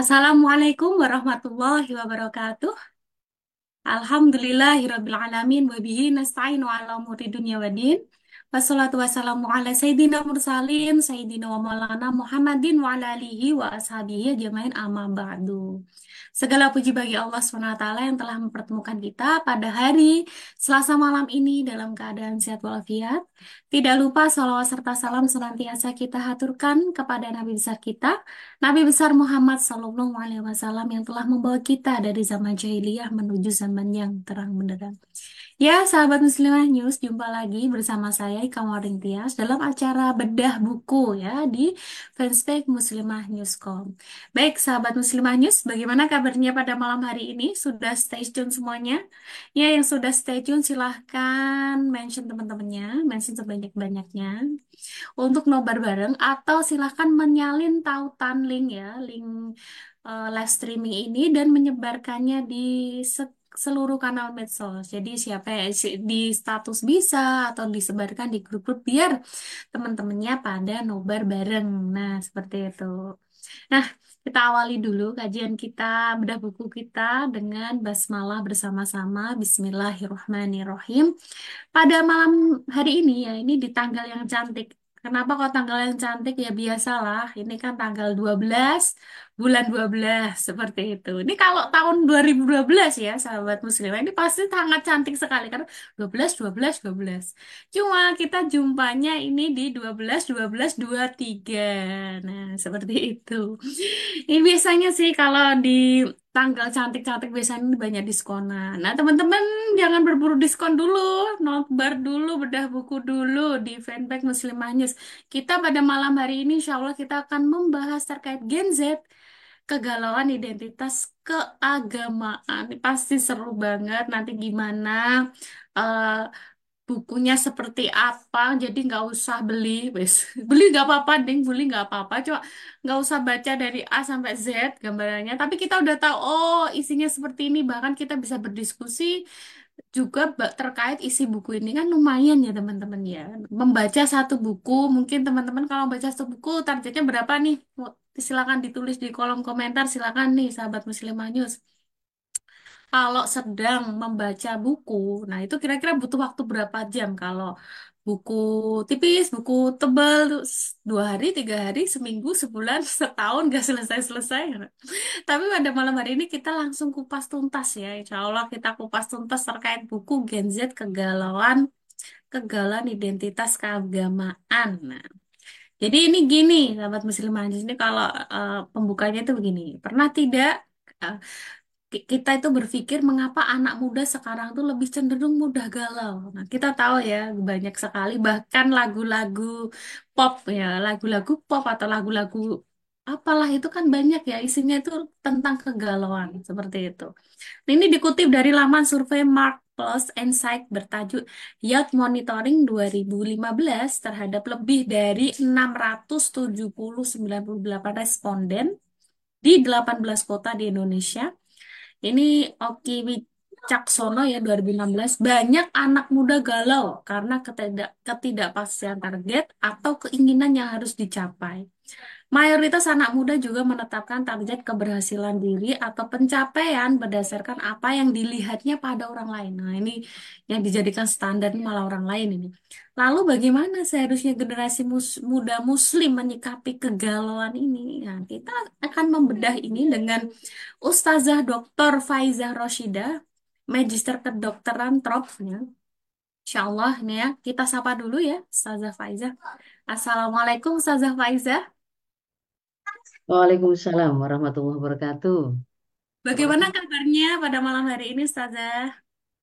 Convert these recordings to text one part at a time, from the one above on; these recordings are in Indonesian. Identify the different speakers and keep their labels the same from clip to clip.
Speaker 1: Assalamualaikum warahmatullahi wabarakatuh. Alhamdulillahirabbil alamin wa bihi nasta'inu ala umuri dunya waddin. Wassalatu wassalamu ala sayyidina mursalin sayyidina wa maulana Muhammadin wa ala alihi wa ashabihi ajmain amma ba'du. Segala puji bagi Allah SWT yang telah mempertemukan kita pada hari Selasa malam ini dalam keadaan sehat walafiat. Tidak lupa salawat serta salam senantiasa kita haturkan kepada Nabi besar kita, Nabi besar Muhammad Sallallahu Alaihi Wasallam yang telah membawa kita dari zaman jahiliyah menuju zaman yang terang benderang. Ya, sahabat Muslimah News, jumpa lagi bersama saya Ika Waring Tias dalam acara bedah buku ya di fanspage Muslimah Newscom. Baik, sahabat Muslimah News, bagaimana kabarnya pada malam hari ini? Sudah stay tune semuanya? Ya, yang sudah stay tune silahkan mention teman-temannya, mention sebanyak-banyaknya untuk nobar bareng atau silahkan menyalin tautan link ya, link eh, live streaming ini dan menyebarkannya di se- seluruh kanal medsos. Jadi siapa si- di status bisa atau disebarkan di grup-grup biar teman-temannya pada nobar bareng. Nah, seperti itu. Nah, kita awali dulu kajian kita, bedah buku kita dengan basmalah bersama-sama. Bismillahirrahmanirrahim. Pada malam hari ini ya, ini di tanggal yang cantik. Kenapa kok tanggal yang cantik? Ya biasalah, ini kan tanggal 12 bulan 12 seperti itu. Ini kalau tahun 2012 ya, sahabat muslimah, ini pasti sangat cantik sekali karena 12 12 12. Cuma kita jumpanya ini di 12 12 23. Nah, seperti itu. Ini biasanya sih kalau di tanggal cantik-cantik biasanya banyak diskonan. Nah, teman-teman jangan berburu diskon dulu, nobar dulu, bedah buku dulu di fanpage Muslimah News. Kita pada malam hari ini insya Allah kita akan membahas terkait Gen Z, kegalauan identitas keagamaan. Pasti seru banget. Nanti gimana eh, bukunya seperti apa jadi nggak usah beli. Wes beli nggak apa-apa ding beli nggak apa-apa. Coba nggak usah baca dari A sampai Z gambarannya. Tapi kita udah tahu oh isinya seperti ini. Bahkan kita bisa berdiskusi juga terkait isi buku ini. Kan lumayan ya teman-teman ya. Membaca satu buku mungkin teman-teman kalau baca satu buku targetnya berapa nih? Silakan ditulis di kolom komentar. Silakan nih sahabat Muslimah News kalau sedang membaca buku, nah itu kira-kira butuh waktu berapa jam? Kalau buku tipis, buku tebal, dua hari, tiga hari, seminggu, sebulan, setahun, gak selesai-selesai. Tapi pada malam hari ini kita langsung kupas tuntas ya. Insya Allah kita kupas tuntas terkait buku Gen Z Kegalauan, Kegalauan Identitas Keagamaan. Nah, jadi ini gini, sahabat muslimah, di sini kalau eh, pembukanya itu begini. Pernah tidak eh, ki- kita itu berpikir mengapa anak muda sekarang tuh lebih cenderung mudah galau. Nah, kita tahu ya banyak sekali bahkan lagu-lagu pop ya, lagu-lagu pop atau lagu-lagu apalah itu kan banyak ya isinya itu tentang kegalauan seperti itu. Nah, ini dikutip dari laman survei Mark Plus Insight bertajuk Youth Monitoring 2015 terhadap lebih dari 670-98 responden di 18 kota di Indonesia. Ini Oki Wicaksono ya 2016. Banyak anak muda galau karena ketidak ketidakpastian target atau keinginan yang harus dicapai. Mayoritas anak muda juga menetapkan target keberhasilan diri atau pencapaian berdasarkan apa yang dilihatnya pada orang lain. Nah, ini yang dijadikan standar malah orang lain ini. Lalu bagaimana seharusnya generasi mus- muda muslim menyikapi kegalauan ini? Nah, kita akan membedah ini dengan Ustazah Dr. Faizah Roshidah, Magister Kedokteran Trop ya. Insya Allah nih ya, kita sapa dulu ya, Ustazah Faizah. Assalamualaikum Ustazah Faizah.
Speaker 2: Waalaikumsalam warahmatullahi wabarakatuh.
Speaker 1: Bagaimana kabarnya pada malam hari ini Ustazah?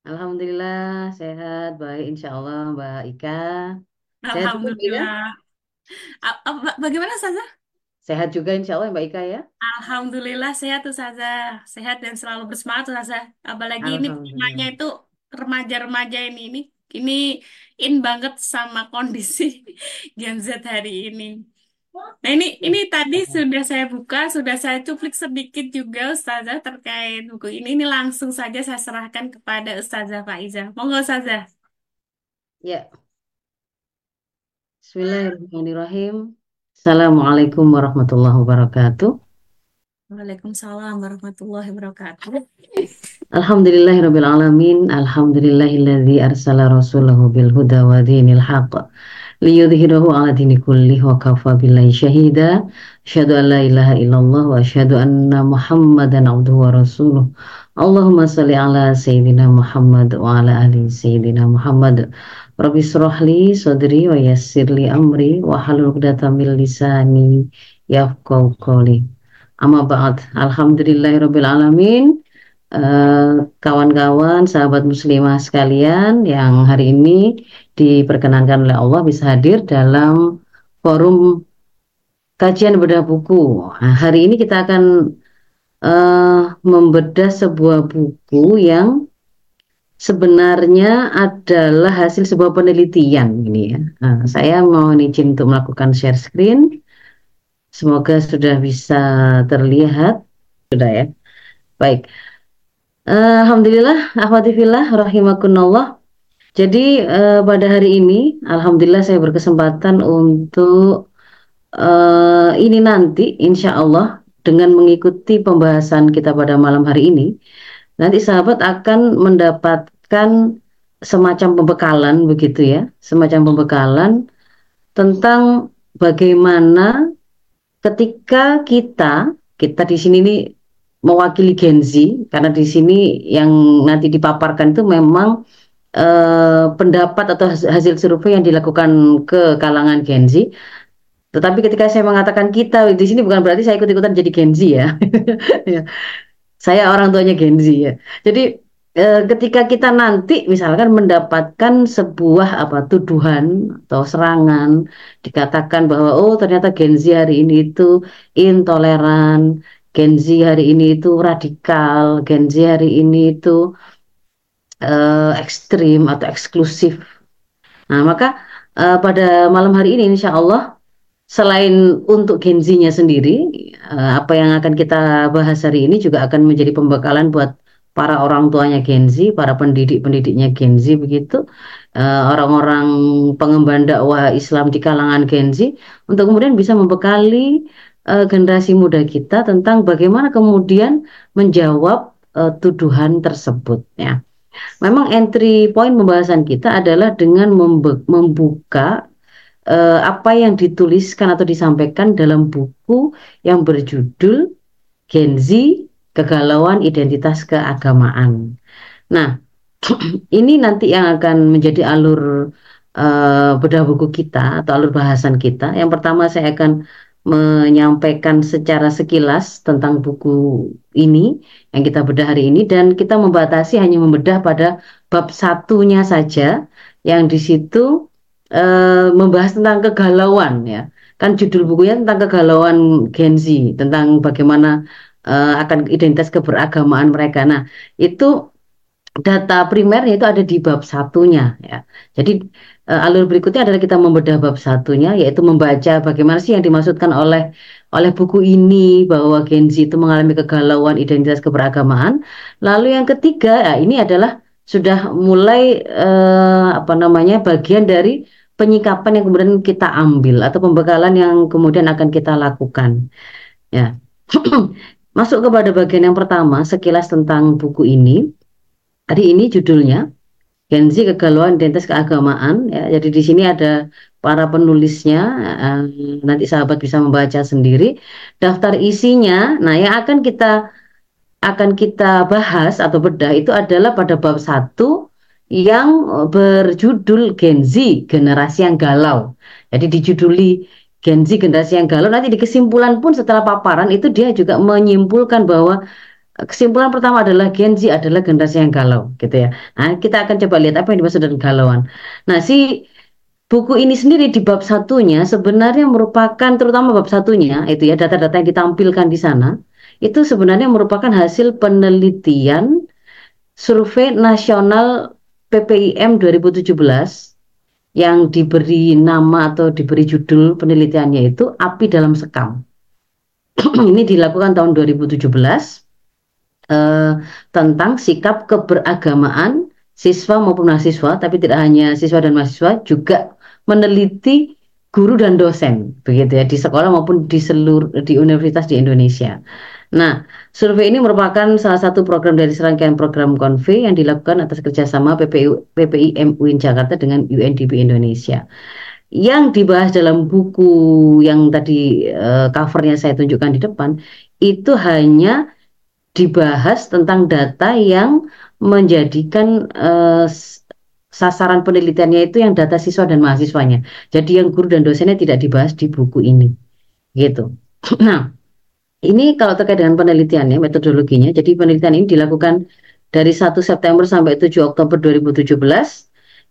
Speaker 2: Alhamdulillah sehat, baik insya Allah Mbak Ika. Sehat juga Mbak Ika?
Speaker 1: Alhamdulillah. A- a- ba- Bagaimana Ustazah?
Speaker 2: Sehat juga insya Allah Mbak Ika ya?
Speaker 1: Alhamdulillah sehat Ustazah. Sehat dan selalu bersemangat Ustazah. Apalagi ini temanya
Speaker 2: Alhamdulillah.
Speaker 1: itu remaja-remaja ini. Ini ini in banget sama kondisi Gen Z hari ini. Nah ini ini tadi sudah saya buka, sudah saya cuplik sedikit juga Ustazah terkait buku ini. Ini langsung saja saya serahkan kepada Ustazah Faizah. Monggo Ustazah.
Speaker 2: Ya, Bismillahirrahmanirrahim. Assalamualaikum warahmatullahi wabarakatuh.
Speaker 1: Waalaikumsalam warahmatullahi wabarakatuh.
Speaker 2: Alhamdulillahirabbil alamin. Alhamdulillahilladzi arsala rasulahu bil huda wa dinil haqq liyudhhirahu 'ala dini kullih wa kafa billahi syahida. Asyhadu an la ilaha illallah wa asyhadu anna Muhammadan 'abduhu wa rasuluh. Allahumma shalli 'ala sayyidina Muhammad wa 'ala ali sayyidina Muhammad. Rabbi shrah li sadri wa yassir li amri wa halul 'uqdatam min lisani yafqahu qawli. Amma ba'd. Alhamdulillahirabbil alamin. Eh, kawan-kawan, sahabat muslimah sekalian yang hari ini diperkenankan oleh Allah bisa hadir dalam forum kajian bedah buku. Nah, hari ini kita akan uh, membedah sebuah buku yang sebenarnya adalah hasil sebuah penelitian ini ya. Nah, saya mau izin untuk melakukan share screen. Semoga sudah bisa terlihat. Sudah ya. Baik. Alhamdulillah, Ahmadifillah, rahimakunallah. Jadi uh, pada hari ini, Alhamdulillah saya berkesempatan untuk uh, ini nanti, insya Allah dengan mengikuti pembahasan kita pada malam hari ini, nanti sahabat akan mendapatkan semacam pembekalan begitu ya, semacam pembekalan tentang bagaimana ketika kita kita di sini nih mewakili Gen Z karena di sini yang nanti dipaparkan itu memang eh, pendapat atau hasil survei yang dilakukan ke kalangan Gen Z. Tetapi ketika saya mengatakan kita di sini bukan berarti saya ikut-ikutan jadi Gen Z ya. ya. saya orang tuanya Gen Z ya. Jadi eh, ketika kita nanti misalkan mendapatkan sebuah apa tuduhan atau serangan dikatakan bahwa oh ternyata Gen Z hari ini itu intoleran Gen Z hari ini itu radikal, Gen Z hari ini itu uh, ekstrim atau eksklusif. Nah, maka uh, pada malam hari ini insya Allah selain untuk Gen Z-nya sendiri, uh, apa yang akan kita bahas hari ini juga akan menjadi pembekalan buat para orang tuanya Gen Z, para pendidik-pendidiknya Gen Z begitu, orang-orang uh, pengemban dakwah Islam di kalangan Gen Z untuk kemudian bisa membekali uh, generasi muda kita tentang bagaimana kemudian menjawab uh, tuduhan tersebut ya. Memang entry point pembahasan kita adalah dengan membuka uh, apa yang dituliskan atau disampaikan dalam buku yang berjudul Gen Z Kegalauan Identitas Keagamaan. Nah, ini nanti yang akan menjadi alur uh, bedah buku kita atau alur bahasan kita. Yang pertama saya akan menyampaikan secara sekilas tentang buku ini yang kita bedah hari ini. Dan kita membatasi hanya membedah pada bab satunya saja yang di situ e, membahas tentang kegalauan ya. Kan judul bukunya tentang kegalauan Gen Z tentang bagaimana e, akan identitas keberagamaan mereka. Nah itu data primernya itu ada di bab satunya ya jadi uh, alur berikutnya adalah kita membedah bab satunya yaitu membaca bagaimana sih yang dimaksudkan oleh oleh buku ini bahwa Gen Z itu mengalami kegalauan identitas keberagamaan. Lalu yang ketiga, ya, ini adalah sudah mulai uh, apa namanya bagian dari penyikapan yang kemudian kita ambil atau pembekalan yang kemudian akan kita lakukan. Ya. Masuk kepada bagian yang pertama, sekilas tentang buku ini. Tadi ini judulnya Gen Z kegalauan identitas keagamaan ya. Jadi di sini ada para penulisnya uh, nanti sahabat bisa membaca sendiri daftar isinya. Nah, yang akan kita akan kita bahas atau bedah itu adalah pada bab satu yang berjudul Gen Z generasi yang galau. Jadi dijuduli Gen Z generasi yang galau nanti di kesimpulan pun setelah paparan itu dia juga menyimpulkan bahwa kesimpulan pertama adalah Gen Z adalah generasi yang galau gitu ya. Nah, kita akan coba lihat apa yang dimaksud dengan galauan. Nah, si buku ini sendiri di bab satunya sebenarnya merupakan terutama bab satunya itu ya data-data yang ditampilkan di sana itu sebenarnya merupakan hasil penelitian survei nasional PPIM 2017 yang diberi nama atau diberi judul penelitiannya itu Api dalam Sekam. ini dilakukan tahun 2017 eh, tentang sikap keberagamaan siswa maupun mahasiswa, tapi tidak hanya siswa dan mahasiswa, juga meneliti guru dan dosen, begitu ya, di sekolah maupun di seluruh di universitas di Indonesia. Nah, survei ini merupakan salah satu program dari serangkaian program Konve yang dilakukan atas kerjasama PPI, PPI MUIN Jakarta dengan UNDP Indonesia. Yang dibahas dalam buku yang tadi uh, covernya saya tunjukkan di depan, itu hanya dibahas tentang data yang menjadikan uh, sasaran penelitiannya itu yang data siswa dan mahasiswanya. Jadi yang guru dan dosennya tidak dibahas di buku ini. Gitu. Nah, ini kalau terkait dengan penelitiannya, metodologinya. Jadi penelitian ini dilakukan dari 1 September sampai 7 Oktober 2017.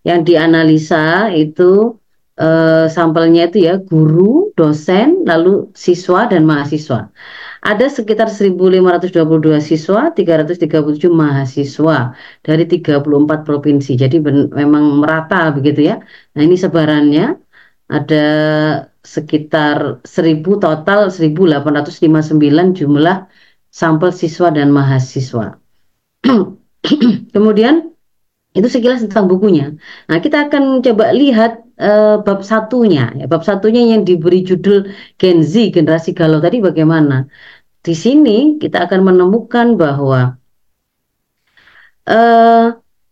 Speaker 2: Yang dianalisa itu eh, sampelnya itu ya guru, dosen, lalu siswa dan mahasiswa. Ada sekitar 1.522 siswa, 337 mahasiswa dari 34 provinsi. Jadi memang merata begitu ya. Nah ini sebarannya ada sekitar 1000 total 1859 jumlah sampel siswa dan mahasiswa. Kemudian itu sekilas tentang bukunya. Nah, kita akan coba lihat uh, bab satunya. Ya, bab satunya yang diberi judul Gen Z, generasi galau tadi bagaimana? Di sini kita akan menemukan bahwa uh,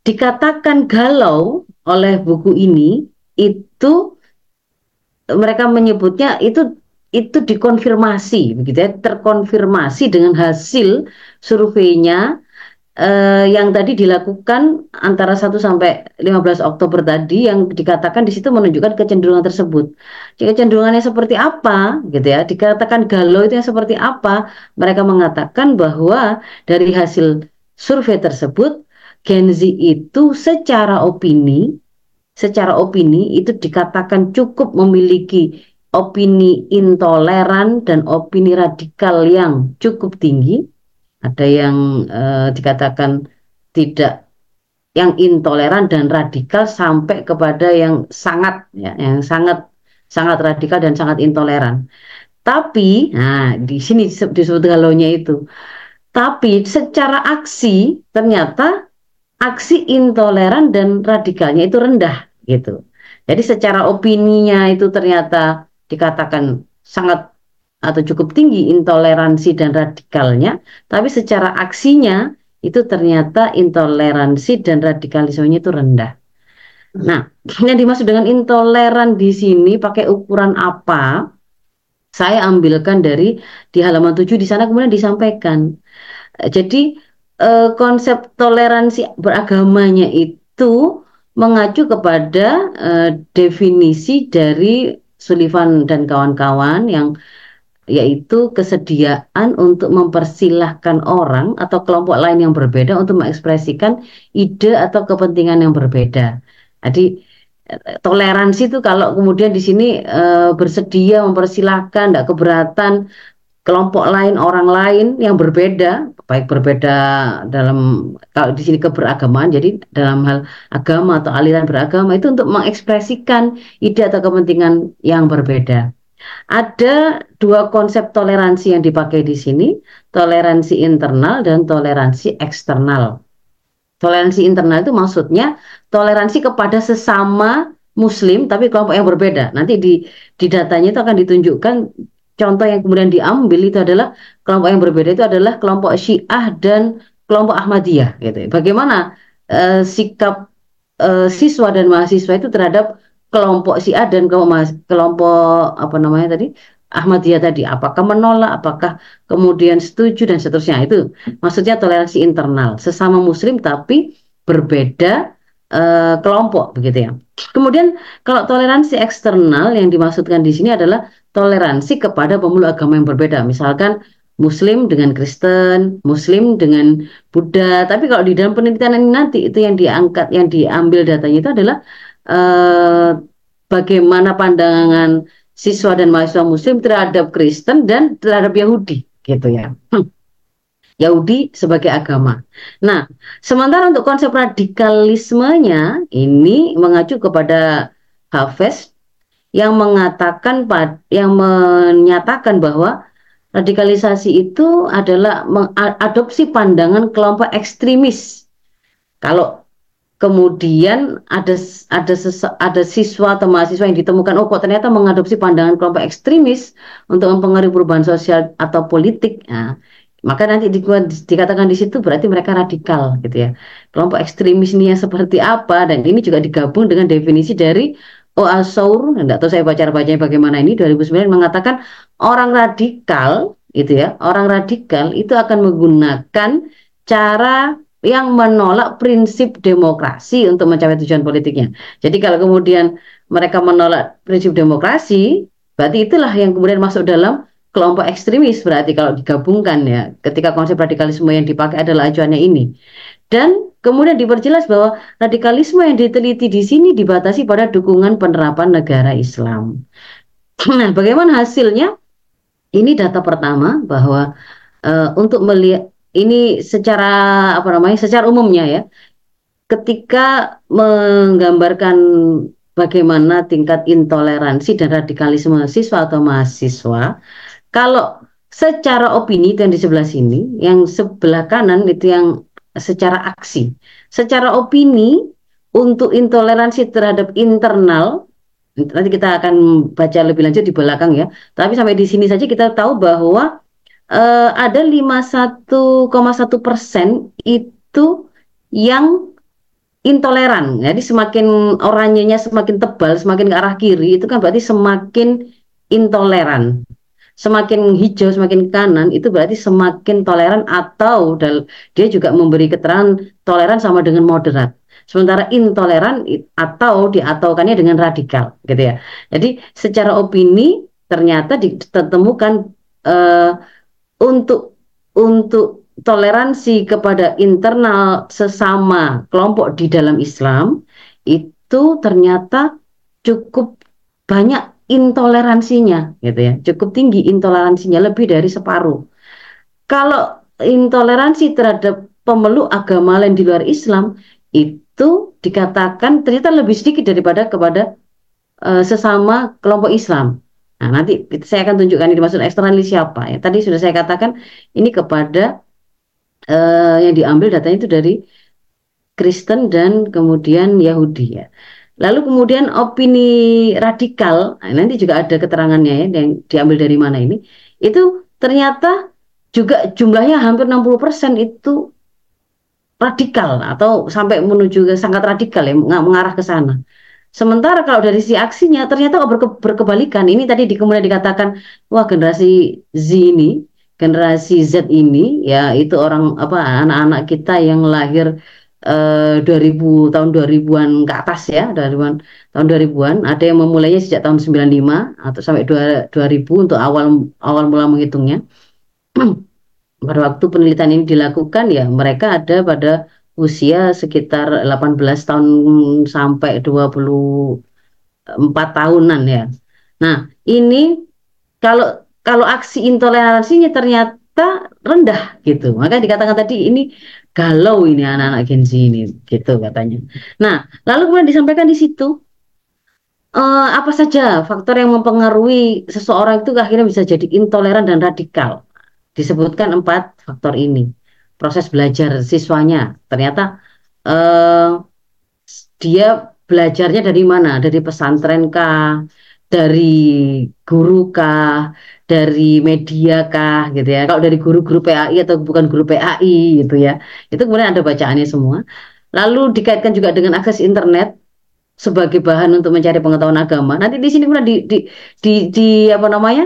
Speaker 2: dikatakan galau oleh buku ini itu mereka menyebutnya itu itu dikonfirmasi begitu ya terkonfirmasi dengan hasil surveinya eh, yang tadi dilakukan antara 1 sampai 15 Oktober tadi yang dikatakan di situ menunjukkan kecenderungan tersebut. Kecenderungannya seperti apa gitu ya, dikatakan galau itu yang seperti apa? Mereka mengatakan bahwa dari hasil survei tersebut Gen Z itu secara opini secara opini itu dikatakan cukup memiliki opini intoleran dan opini radikal yang cukup tinggi. Ada yang eh, dikatakan tidak yang intoleran dan radikal sampai kepada yang sangat ya, yang sangat sangat radikal dan sangat intoleran. Tapi, nah di sini disebut galonya itu. Tapi secara aksi ternyata aksi intoleran dan radikalnya itu rendah gitu. Jadi secara opininya itu ternyata dikatakan sangat atau cukup tinggi intoleransi dan radikalnya, tapi secara aksinya itu ternyata intoleransi dan radikalismenya itu rendah. Nah, yang dimaksud dengan intoleran di sini pakai ukuran apa? Saya ambilkan dari di halaman 7 di sana kemudian disampaikan. Jadi eh, konsep toleransi beragamanya itu mengacu kepada uh, definisi dari Sullivan dan kawan-kawan yang yaitu kesediaan untuk mempersilahkan orang atau kelompok lain yang berbeda untuk mengekspresikan ide atau kepentingan yang berbeda. Jadi eh, toleransi itu kalau kemudian di sini e, bersedia mempersilahkan, tidak keberatan kelompok lain, orang lain yang berbeda, baik berbeda dalam kalau di sini keberagamaan, jadi dalam hal agama atau aliran beragama itu untuk mengekspresikan ide atau kepentingan yang berbeda. Ada dua konsep toleransi yang dipakai di sini, toleransi internal dan toleransi eksternal. Toleransi internal itu maksudnya toleransi kepada sesama muslim tapi kelompok yang berbeda. Nanti di di datanya itu akan ditunjukkan contoh yang kemudian diambil itu adalah kelompok yang berbeda itu adalah kelompok Syiah dan kelompok Ahmadiyah gitu. Bagaimana uh, sikap uh, siswa dan mahasiswa itu terhadap kelompok Syiah dan kelompok, kelompok apa namanya tadi Ahmadiyah tadi apakah menolak apakah kemudian setuju dan seterusnya itu maksudnya toleransi internal sesama muslim tapi berbeda uh, kelompok begitu ya. Kemudian kalau toleransi eksternal yang dimaksudkan di sini adalah toleransi kepada pemeluk agama yang berbeda. Misalkan Muslim dengan Kristen, Muslim dengan Buddha. Tapi kalau di dalam penelitian ini nanti itu yang diangkat, yang diambil datanya itu adalah eh, bagaimana pandangan siswa dan mahasiswa Muslim terhadap Kristen dan terhadap Yahudi, gitu ya. Yahudi sebagai agama. Nah, sementara untuk konsep radikalismenya ini mengacu kepada Hafez yang mengatakan yang menyatakan bahwa radikalisasi itu adalah mengadopsi pandangan kelompok ekstremis. Kalau kemudian ada ada ada siswa atau mahasiswa yang ditemukan oh kok ternyata mengadopsi pandangan kelompok ekstremis untuk mempengaruhi perubahan sosial atau politik. Nah, maka nanti di, dikatakan di situ berarti mereka radikal gitu ya. Kelompok ekstremis ini yang seperti apa dan ini juga digabung dengan definisi dari Oasour, tidak tahu saya baca-bacanya bagaimana ini 2009 mengatakan orang radikal itu ya, orang radikal itu akan menggunakan cara yang menolak prinsip demokrasi untuk mencapai tujuan politiknya. Jadi kalau kemudian mereka menolak prinsip demokrasi, berarti itulah yang kemudian masuk dalam kelompok ekstremis berarti kalau digabungkan ya ketika konsep radikalisme yang dipakai adalah acuannya ini dan kemudian diperjelas bahwa radikalisme yang diteliti di sini dibatasi pada dukungan penerapan negara Islam. Nah, bagaimana hasilnya? Ini data pertama bahwa uh, untuk melihat ini secara apa namanya? secara umumnya ya. Ketika menggambarkan bagaimana tingkat intoleransi dan radikalisme siswa atau mahasiswa, kalau secara opini itu yang di sebelah sini, yang sebelah kanan itu yang secara aksi. Secara opini untuk intoleransi terhadap internal nanti kita akan baca lebih lanjut di belakang ya. Tapi sampai di sini saja kita tahu bahwa uh, ada 51,1 persen itu yang intoleran. Jadi semakin oranyenya semakin tebal, semakin ke arah kiri itu kan berarti semakin intoleran semakin hijau semakin kanan itu berarti semakin toleran atau dia juga memberi keterangan toleran sama dengan moderat. Sementara intoleran atau diataukannya dengan radikal gitu ya. Jadi secara opini ternyata ditemukan uh, untuk untuk toleransi kepada internal sesama kelompok di dalam Islam itu ternyata cukup banyak intoleransinya gitu ya. Cukup tinggi intoleransinya lebih dari separuh. Kalau intoleransi terhadap pemeluk agama lain di luar Islam itu dikatakan ternyata lebih sedikit daripada kepada uh, sesama kelompok Islam nah nanti saya akan tunjukkan ini maksud eksternal siapa ya tadi sudah saya katakan ini kepada uh, yang diambil datanya itu dari Kristen dan kemudian Yahudi ya Lalu kemudian opini radikal, nah nanti juga ada keterangannya ya yang diambil dari mana ini. Itu ternyata juga jumlahnya hampir 60% itu radikal atau sampai menuju ke sangat radikal ya mengarah ke sana. Sementara kalau dari si aksinya ternyata berke, berkebalikan. Ini tadi di, kemudian dikatakan wah generasi Z ini, generasi Z ini ya itu orang apa anak-anak kita yang lahir eh, 2000 tahun 2000-an ke atas ya, 2000-an tahun 2000-an, ada yang memulainya sejak tahun 95 atau sampai 2000 untuk awal awal mula menghitungnya. Pada waktu penelitian ini dilakukan ya mereka ada pada usia sekitar 18 tahun sampai 24 tahunan ya. Nah, ini kalau kalau aksi intoleransinya ternyata rendah gitu. Maka dikatakan tadi ini galau ini anak-anak Gen Z ini gitu katanya. Nah, lalu kemudian disampaikan di situ uh, apa saja faktor yang mempengaruhi seseorang itu akhirnya bisa jadi intoleran dan radikal. Disebutkan empat faktor ini. Proses belajar siswanya ternyata uh, dia belajarnya dari mana? Dari pesantren kah? Dari guru kah? dari media kah gitu ya. Kalau dari guru-guru PAI atau bukan guru PAI gitu ya. Itu kemudian ada bacaannya semua. Lalu dikaitkan juga dengan akses internet sebagai bahan untuk mencari pengetahuan agama. Nanti di sini kemudian di, di, di, di apa namanya?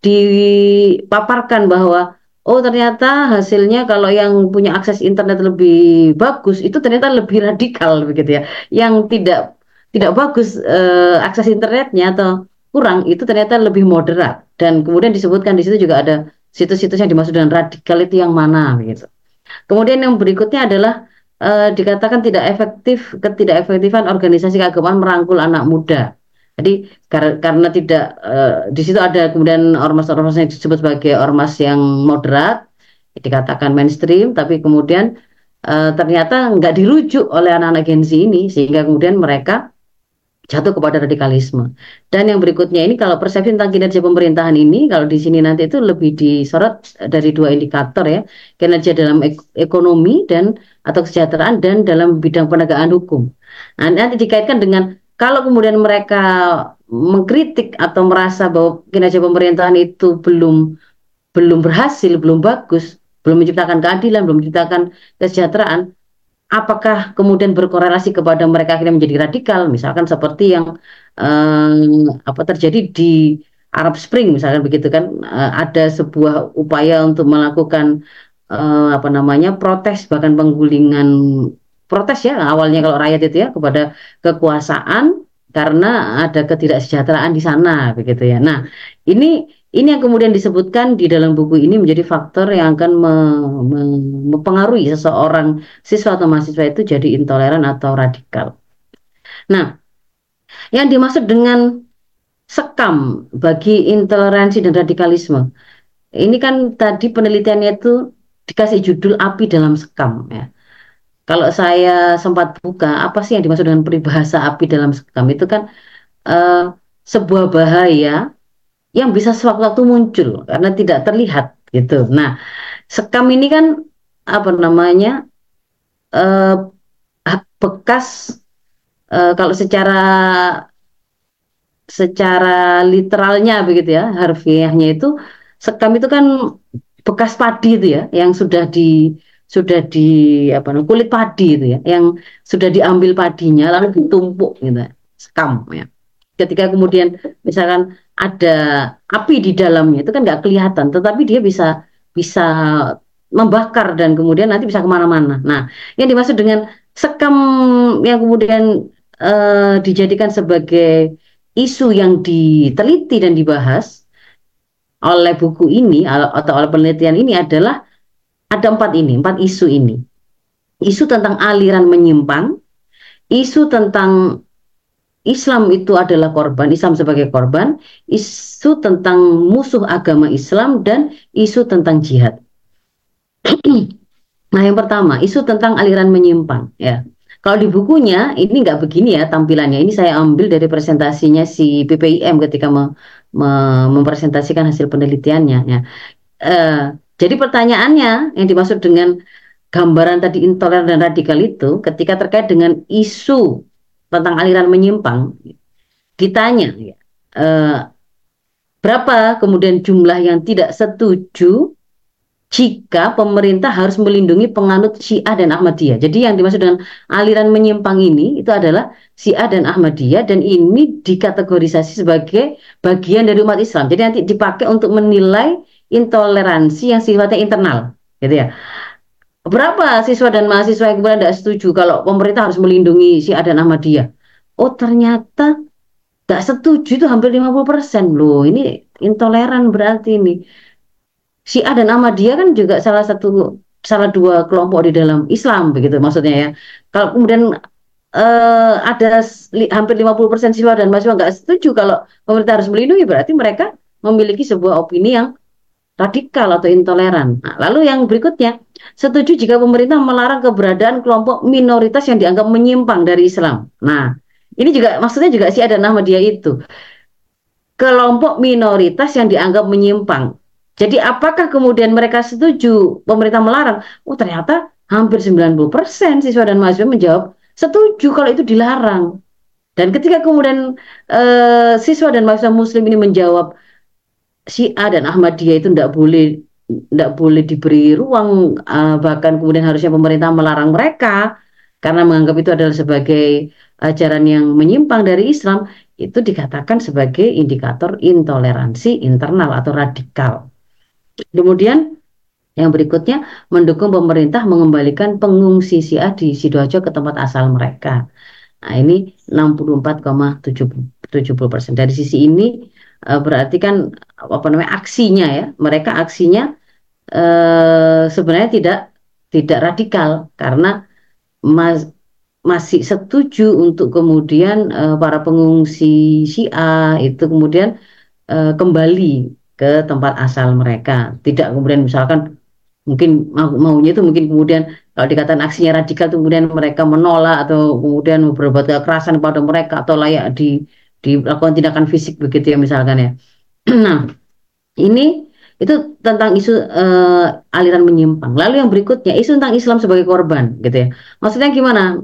Speaker 2: dipaparkan bahwa oh ternyata hasilnya kalau yang punya akses internet lebih bagus itu ternyata lebih radikal begitu ya. Yang tidak tidak bagus eh, akses internetnya atau kurang itu ternyata lebih moderat dan kemudian disebutkan di situ juga ada situs-situs yang dimaksud dengan radikal itu yang mana gitu. Kemudian yang berikutnya adalah uh, dikatakan tidak efektif ketidak efektifan organisasi keagamaan merangkul anak muda. Jadi kar karena tidak uh, di situ ada kemudian ormas-ormas yang disebut sebagai ormas yang moderat dikatakan mainstream tapi kemudian uh, ternyata nggak dirujuk oleh anak-anak Gen Z ini sehingga kemudian mereka jatuh kepada radikalisme. Dan yang berikutnya ini kalau persepsi tentang kinerja pemerintahan ini kalau di sini nanti itu lebih disorot dari dua indikator ya, kinerja dalam ek ekonomi dan atau kesejahteraan dan dalam bidang penegakan hukum. Nah, nanti dikaitkan dengan kalau kemudian mereka mengkritik atau merasa bahwa kinerja pemerintahan itu belum belum berhasil, belum bagus, belum menciptakan keadilan, belum menciptakan kesejahteraan, apakah kemudian berkorelasi kepada mereka akhirnya menjadi radikal, misalkan seperti yang eh, apa terjadi di Arab Spring, misalkan begitu kan, eh, ada sebuah upaya untuk melakukan eh, apa namanya protes bahkan penggulingan protes ya awalnya kalau rakyat itu ya kepada kekuasaan karena ada ketidaksejahteraan di sana begitu ya. Nah, ini ini yang kemudian disebutkan di dalam buku ini menjadi faktor yang akan me, me, mempengaruhi seseorang siswa atau mahasiswa itu jadi intoleran atau radikal. Nah, yang dimaksud dengan sekam bagi intoleransi dan radikalisme, ini kan tadi penelitiannya itu dikasih judul api dalam sekam ya. Kalau saya sempat buka, apa sih yang dimaksud dengan peribahasa api dalam sekam itu kan uh, sebuah bahaya yang bisa sewaktu-waktu muncul karena tidak terlihat gitu. Nah, sekam ini kan apa namanya uh, bekas uh, kalau secara secara literalnya begitu ya harfiahnya itu sekam itu kan bekas padi itu ya yang sudah di sudah di apa namanya kulit padi itu ya yang sudah diambil padinya lalu ditumpuk gitu sekam ya. Ketika kemudian misalkan ada api di dalamnya itu kan nggak kelihatan tetapi dia bisa bisa membakar dan kemudian nanti bisa ke mana-mana. Nah yang dimaksud dengan sekam yang kemudian uh, dijadikan sebagai isu yang diteliti dan dibahas oleh buku ini atau oleh penelitian ini adalah ada empat ini, empat isu ini. Isu tentang aliran menyimpang, isu tentang Islam itu adalah korban, Islam sebagai korban, isu tentang musuh agama Islam dan isu tentang jihad. nah, yang pertama, isu tentang aliran menyimpang, ya. Kalau di bukunya ini nggak begini ya tampilannya. Ini saya ambil dari presentasinya si PPIM ketika me, me, mempresentasikan hasil penelitiannya. Ya. Uh, jadi pertanyaannya yang dimaksud dengan gambaran tadi intoleran dan radikal itu ketika terkait dengan isu tentang aliran menyimpang ditanya ya, eh, berapa kemudian jumlah yang tidak setuju jika pemerintah harus melindungi penganut Syiah dan Ahmadiyah. Jadi yang dimaksud dengan aliran menyimpang ini itu adalah Syiah dan Ahmadiyah dan ini dikategorisasi sebagai bagian dari umat Islam. Jadi nanti dipakai untuk menilai intoleransi yang sifatnya internal, gitu ya. Berapa siswa dan mahasiswa yang kemudian tidak setuju kalau pemerintah harus melindungi si dan Ahmadiyah? Oh ternyata tidak setuju itu hampir 50% loh. Ini intoleran berarti ini. Si dan Ahmadiyah kan juga salah satu salah dua kelompok di dalam Islam begitu maksudnya ya. Kalau kemudian uh, ada li, hampir 50% siswa dan mahasiswa nggak setuju kalau pemerintah harus melindungi berarti mereka memiliki sebuah opini yang radikal atau intoleran. Nah, lalu yang berikutnya, setuju jika pemerintah melarang keberadaan kelompok minoritas yang dianggap menyimpang dari Islam. Nah, ini juga maksudnya juga si ada nama dia itu. Kelompok minoritas yang dianggap menyimpang. Jadi apakah kemudian mereka setuju pemerintah melarang? Oh ternyata hampir 90% siswa dan mahasiswa menjawab setuju kalau itu dilarang. Dan ketika kemudian uh, siswa dan mahasiswa muslim ini menjawab Syiah dan Ahmadiyah itu tidak boleh tidak boleh diberi ruang uh, bahkan kemudian harusnya pemerintah melarang mereka karena menganggap itu adalah sebagai ajaran yang menyimpang dari Islam itu dikatakan sebagai indikator intoleransi internal atau radikal. Kemudian yang berikutnya mendukung pemerintah mengembalikan pengungsi Syiah di Sidoarjo ke tempat asal mereka. Nah, ini 64,70 persen. Dari sisi ini uh, berarti kan apa namanya aksinya ya. Mereka aksinya uh, sebenarnya tidak tidak radikal. Karena mas, masih setuju untuk kemudian uh, para pengungsi Syiah itu kemudian uh, kembali ke tempat asal mereka. Tidak kemudian misalkan mungkin mau, maunya itu mungkin kemudian kalau dikatakan aksinya radikal kemudian mereka menolak atau kemudian berbuat kekerasan pada mereka atau layak di dilakukan tindakan fisik begitu ya misalkan ya Nah, ini itu tentang isu uh, aliran menyimpang. Lalu yang berikutnya isu tentang Islam sebagai korban, gitu ya. Maksudnya gimana?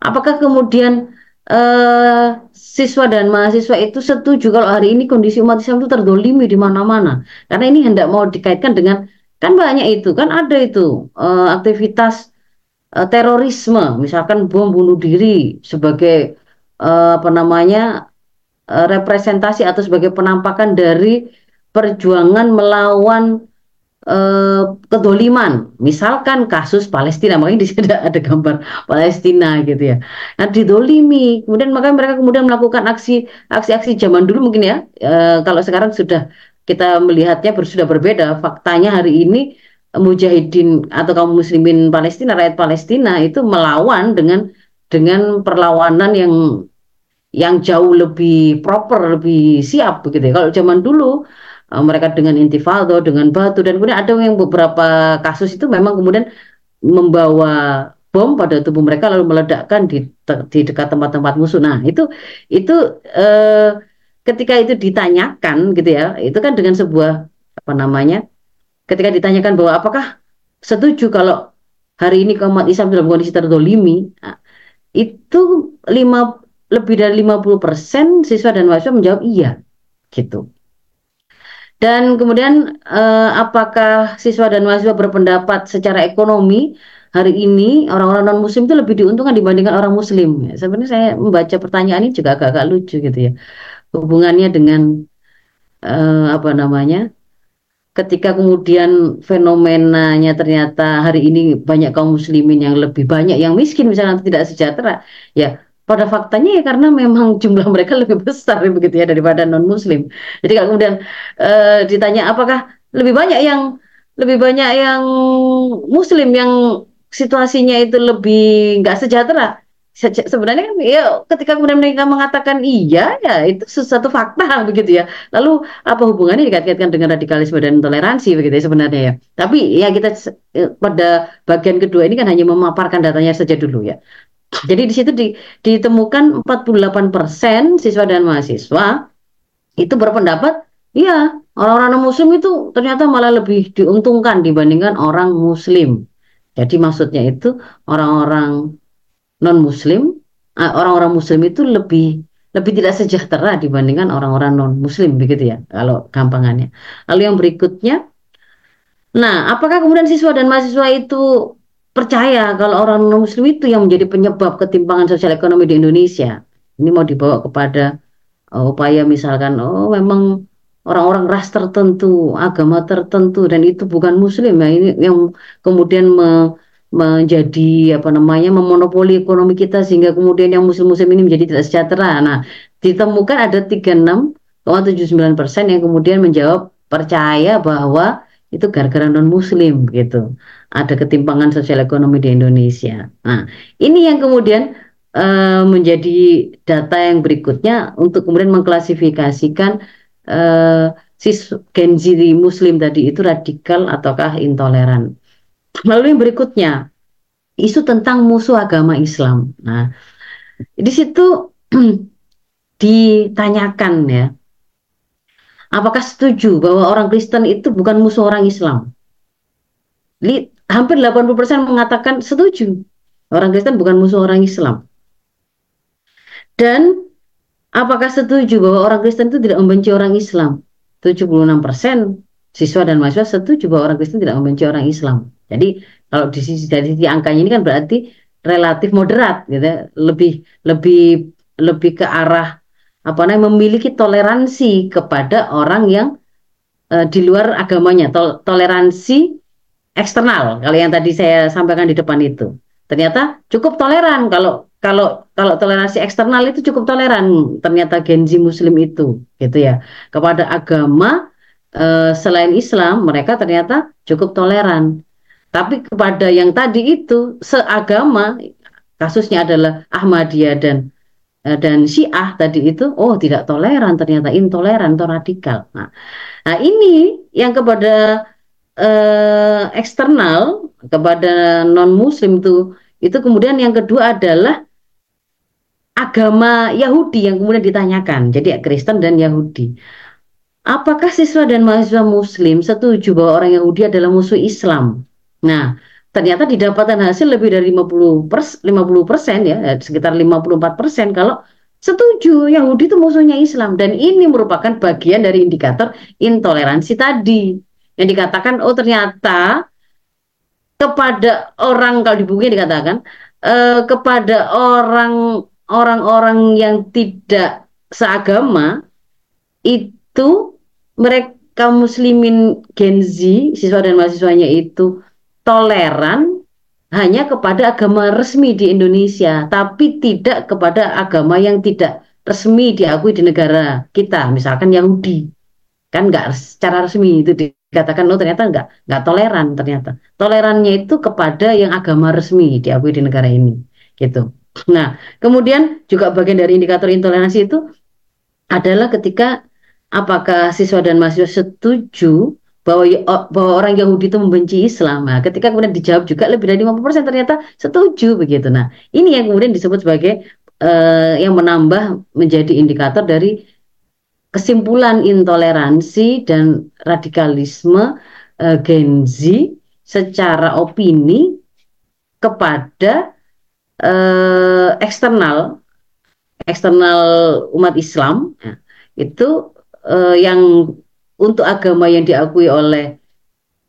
Speaker 2: Apakah kemudian uh, siswa dan mahasiswa itu setuju kalau hari ini kondisi umat Islam itu terdolimi di mana-mana? Karena ini hendak mau dikaitkan dengan Kan banyak itu, kan ada itu eh, aktivitas eh, terorisme, misalkan bom bunuh diri sebagai eh, apa namanya eh, representasi atau sebagai penampakan dari perjuangan melawan eh, kedoliman. Misalkan kasus Palestina, makanya di sini ada, gambar Palestina gitu ya. Nah, didolimi, kemudian makanya mereka kemudian melakukan aksi aksi-aksi zaman dulu mungkin ya. Eh, kalau sekarang sudah kita melihatnya sudah berbeda. Faktanya hari ini Mujahidin atau kaum muslimin Palestina, rakyat Palestina itu melawan dengan dengan perlawanan yang yang jauh lebih proper, lebih siap begitu ya. Kalau zaman dulu eh, mereka dengan intifado, dengan batu dan kemudian ada yang beberapa kasus itu memang kemudian membawa bom pada tubuh mereka lalu meledakkan di di dekat tempat-tempat musuh. Nah, itu itu eh, ketika itu ditanyakan gitu ya, itu kan dengan sebuah apa namanya? Ketika ditanyakan bahwa apakah setuju kalau hari ini umat Islam dalam kondisi terdolimi, nah, itu lima lebih dari 50% siswa dan mahasiswa menjawab iya gitu. Dan kemudian eh, apakah siswa dan mahasiswa berpendapat secara ekonomi hari ini orang-orang non muslim itu lebih diuntungkan dibandingkan orang muslim? Ya, sebenarnya saya membaca pertanyaan ini juga agak-agak lucu gitu ya. Hubungannya dengan eh, apa namanya? ketika kemudian fenomenanya ternyata hari ini banyak kaum muslimin yang lebih banyak yang miskin misalnya tidak sejahtera ya pada faktanya ya karena memang jumlah mereka lebih besar begitu ya daripada non muslim jadi kalau kemudian eh, ditanya apakah lebih banyak yang lebih banyak yang muslim yang situasinya itu lebih nggak sejahtera Se- sebenarnya kan ya ketika kemudian mereka mengatakan iya ya itu sesuatu fakta begitu ya lalu apa hubungannya dikait-kaitkan dengan radikalisme dan intoleransi begitu ya sebenarnya ya. Tapi ya kita eh, pada bagian kedua ini kan hanya memaparkan datanya saja dulu ya. Jadi di situ di- ditemukan 48% siswa dan mahasiswa itu berpendapat iya orang-orang non-muslim itu ternyata malah lebih diuntungkan dibandingkan orang muslim. Jadi maksudnya itu orang-orang non-muslim, eh, orang-orang muslim itu lebih lebih tidak sejahtera dibandingkan orang-orang non-muslim begitu ya kalau gampangannya. Lalu yang berikutnya, nah apakah kemudian siswa dan mahasiswa itu percaya kalau orang non-muslim itu yang menjadi penyebab ketimpangan sosial ekonomi di Indonesia? Ini mau dibawa kepada eh, upaya misalkan oh memang orang-orang ras tertentu, agama tertentu dan itu bukan muslim ya ini yang kemudian me- menjadi apa namanya memonopoli ekonomi kita sehingga kemudian yang muslim-muslim ini menjadi tidak sejahtera. Nah, ditemukan ada 36,79% yang kemudian menjawab percaya bahwa itu gara-gara non-muslim gitu. Ada ketimpangan sosial ekonomi di Indonesia. Nah, ini yang kemudian eh, menjadi data yang berikutnya untuk kemudian mengklasifikasikan eh, sis Gen Z Muslim tadi itu radikal ataukah intoleran. Lalu yang berikutnya, isu tentang musuh agama Islam. Nah, di situ ditanyakan ya, apakah setuju bahwa orang Kristen itu bukan musuh orang Islam? Li- hampir 80% mengatakan setuju. Orang Kristen bukan musuh orang Islam. Dan apakah setuju bahwa orang Kristen itu tidak membenci orang Islam? 76% siswa dan mahasiswa setuju bahwa orang Kristen tidak membenci orang Islam. Jadi kalau di sisi dari sisi angkanya ini kan berarti relatif moderat gitu ya. Lebih lebih lebih ke arah apa namanya memiliki toleransi kepada orang yang eh, di luar agamanya, Tol- toleransi eksternal. Kalau yang tadi saya sampaikan di depan itu. Ternyata cukup toleran kalau kalau kalau toleransi eksternal itu cukup toleran ternyata Gen Z Muslim itu gitu ya. Kepada agama eh, selain Islam mereka ternyata cukup toleran. Tapi kepada yang tadi itu seagama kasusnya adalah Ahmadiyah dan dan Syiah tadi itu oh tidak toleran ternyata intoleran atau radikal. Nah, nah ini yang kepada eh, eksternal kepada non muslim itu itu kemudian yang kedua adalah agama Yahudi yang kemudian ditanyakan. Jadi Kristen dan Yahudi. Apakah siswa dan mahasiswa muslim setuju bahwa orang Yahudi adalah musuh Islam? Nah, ternyata didapatkan hasil lebih dari 50 pers 50 persen ya, eh, sekitar 54 persen kalau setuju Yahudi itu musuhnya Islam dan ini merupakan bagian dari indikator intoleransi tadi. yang dikatakan oh ternyata kepada orang kalau di bukunya dikatakan eh, kepada orang orang-orang yang tidak seagama itu mereka muslimin Gen Z siswa dan mahasiswanya itu toleran hanya kepada agama resmi di Indonesia tapi tidak kepada agama yang tidak resmi diakui di negara kita misalkan Yahudi. Kan nggak secara resmi itu dikatakan oh ternyata nggak nggak toleran ternyata. Tolerannya itu kepada yang agama resmi diakui di negara ini gitu. Nah kemudian juga bagian dari indikator intoleransi itu adalah ketika apakah siswa dan mahasiswa setuju bahwa bahwa orang Yahudi itu membenci Islam. Nah, ketika kemudian dijawab juga lebih dari 50% ternyata setuju begitu. Nah, ini yang kemudian disebut sebagai uh, yang menambah menjadi indikator dari kesimpulan intoleransi dan radikalisme uh, Gen Z secara opini kepada uh, eksternal eksternal umat Islam ya, itu uh, yang untuk agama yang diakui oleh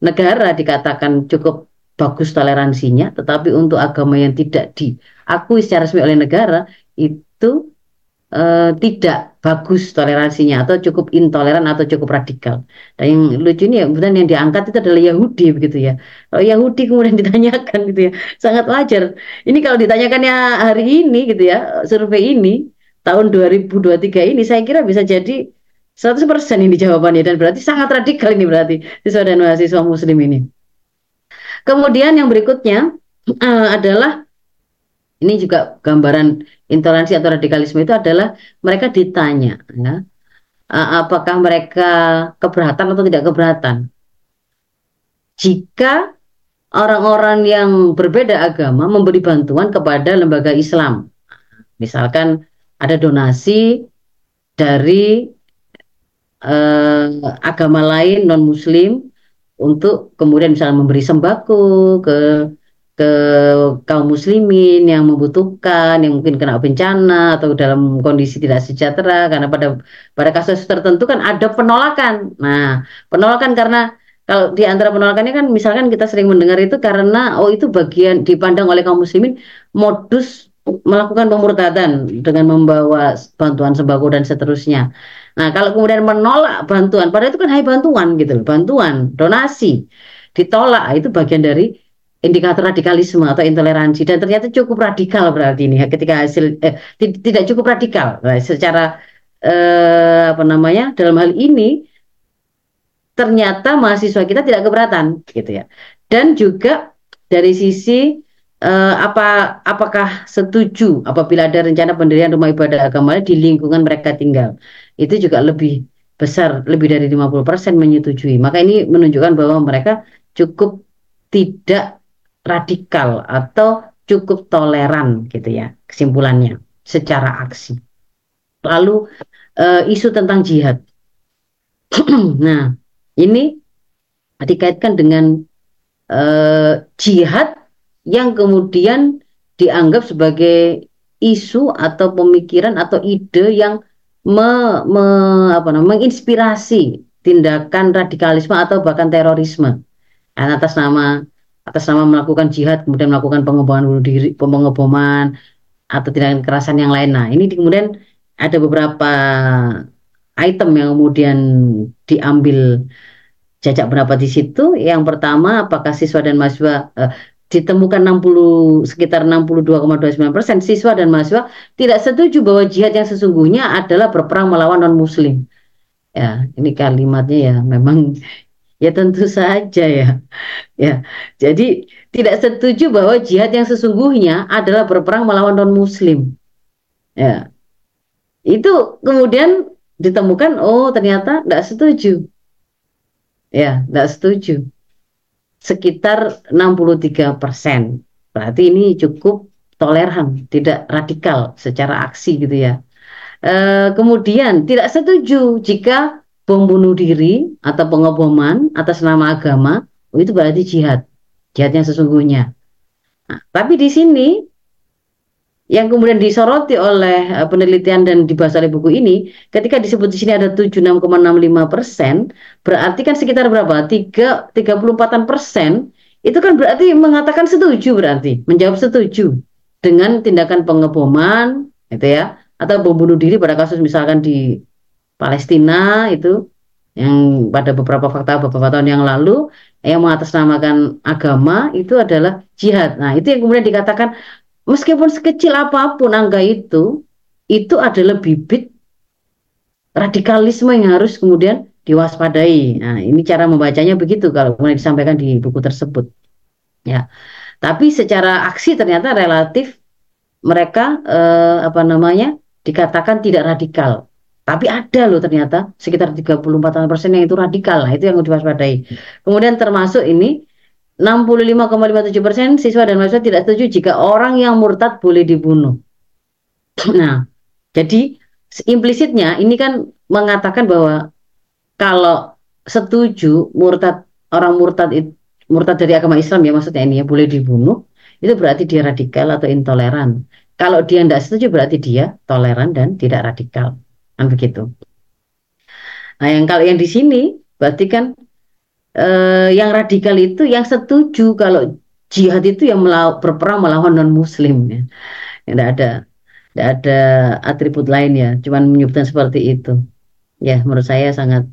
Speaker 2: negara dikatakan cukup bagus toleransinya, tetapi untuk agama yang tidak diakui secara resmi oleh negara itu uh, tidak bagus toleransinya atau cukup intoleran atau cukup radikal. Dan yang lucu ini ya kemudian yang diangkat itu adalah Yahudi begitu ya. Kalau Yahudi kemudian ditanyakan gitu ya, sangat wajar. Ini kalau ditanyakan ya hari ini gitu ya, survei ini tahun 2023 ini saya kira bisa jadi 100% ini jawabannya dan berarti sangat radikal ini berarti siswa dan mahasiswa muslim ini. Kemudian yang berikutnya uh, adalah ini juga gambaran intoleransi atau radikalisme itu adalah mereka ditanya ya, apakah mereka keberatan atau tidak keberatan. Jika orang-orang yang berbeda agama memberi bantuan kepada lembaga Islam, misalkan ada donasi dari eh, agama lain non Muslim untuk kemudian misalnya memberi sembako ke ke kaum muslimin yang membutuhkan, yang mungkin kena bencana atau dalam kondisi tidak sejahtera karena pada pada kasus tertentu kan ada penolakan. Nah, penolakan karena kalau di antara penolakannya kan misalkan kita sering mendengar itu karena oh itu bagian dipandang oleh kaum muslimin modus melakukan pemurtadan dengan membawa bantuan sembako dan seterusnya. Nah, kalau kemudian menolak bantuan, padahal itu kan hai bantuan gitu bantuan, donasi ditolak itu bagian dari indikator radikalisme atau intoleransi. Dan ternyata cukup radikal berarti ini ya ketika hasil eh, tidak cukup radikal. Nah, secara eh, apa namanya dalam hal ini ternyata mahasiswa kita tidak keberatan gitu ya. Dan juga dari sisi eh, apa apakah setuju apabila ada rencana pendirian rumah ibadah agama di lingkungan mereka tinggal itu juga lebih besar lebih dari 50% menyetujui maka ini menunjukkan bahwa mereka cukup tidak radikal atau cukup toleran gitu ya kesimpulannya secara aksi. Lalu uh, isu tentang jihad. nah, ini dikaitkan dengan uh, jihad yang kemudian dianggap sebagai isu atau pemikiran atau ide yang me, me, apa namanya, menginspirasi tindakan radikalisme atau bahkan terorisme atas nama atas nama melakukan jihad kemudian melakukan pengoboman bunuh diri, pengeboman atau tindakan kekerasan yang lain. Nah, ini kemudian ada beberapa item yang kemudian diambil jajak pendapat di situ. Yang pertama, apakah siswa dan mahasiswa eh, ditemukan 60 sekitar 62,29 persen siswa dan mahasiswa tidak setuju bahwa jihad yang sesungguhnya adalah berperang melawan non Muslim. Ya, ini kalimatnya ya memang Ya tentu saja ya. Ya. Jadi tidak setuju bahwa jihad yang sesungguhnya adalah berperang melawan non muslim. Ya. Itu kemudian ditemukan oh ternyata tidak setuju. Ya, tidak setuju. Sekitar 63 persen. Berarti ini cukup toleran, tidak radikal secara aksi gitu ya. E, kemudian tidak setuju jika bom bunuh diri atau pengeboman atas nama agama oh, itu berarti jihad jihad yang sesungguhnya nah, tapi di sini yang kemudian disoroti oleh uh, penelitian dan dibahas oleh buku ini, ketika disebut di sini ada 76,65 persen, berarti kan sekitar berapa? 3, 34 persen, itu kan berarti mengatakan setuju berarti, menjawab setuju dengan tindakan pengeboman, itu ya, atau bom bunuh diri pada kasus misalkan di Palestina itu yang pada beberapa fakta beberapa tahun yang lalu yang mengatasnamakan agama itu adalah jihad. Nah, itu yang kemudian dikatakan meskipun sekecil apa pun angka itu, itu adalah bibit radikalisme yang harus kemudian diwaspadai. Nah, ini cara membacanya begitu kalau kemudian disampaikan di buku tersebut. Ya. Tapi secara aksi ternyata relatif mereka eh, apa namanya dikatakan tidak radikal. Tapi ada loh ternyata sekitar 34 persen yang itu radikal. Nah, itu yang diwaspadai. Kemudian termasuk ini 65,57 persen siswa dan mahasiswa tidak setuju jika orang yang murtad boleh dibunuh. Nah, jadi implisitnya ini kan mengatakan bahwa kalau setuju murtad orang murtad murtad dari agama Islam ya maksudnya ini ya boleh dibunuh itu berarti dia radikal atau intoleran. Kalau dia tidak setuju berarti dia toleran dan tidak radikal. Kan begitu. Nah, yang kalau yang di sini berarti kan eh, yang radikal itu yang setuju kalau jihad itu yang melaw, berperang melawan non muslim ya. Tidak ada tidak ada atribut lain ya, cuman menyebutkan seperti itu. Ya, menurut saya sangat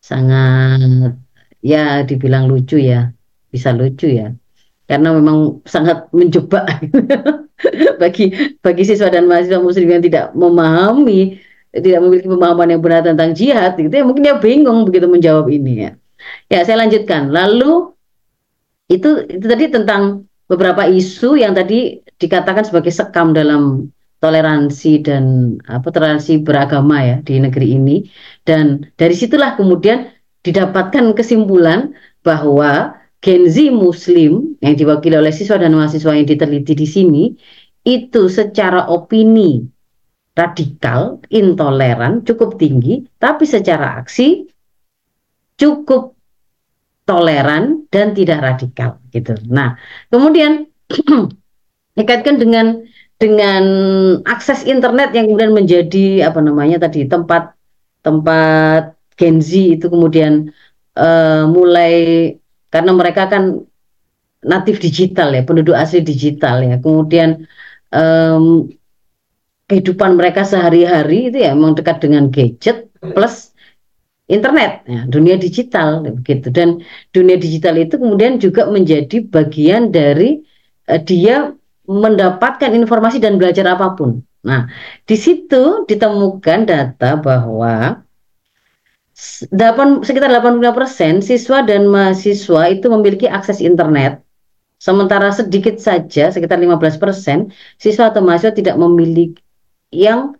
Speaker 2: sangat ya dibilang lucu ya, bisa lucu ya. Karena memang sangat menjebak bagi bagi siswa dan mahasiswa muslim yang tidak memahami tidak memiliki pemahaman yang benar tentang jihad gitu ya. Mungkin dia bingung begitu menjawab ini ya. Ya saya lanjutkan. Lalu itu itu tadi tentang beberapa isu yang tadi dikatakan sebagai sekam dalam toleransi dan apa toleransi beragama ya di negeri ini. Dan dari situlah kemudian didapatkan kesimpulan bahwa Gen Z Muslim yang diwakili oleh siswa dan mahasiswa yang diteliti di sini itu secara opini radikal, intoleran, cukup tinggi, tapi secara aksi cukup toleran dan tidak radikal gitu. Nah, kemudian dikaitkan dengan dengan akses internet yang kemudian menjadi apa namanya tadi tempat tempat Gen Z itu kemudian uh, mulai karena mereka kan natif digital ya, penduduk asli digital ya. Kemudian um, kehidupan mereka sehari-hari itu ya memang dekat dengan gadget plus internet ya, dunia digital begitu dan dunia digital itu kemudian juga menjadi bagian dari uh, dia mendapatkan informasi dan belajar apa pun. Nah, di situ ditemukan data bahwa 8, sekitar 85% siswa dan mahasiswa itu memiliki akses internet. Sementara sedikit saja, sekitar 15% siswa atau mahasiswa tidak memiliki yang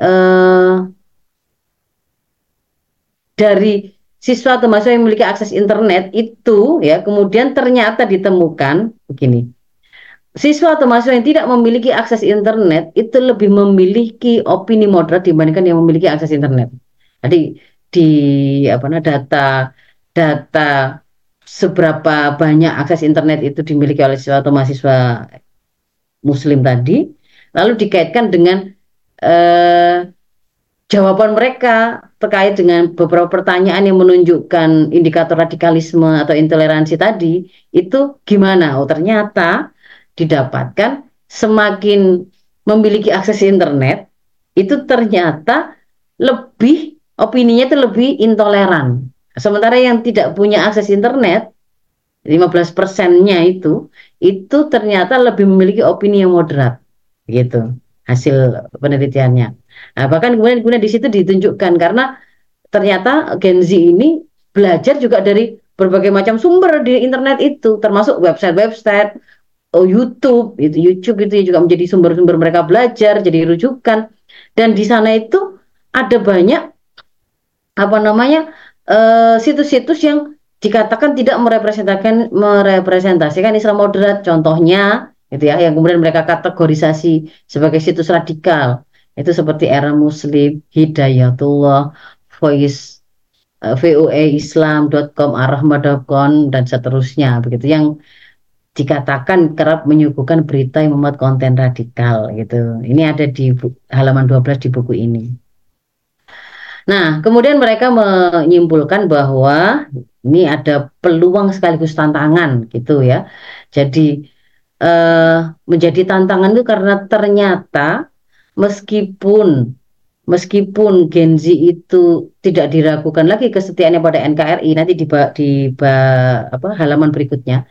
Speaker 2: eh, dari siswa atau mahasiswa yang memiliki akses internet itu ya kemudian ternyata ditemukan begini. Siswa atau mahasiswa yang tidak memiliki akses internet itu lebih memiliki opini moderat dibandingkan yang memiliki akses internet. Jadi di apa namanya data data seberapa banyak akses internet itu dimiliki oleh siswa atau mahasiswa muslim tadi lalu dikaitkan dengan eh, jawaban mereka terkait dengan beberapa pertanyaan yang menunjukkan indikator radikalisme atau intoleransi tadi itu gimana oh ternyata didapatkan semakin memiliki akses internet itu ternyata lebih opininya itu lebih intoleran. Sementara yang tidak punya akses internet, 15 persennya itu, itu ternyata lebih memiliki opini yang moderat. Gitu, hasil penelitiannya. Nah, bahkan kemudian, kemudian di situ ditunjukkan, karena ternyata Gen Z ini belajar juga dari berbagai macam sumber di internet itu, termasuk website-website, oh, YouTube, itu YouTube itu juga menjadi sumber-sumber mereka belajar, jadi rujukan. Dan di sana itu ada banyak apa namanya eh, situs-situs uh, yang dikatakan tidak merepresentasikan merepresentasikan Islam moderat contohnya itu ya yang kemudian mereka kategorisasi sebagai situs radikal itu seperti era muslim hidayatullah voice uh, voaislam.com arahmah.com dan seterusnya begitu yang dikatakan kerap menyuguhkan berita yang memuat konten radikal gitu. Ini ada di halaman 12 di buku ini. Nah, kemudian mereka menyimpulkan bahwa ini ada peluang sekaligus tantangan gitu ya. Jadi eh, menjadi tantangan itu karena ternyata meskipun meskipun Gen Z itu tidak diragukan lagi kesetiaannya pada NKRI nanti di di apa halaman berikutnya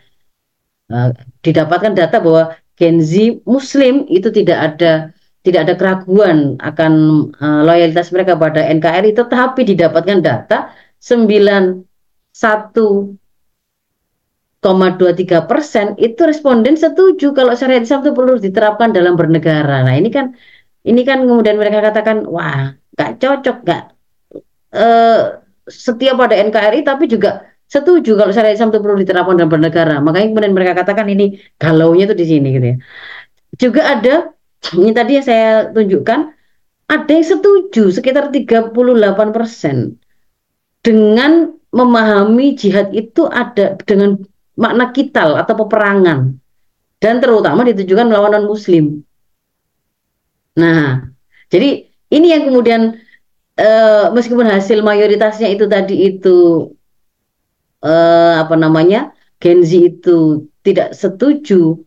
Speaker 2: uh, didapatkan data bahwa Gen Z Muslim itu tidak ada tidak ada keraguan akan uh, loyalitas mereka pada NKRI tetapi didapatkan data 91,23 persen itu responden setuju kalau syariat Islam itu perlu diterapkan dalam bernegara. Nah ini kan ini kan kemudian mereka katakan wah nggak cocok nggak uh, setia pada NKRI tapi juga setuju kalau syariat Islam itu perlu diterapkan dalam bernegara. Makanya kemudian mereka katakan ini galaunya itu di sini gitu ya. Juga ada ini tadi yang saya tunjukkan ada yang setuju sekitar 38 persen dengan memahami jihad itu ada dengan makna kital atau peperangan dan terutama ditujukan melawan non muslim. Nah, jadi ini yang kemudian uh, meskipun hasil mayoritasnya itu tadi itu uh, apa namanya Gen Z itu tidak setuju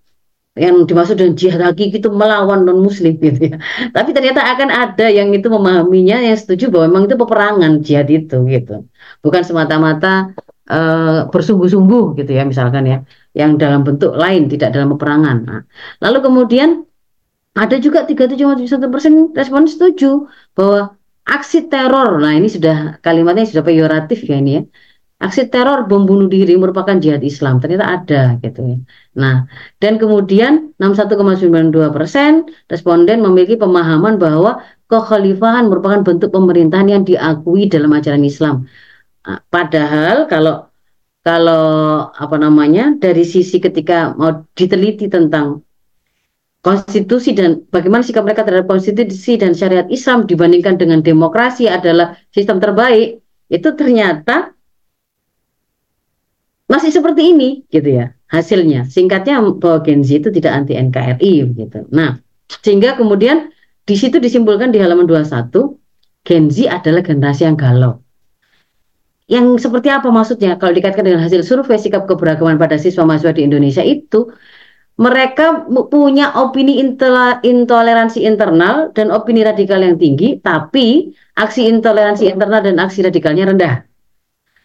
Speaker 2: yang dimaksud dengan jihad hakiki itu melawan non muslim gitu ya. Tapi ternyata akan ada yang itu memahaminya yang setuju bahwa memang itu peperangan jihad itu gitu. Bukan semata-mata uh, bersungguh-sungguh gitu ya misalkan ya, yang dalam bentuk lain tidak dalam peperangan. Nah, lalu kemudian ada juga 37,1 persen respon setuju bahwa aksi teror, nah ini sudah kalimatnya sudah peyoratif ya ini ya aksi teror bom bunuh diri merupakan jihad Islam ternyata ada gitu ya. Nah dan kemudian 61,92 persen responden memiliki pemahaman bahwa kekhalifahan merupakan bentuk pemerintahan yang diakui dalam ajaran Islam. Nah, padahal kalau kalau apa namanya dari sisi ketika mau diteliti tentang konstitusi dan bagaimana sikap mereka terhadap konstitusi dan syariat Islam dibandingkan dengan demokrasi adalah sistem terbaik itu ternyata masih seperti ini gitu ya hasilnya. Singkatnya bahwa Gen Z itu tidak anti NKRI gitu. Nah sehingga kemudian di situ disimpulkan di halaman 21 Gen Z adalah generasi yang galau yang seperti apa maksudnya? Kalau dikaitkan dengan hasil survei sikap keberagaman pada siswa mahasiswa di Indonesia itu mereka punya opini intoleransi internal dan opini radikal yang tinggi tapi aksi intoleransi internal dan aksi radikalnya rendah.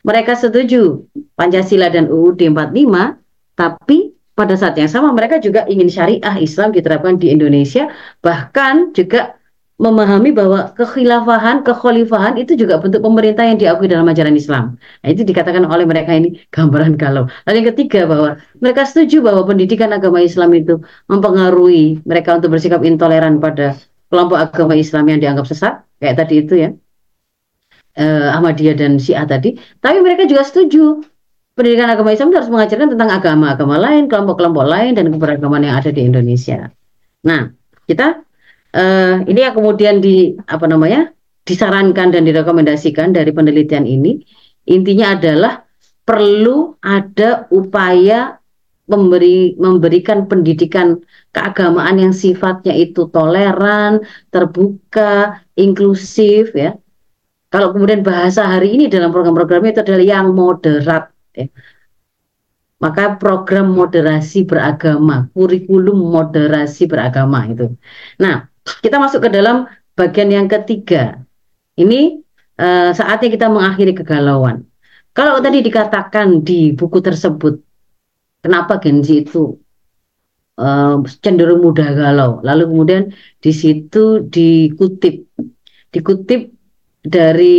Speaker 2: Mereka setuju Pancasila dan UUD 45, tapi pada saat yang sama mereka juga ingin syariah Islam diterapkan di Indonesia, bahkan juga memahami bahwa kekhilafahan, kekhalifahan itu juga bentuk pemerintah yang diakui dalam ajaran Islam. Nah, itu dikatakan oleh mereka ini gambaran galau. Lalu yang ketiga bahwa mereka setuju bahwa pendidikan agama Islam itu mempengaruhi mereka untuk bersikap intoleran pada kelompok agama Islam yang dianggap sesat, kayak tadi itu ya eh, Ahmadiyah dan Syiah tadi, tapi mereka juga setuju pendidikan agama Islam harus mengajarkan tentang agama-agama lain, kelompok-kelompok lain dan keberagaman yang ada di Indonesia. Nah, kita eh, ini yang kemudian di apa namanya disarankan dan direkomendasikan dari penelitian ini intinya adalah perlu ada upaya memberi memberikan pendidikan keagamaan yang sifatnya itu toleran, terbuka, inklusif ya kalau kemudian bahasa hari ini dalam program-programnya itu adalah yang moderat, ya. maka program moderasi beragama, kurikulum moderasi beragama itu. Nah, kita masuk ke dalam bagian yang ketiga. Ini uh, saatnya kita mengakhiri kegalauan. Kalau tadi dikatakan di buku tersebut, kenapa Gen Z itu uh, cenderung mudah galau. Lalu kemudian di situ dikutip, dikutip dari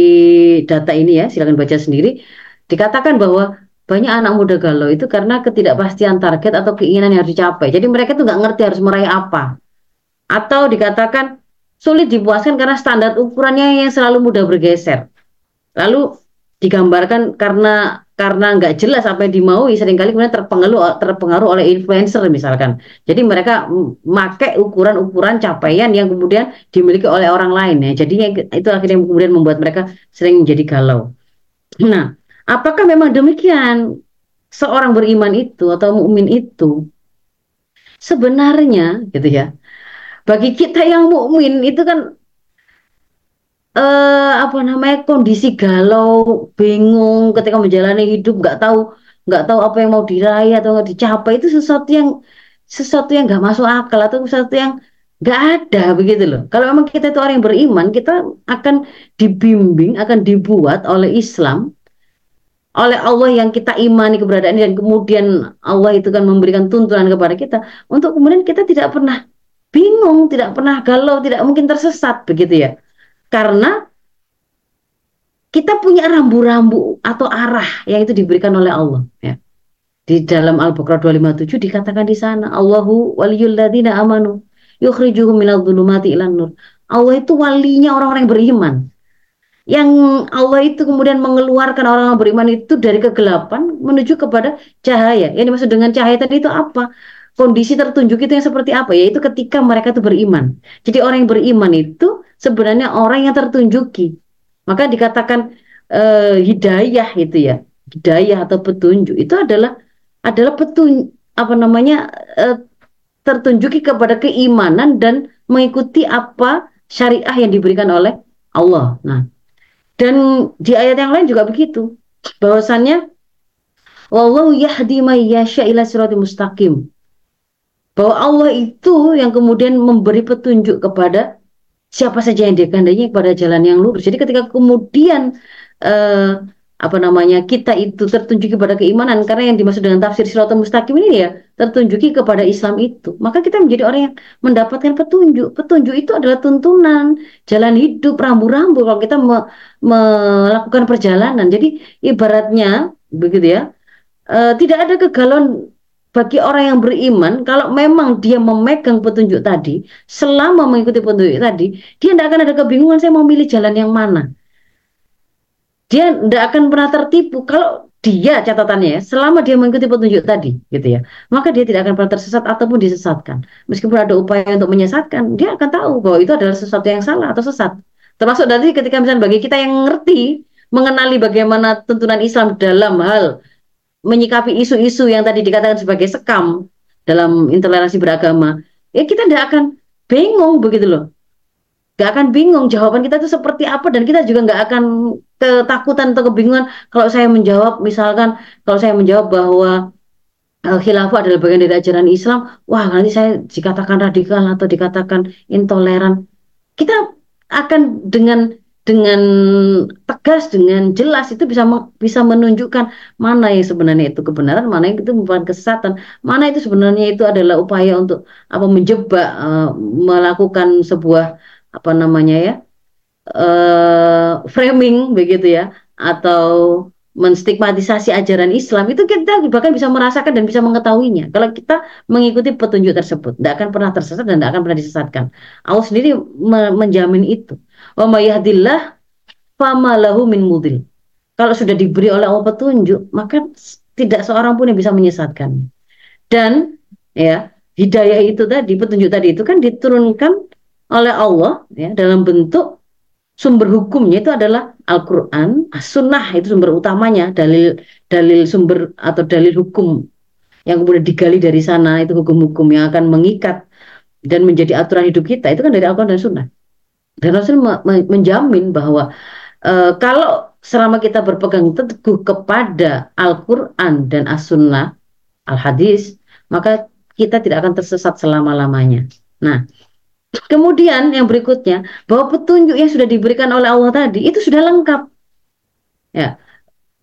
Speaker 2: data ini ya, silakan baca sendiri, dikatakan bahwa banyak anak muda galau itu karena ketidakpastian target atau keinginan yang harus dicapai. Jadi mereka tuh nggak ngerti harus meraih apa. Atau dikatakan sulit dipuaskan karena standar ukurannya yang selalu mudah bergeser. Lalu digambarkan karena karena nggak jelas apa yang dimaui sering kali kemudian terpengaruh terpengaruh oleh influencer misalkan. Jadi mereka memakai ukuran-ukuran capaian yang kemudian dimiliki oleh orang lain ya. Jadi itu akhirnya kemudian membuat mereka sering menjadi galau. Nah, apakah memang demikian? seorang beriman itu atau mukmin itu sebenarnya gitu ya. Bagi kita yang mukmin itu kan eh, apa namanya kondisi galau, bingung ketika menjalani hidup, nggak tahu nggak tahu apa yang mau diraih atau nggak dicapai itu sesuatu yang sesuatu yang nggak masuk akal atau sesuatu yang nggak ada begitu loh. Kalau memang kita itu orang yang beriman, kita akan dibimbing, akan dibuat oleh Islam, oleh Allah yang kita imani keberadaan dan kemudian Allah itu kan memberikan tuntunan kepada kita untuk kemudian kita tidak pernah bingung, tidak pernah galau, tidak mungkin tersesat begitu ya. Karena kita punya rambu-rambu atau arah yang itu diberikan oleh Allah ya. Di dalam Al-Baqarah 257 dikatakan di sana Allahu waliyul ladzina amanu yukhrijuhum minadh dhulumati ilan nur. Allah itu walinya orang-orang yang beriman. Yang Allah itu kemudian mengeluarkan orang-orang beriman itu dari kegelapan menuju kepada cahaya. Yang dimaksud dengan cahaya tadi itu apa? Kondisi tertunjuk itu yang seperti apa? Yaitu ketika mereka itu beriman. Jadi orang yang beriman itu sebenarnya orang yang tertunjuki. Maka dikatakan eh, hidayah itu ya. Hidayah atau petunjuk itu adalah adalah petun apa namanya eh, tertunjuki kepada keimanan dan mengikuti apa syariah yang diberikan oleh Allah. Nah, dan di ayat yang lain juga begitu. Bahwasannya wallahu yahdi may yasha ila mustaqim. Bahwa Allah itu yang kemudian memberi petunjuk kepada siapa saja yang dikehendaki kepada jalan yang lurus. Jadi ketika kemudian eh, apa namanya kita itu tertunjuki pada keimanan karena yang dimaksud dengan tafsir siratal mustaqim ini ya tertunjuki kepada Islam itu maka kita menjadi orang yang mendapatkan petunjuk petunjuk itu adalah tuntunan jalan hidup rambu-rambu kalau kita me melakukan perjalanan jadi ibaratnya begitu ya e, tidak ada kegalauan bagi orang yang beriman kalau memang dia memegang petunjuk tadi selama mengikuti petunjuk tadi dia tidak akan ada kebingungan saya mau milih jalan yang mana? Dia tidak akan pernah tertipu. Kalau dia catatannya ya, selama dia mengikuti petunjuk tadi gitu ya maka dia tidak akan pernah tersesat ataupun disesatkan. Meskipun ada upaya untuk menyesatkan dia akan tahu bahwa itu adalah sesuatu yang salah atau sesat. Termasuk dari ketika misalnya bagi kita yang ngerti mengenali bagaimana tuntunan Islam dalam hal menyikapi isu-isu yang tadi dikatakan sebagai sekam dalam intoleransi beragama ya kita tidak akan bingung begitu loh Gak akan bingung jawaban kita itu seperti apa dan kita juga nggak akan ketakutan atau kebingungan kalau saya menjawab misalkan kalau saya menjawab bahwa uh, khilafah adalah bagian dari ajaran Islam, wah nanti saya dikatakan radikal atau dikatakan intoleran. Kita akan dengan dengan tegas dengan jelas itu bisa bisa menunjukkan mana yang sebenarnya itu kebenaran, mana yang itu merupakan kesesatan, mana itu sebenarnya itu adalah upaya untuk apa menjebak uh, melakukan sebuah apa namanya ya uh, framing begitu ya atau menstigmatisasi ajaran Islam itu kita bahkan bisa merasakan dan bisa mengetahuinya. Kalau kita mengikuti petunjuk tersebut tidak akan pernah tersesat dan tidak akan pernah disesatkan. Allah sendiri menjamin itu wa mayahdillah famalahu min mudil kalau sudah diberi oleh Allah petunjuk maka tidak seorang pun yang bisa menyesatkan dan ya hidayah itu tadi petunjuk tadi itu kan diturunkan oleh Allah ya dalam bentuk sumber hukumnya itu adalah Al-Qur'an, As-Sunnah itu sumber utamanya, dalil dalil sumber atau dalil hukum yang kemudian digali dari sana itu hukum-hukum yang akan mengikat dan menjadi aturan hidup kita itu kan dari Al-Qur'an dan Sunnah. Dan Rasul menjamin bahwa e, kalau selama kita berpegang teguh kepada Al-Qur'an dan As-Sunnah, Al-Hadis, maka kita tidak akan tersesat selama-lamanya. Nah, Kemudian yang berikutnya bahwa petunjuk yang sudah diberikan oleh Allah tadi itu sudah lengkap. Ya.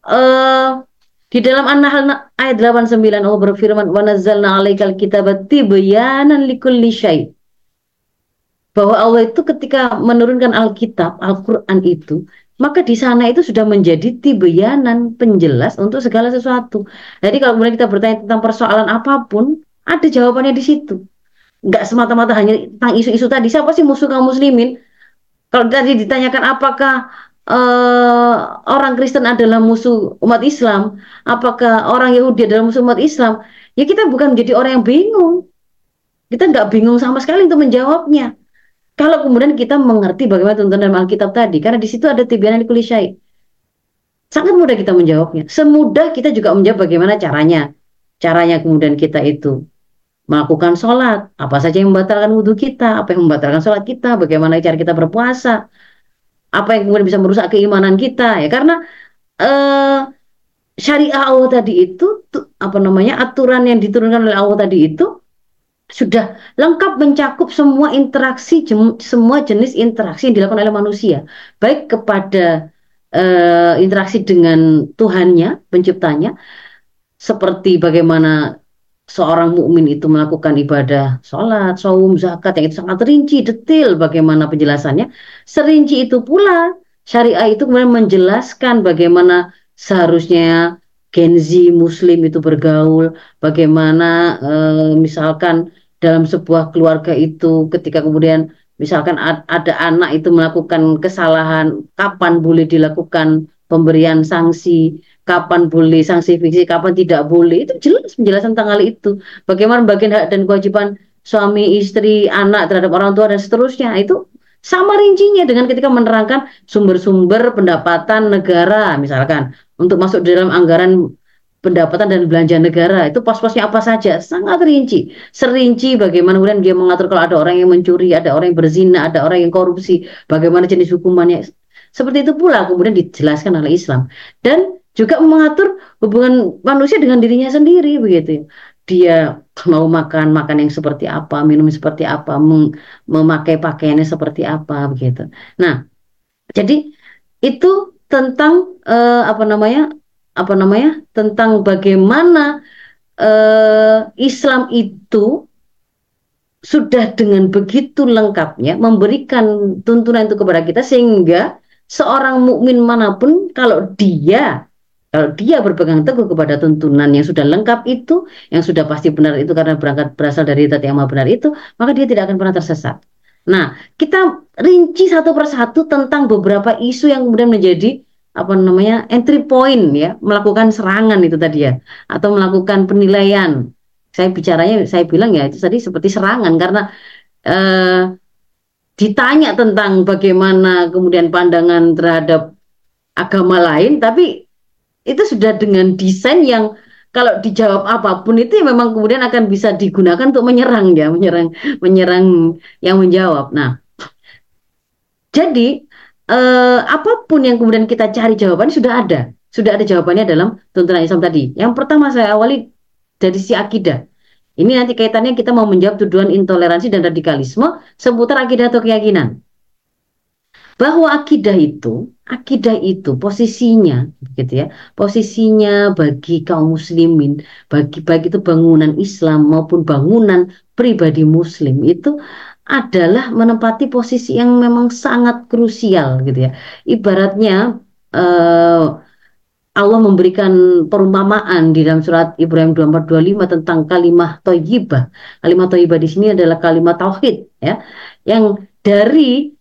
Speaker 2: Uh, di dalam An-Nahl ayat 89 Allah berfirman wa nazzalna 'alaikal kitaba tibyanan likulli syai. Bahwa Allah itu ketika menurunkan Alkitab, Al-Qur'an itu, maka di sana itu sudah menjadi tibyanan penjelas untuk segala sesuatu. Jadi kalau kemudian kita bertanya tentang persoalan apa pun, ada jawabannya di situ. Nggak semata-mata hanya tentang isu-isu tadi siapa sih musuh kaum muslimin? Kalau tadi ditanyakan apakah uh, orang Kristen adalah musuh umat Islam apakah orang Yahudi adalah musuh umat Islam ya kita bukan menjadi orang yang bingung. Kita nggak bingung sama sekali untuk menjawabnya kalau kemudian kita mengerti bagaimana tuntunan dalam Alkitab tadi karena di situ ada tibianan kulisyai Sangat mudah kita menjawabnya. Semudah kita juga menjawab bagaimana caranya. Caranya kemudian kita itu melakukan sholat. Apa saja yang membatalkan wudhu kita, apa yang membatalkan sholat kita, bagaimana cara kita berpuasa, apa yang kemudian bisa merusak keimanan kita. Ya karena eh, syariah Allah tadi itu apa namanya aturan yang diturunkan oleh Allah tadi itu sudah lengkap mencakup semua interaksi semua jenis interaksi yang dilakukan oleh manusia baik kepada uh, interaksi dengan Tuhannya, penciptanya, seperti bagaimana seorang mukmin itu melakukan ibadah sholat, saum, zakat yang itu sangat rinci, detail bagaimana penjelasannya. Serinci itu pula syariah itu kemudian menjelaskan bagaimana seharusnya Genzi Muslim itu bergaul, bagaimana e, misalkan dalam sebuah keluarga itu ketika kemudian misalkan ada anak itu melakukan kesalahan, kapan boleh dilakukan pemberian sanksi, kapan boleh sanksi fiksi, kapan tidak boleh, itu jelas penjelasan tentang hal itu. Bagaimana bagian hak dan kewajiban suami, istri, anak terhadap orang tua dan seterusnya itu sama rincinya dengan ketika menerangkan sumber-sumber pendapatan negara misalkan untuk masuk dalam anggaran pendapatan dan belanja negara itu pos-posnya apa saja? Sangat rinci. Serinci bagaimana kemudian dia mengatur kalau ada orang yang mencuri ada orang yang berzina ada orang yang korupsi bagaimana jenis hukumannya. Seperti itu pula kemudian dijelaskan oleh Islam. Dan juga mengatur hubungan manusia dengan dirinya sendiri begitu. Dia mau makan makan yang seperti apa minum seperti apa memakai pakaiannya seperti apa begitu. Nah jadi itu tentang uh, apa namanya apa namanya tentang bagaimana uh, Islam itu sudah dengan begitu lengkapnya memberikan tuntunan itu kepada kita sehingga seorang mukmin mana pun kalau dia kalau dia berpegang teguh kepada tuntunan yang sudah lengkap itu, yang sudah pasti benar itu karena berangkat berasal dari zat yang maha benar itu, maka dia tidak akan pernah tersesat. Nah, kita rinci satu persatu tentang beberapa isu yang kemudian menjadi apa namanya entry point ya. Melakukan serangan itu tadi ya. Atau melakukan penilaian. Saya bicaranya saya bilang ya itu tadi seperti serangan. Karena eh, ditanya tentang bagaimana kemudian pandangan terhadap agama lain tapi itu sudah dengan desain yang kalau dijawab apa pun itu ya memang kemudian akan bisa digunakan untuk menyerang ya menyerang menyerang yang menjawab nah jadi eh, apa pun yang kemudian kita cari jawabannya sudah ada. Sudah ada jawabannya dalam tuntunan Islam tadi. Yang pertama saya awali dari si akidah. Ini nanti kaitannya kita mau menjawab tuduhan intoleransi dan radikalisme seputar akidah atau keyakinan. Bahwa akidah itu, akidah itu posisinya, gitu ya, posisinya bagi kaum muslimin, bagi baik itu bangunan Islam maupun bangunan pribadi Muslim itu adalah menempati posisi yang memang sangat krusial gitu ya. Ibaratnya uh, Allah memberikan perumpamaan di dalam surat Ibrahim 2425 tentang kalimat thayyibah. Kalimat thayyibah di sini adalah kalimat tauhid ya. Yang dari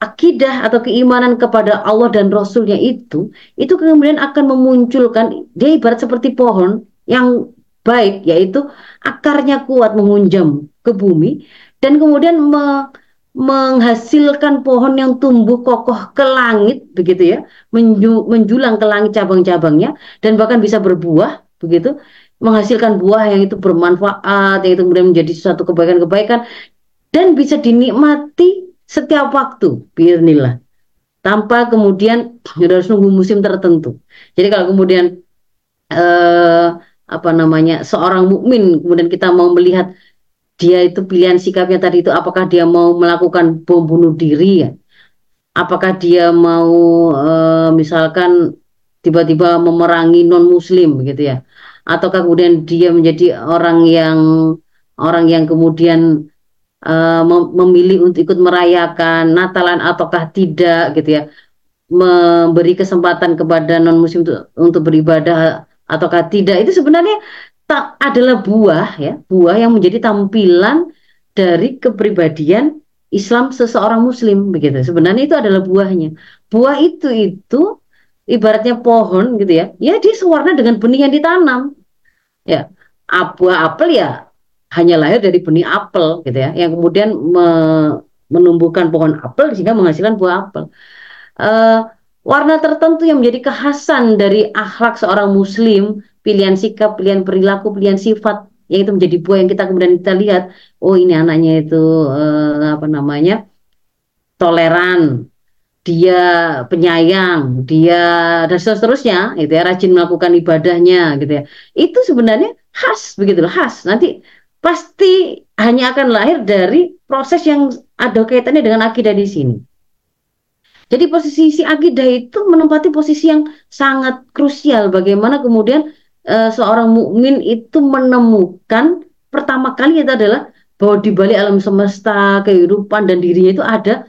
Speaker 2: akidah atau keimanan kepada Allah dan Rasulnya itu, itu kemudian akan memunculkan dia ibarat seperti pohon yang baik, yaitu akarnya kuat mengunjam ke bumi dan kemudian me, menghasilkan pohon yang tumbuh kokoh ke langit begitu ya menju, menjulang ke langit cabang-cabangnya dan bahkan bisa berbuah begitu menghasilkan buah yang itu bermanfaat yang itu kemudian menjadi suatu kebaikan-kebaikan dan bisa dinikmati setiap waktu biarnilah tanpa kemudian harus nunggu musim tertentu. Jadi kalau kemudian eh, apa namanya seorang mukmin kemudian kita mau melihat dia itu pilihan sikapnya tadi itu apakah dia mau melakukan bom bunuh diri ya? Apakah dia mau e, misalkan tiba-tiba memerangi non muslim gitu ya? Ataukah kemudian dia menjadi orang yang orang yang kemudian e, memilih untuk ikut merayakan Natalan ataukah tidak gitu ya memberi kesempatan kepada non muslim untuk, untuk beribadah ataukah tidak itu sebenarnya tak adalah buah ya, buah yang menjadi tampilan dari kepribadian Islam seseorang muslim begitu. Sebenarnya itu adalah buahnya. Buah itu itu ibaratnya pohon gitu ya. Ya dia sewarna dengan benih yang ditanam. Ya. Buah apel ya hanya lahir dari benih apel gitu ya, yang kemudian me menumbuhkan pohon apel sehingga menghasilkan buah apel. Uh, warna tertentu yang menjadi kekhasan dari akhlak seorang muslim, pilihan sikap, pilihan perilaku, pilihan sifat yang itu menjadi buah yang kita kemudian kita lihat, oh ini anaknya itu eh, apa namanya? toleran, dia penyayang, dia dan seterusnya, itu ya rajin melakukan ibadahnya gitu ya. Itu sebenarnya khas begitu loh, khas. Nanti pasti hanya akan lahir dari proses yang ada kaitannya dengan akidah di sini. Jadi posisi si akidah itu menempati posisi yang sangat krusial bagaimana kemudian uh, seorang mukmin itu menemukan pertama kali itu adalah bahwa di balik alam semesta, kehidupan dan dirinya itu ada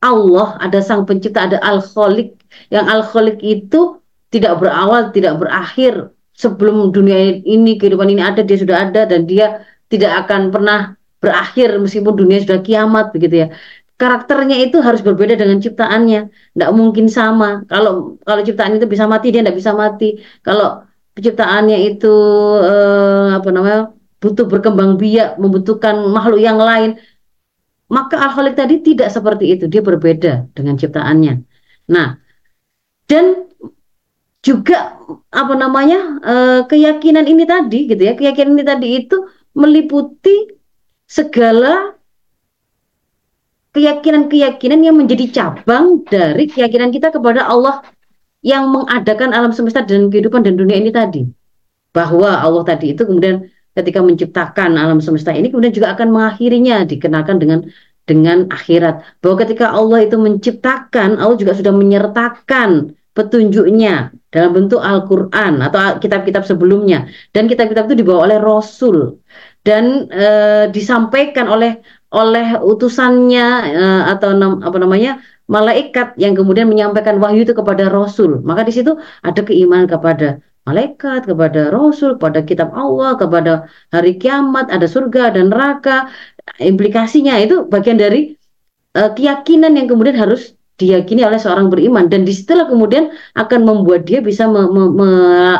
Speaker 2: Allah, ada Sang Pencipta, ada Al-Khaliq. Yang Al-Khaliq itu tidak berawal, tidak berakhir. Sebelum dunia ini, kehidupan ini ada, dia sudah ada dan dia tidak akan pernah berakhir meskipun dunia sudah kiamat begitu ya. Karakternya itu harus berbeda dengan ciptaannya, tidak mungkin sama. Kalau kalau ciptaan itu bisa mati, dia tidak bisa mati. Kalau penciptaannya itu eh, apa namanya butuh berkembang biak, membutuhkan makhluk yang lain, maka al tadi tidak seperti itu, dia berbeda dengan ciptaannya. Nah, dan juga apa namanya eh, keyakinan ini tadi gitu ya, keyakinan ini tadi itu meliputi segala keyakinan-keyakinan yang menjadi cabang dari keyakinan kita kepada Allah yang mengadakan alam semesta dan kehidupan dan dunia ini tadi. Bahwa Allah tadi itu kemudian ketika menciptakan alam semesta ini kemudian juga akan mengakhirinya dikenakan dengan dengan akhirat. Bahwa ketika Allah itu menciptakan Allah juga sudah menyertakan petunjuknya dalam bentuk Al-Qur'an atau kitab-kitab sebelumnya. Dan kitab-kitab itu dibawa oleh rasul. Dan e, disampaikan oleh oleh utusannya e, atau nam, apa namanya malaikat yang kemudian menyampaikan wahyu itu kepada rasul. Maka di situ ada keimanan kepada malaikat, kepada rasul, kepada kitab Allah, kepada hari kiamat, ada surga dan neraka. Implikasinya itu bagian dari uh, keyakinan yang kemudian harus diyakini oleh seorang beriman dan di situlah kemudian akan membuat dia bisa me me me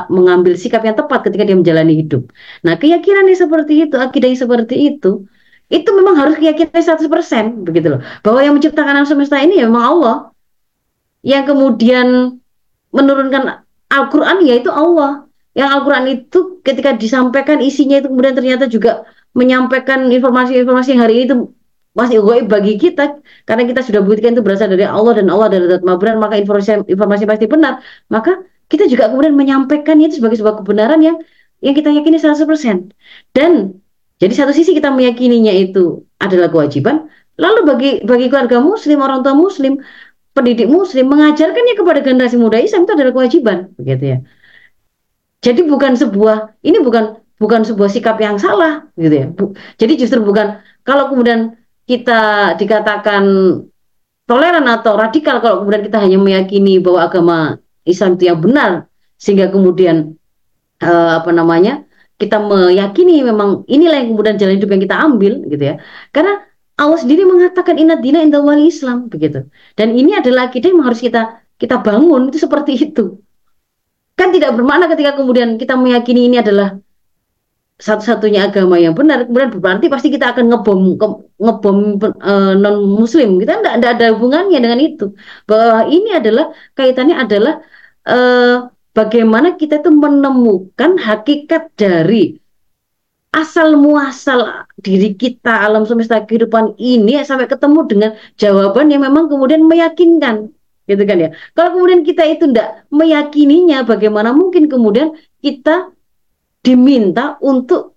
Speaker 2: mengambil sikap yang tepat ketika dia menjalani hidup. Nah, keyakinan yang seperti itu, akidah yang seperti itu, itu memang harus keyakinan 100% begitu loh. Bahwa yang menciptakan alam semesta ini ya memang Allah. Yang kemudian menurunkan Al-Quran yaitu Allah. Yang Al-Quran itu ketika disampaikan isinya itu kemudian ternyata juga menyampaikan informasi-informasi yang hari ini itu masih goib bagi kita karena kita sudah buktikan itu berasal dari Allah dan Allah dari zat benar maka informasi informasi pasti benar. Maka kita juga kemudian menyampaikannya itu sebagai sebuah kebenaran yang yang kita yakini 100% dan jadi satu sisi kita meyakininya itu adalah kewajiban lalu bagi bagi keluarga muslim orang tua muslim pendidik muslim mengajarkannya kepada generasi muda Islam itu adalah kewajiban begitu ya. Jadi bukan sebuah ini bukan bukan sebuah sikap yang salah gitu ya. Bu, jadi justru bukan kalau kemudian kita dikatakan toleran atau radikal kalau kemudian kita hanya meyakini bahwa agama Islam itu yang benar sehingga kemudian uh, apa namanya kita meyakini memang inilah yang kemudian jalan hidup yang kita ambil gitu ya karena Allah sendiri mengatakan inat dina wali Islam begitu. Dan ini adalah akidah yang harus kita kita bangun itu seperti itu. Kan tidak bermakna ketika kemudian kita meyakini ini adalah satu-satunya agama yang benar, kemudian berarti pasti kita akan ngebom ngebom e, non muslim. Kita tidak ada hubungannya dengan itu. Bahwa ini adalah kaitannya adalah e, bagaimana kita itu menemukan hakikat dari asal muasal diri kita alam semesta kehidupan ini sampai ketemu dengan jawaban yang memang kemudian meyakinkan gitu kan ya kalau kemudian kita itu tidak meyakininya bagaimana mungkin kemudian kita diminta untuk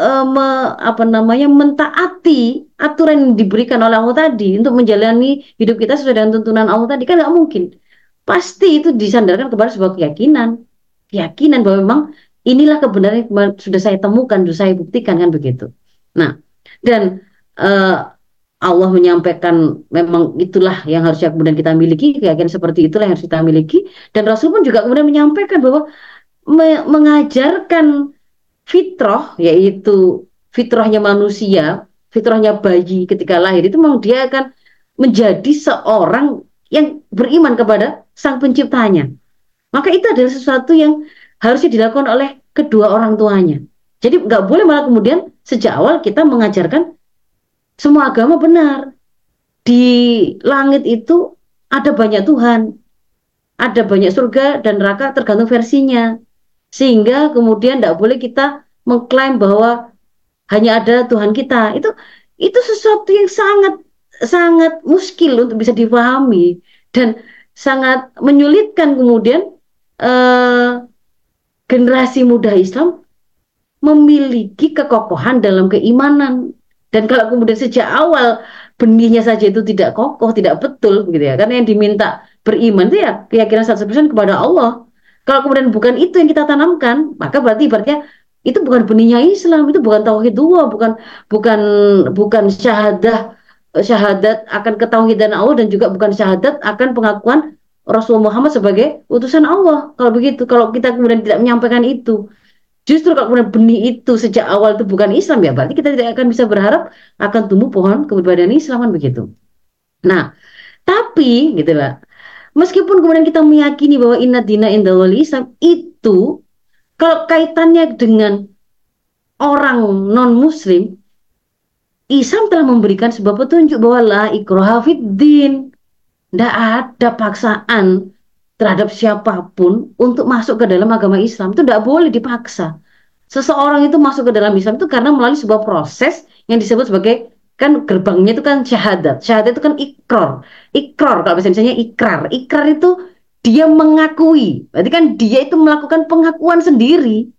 Speaker 2: uh, me, apa namanya mentaati aturan yang diberikan oleh Allah tadi untuk menjalani hidup kita sesuai dengan tuntunan Allah tadi kan nggak mungkin pasti itu disandarkan kepada sebuah keyakinan keyakinan bahwa memang inilah kebenaran yang sudah saya temukan, sudah saya buktikan kan begitu. Nah, dan uh, Allah menyampaikan memang itulah yang harusnya kemudian kita miliki, keyakinan seperti itulah yang harus kita miliki. Dan Rasul pun juga kemudian menyampaikan bahwa me mengajarkan fitrah, yaitu fitrahnya manusia, fitrahnya bayi ketika lahir itu memang dia akan menjadi seorang yang beriman kepada sang penciptanya. Maka itu adalah sesuatu yang harusnya dilakukan oleh kedua orang tuanya. Jadi nggak boleh malah kemudian sejak awal kita mengajarkan semua agama benar. Di langit itu ada banyak Tuhan. ada banyak surga dan neraka tergantung versinya. Sehingga kemudian tidak boleh kita mengklaim bahwa hanya ada Tuhan kita. Itu itu sesuatu yang sangat sangat muskil untuk bisa dipahami dan sangat menyulitkan kemudian eh, generasi muda Islam memiliki kekokohan dalam keimanan. Dan kalau kemudian sejak awal benihnya saja itu tidak kokoh, tidak betul gitu ya. Karena yang diminta beriman itu ya keyakinan 100% kepada Allah. Kalau kemudian bukan itu yang kita tanamkan, maka berarti ibaratnya itu bukan benihnya Islam, itu bukan tauhid dua, bukan bukan bukan syahadah syahadat akan ketauhidan Allah dan juga bukan syahadat akan pengakuan Rasulullah Muhammad sebagai utusan Allah. Kalau begitu, kalau kita kemudian tidak menyampaikan itu, Justru kalau kemudian benih itu sejak awal itu bukan Islam ya, berarti kita tidak akan bisa berharap akan tumbuh pohon kepribadian Islam kan begitu. Nah, tapi gitu lah. Meskipun kemudian kita meyakini bahwa inna dina indawal Islam itu kalau kaitannya dengan orang non muslim Islam telah memberikan sebuah petunjuk bahwa la ikroha din. Tidak ada paksaan terhadap siapa pun untuk masuk ke dalam agama Islam itu tidak boleh dipaksa. Seseorang itu masuk ke dalam Islam itu karena melalui sebuah proses yang disebut sebagai kan gerbangnya itu kan syahadat. Syahadat itu kan ikrar. Ikrar kalau misalnya ikrar. Ikrar itu dia mengakui. Berarti kan dia itu melakukan pengakuan sendiri.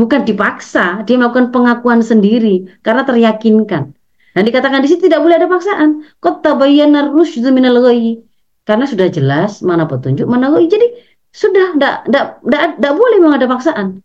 Speaker 2: Bukan dipaksa, dia melakukan pengakuan sendiri karena teryakinkan. Dan dikatakan di sini tidak boleh ada paksaan. Kota minal karena sudah jelas mana petunjuk mana oh, jadi sudah tidak boleh memang ada paksaan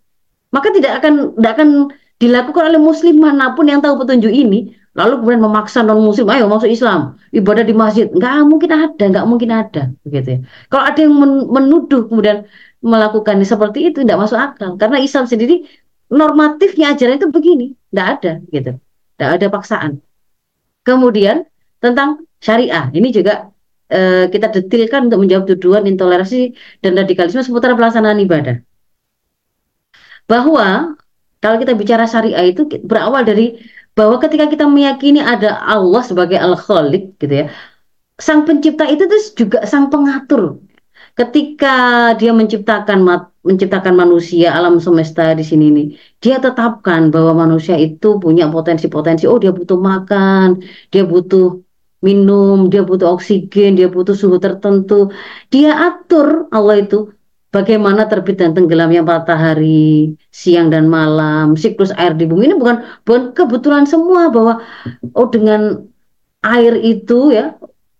Speaker 2: maka tidak akan tidak akan dilakukan oleh muslim mana pun yang tahu petunjuk ini lalu kemudian memaksa non muslim ayo masuk Islam ibadah di masjid. Nggak mungkin ada nggak mungkin ada begitu ya. Kalau ada yang menuduh kemudian melakukan seperti itu tidak masuk akal. Karena Islam sendiri normatifnya ajaran itu begini tidak ada gitu. Tidak ada paksaan. Kemudian tentang syariah ini juga eh, kita detilkan untuk menjawab tuduhan intoleransi dan radikalisme seputar pelaksanaan ibadah. Bahwa kalau kita bicara syariah itu berawal dari bahwa ketika kita meyakini ada Allah sebagai Al-Khaliq gitu ya. Sang pencipta itu tuh juga sang pengatur. Ketika dia menciptakan menciptakan manusia alam semesta di sini nih, dia tetapkan bahwa manusia itu punya potensi-potensi. Oh, dia butuh makan, dia butuh minum, dia butuh oksigen, dia butuh suhu tertentu. Dia atur Allah itu bagaimana terbit dan tenggelamnya matahari, siang dan malam, siklus air di bumi ini bukan bukan kebetulan semua bahwa oh dengan air itu ya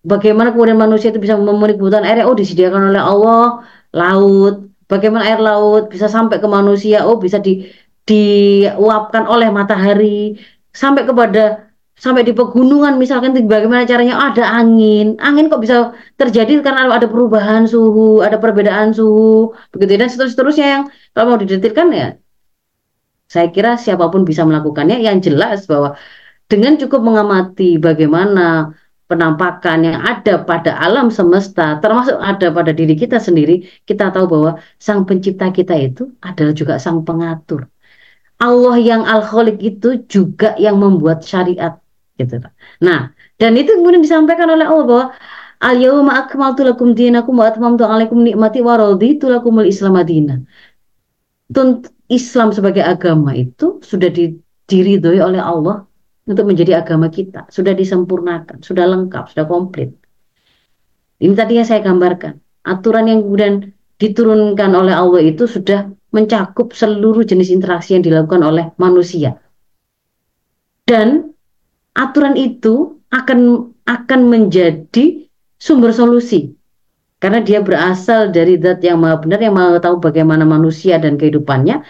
Speaker 2: bagaimana kemudian manusia itu bisa memenuhi kebutuhan air oh disediakan oleh Allah laut. Bagaimana air laut bisa sampai ke manusia? Oh bisa di diuapkan oleh matahari. Sampai kepada sampai di pegunungan misalkan bagaimana caranya? Ada angin. Angin kok bisa terjadi karena ada perubahan suhu ada perbedaan suhu begitu dan seterusnya yang kalau mau didetilkan ya saya kira siapa pun bisa melakukannya. Yang jelas bahwa dengan cukup mengamati bagaimana penampakan yang ada pada alam semesta termasuk ada pada diri kita sendiri kita tahu bahwa sang pencipta kita itu adalah juga sang pengatur. Allah yang al-Khaliq itu juga yang membuat syariat gitu. Nah, dan itu kemudian disampaikan oleh Allah bahwa al-yauma akmaltu lakum dinakum wa atmamtu alaikum nikmati wa raditu lakumul Islam madinah. Islam sebagai agama itu sudah di, diridhoi oleh Allah untuk menjadi agama kita, sudah disempurnakan, sudah lengkap, sudah komplit. Ini tadi yang saya gambarkan. Aturan yang kemudian diturunkan oleh Allah itu sudah mencakup seluruh jenis interaksi yang dilakukan oleh manusia. Dan aturan itu akan akan menjadi sumber solusi karena dia berasal dari zat yang maha benar yang maha tahu bagaimana manusia dan kehidupannya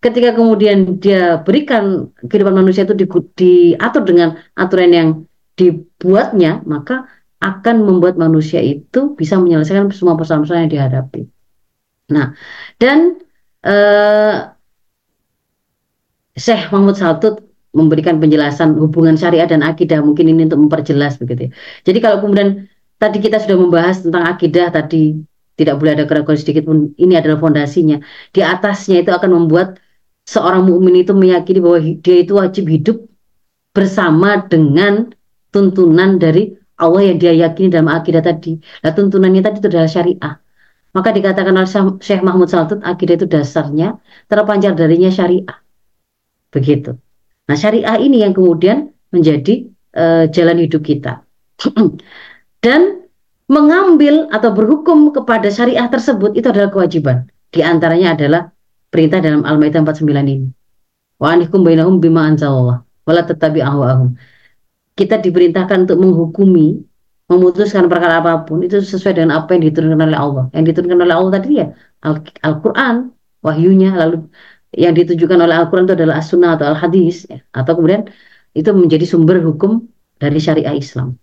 Speaker 2: ketika kemudian dia berikan kehidupan manusia itu di, diatur dengan aturan yang dibuatnya maka akan membuat manusia itu bisa menyelesaikan semua persoalan-persoalan yang dihadapi. Nah, dan uh, Syekh Mahmud Saltut memberikan penjelasan hubungan syariah dan akidah mungkin ini untuk memperjelas begitu ya. Jadi kalau kemudian tadi kita sudah membahas tentang akidah tadi tidak boleh ada keraguan sedikit pun ini adalah fondasinya. Di atasnya itu akan membuat seorang mukmin itu meyakini bahwa dia itu wajib hidup bersama dengan tuntunan dari Allah yang dia yakini dalam akidah tadi. Nah tuntunannya tadi itu adalah syariah. Maka dikatakan oleh Syekh Mahmud Saltut, akidah itu dasarnya terpancar darinya syariah. Begitu. Nah, syariah ini yang kemudian menjadi uh, jalan hidup kita. Dan mengambil atau berhukum kepada syariah tersebut itu adalah kewajiban. Di antaranya adalah perintah dalam Al-Maidah 49 ini. Wa anikum bainahum bima anzalallah wala tetabi ahwa'ahum. Kita diperintahkan untuk menghukumi, memutuskan perkara apa pun itu sesuai dengan apa yang diturunkan oleh Allah. Yang diturunkan oleh Allah tadi ya Al-Qur'an, wahyunya lalu yang ditujukan oleh Al-Quran itu adalah as-sunnah atau al-hadis ya. atau kemudian itu menjadi sumber hukum dari syariah Islam.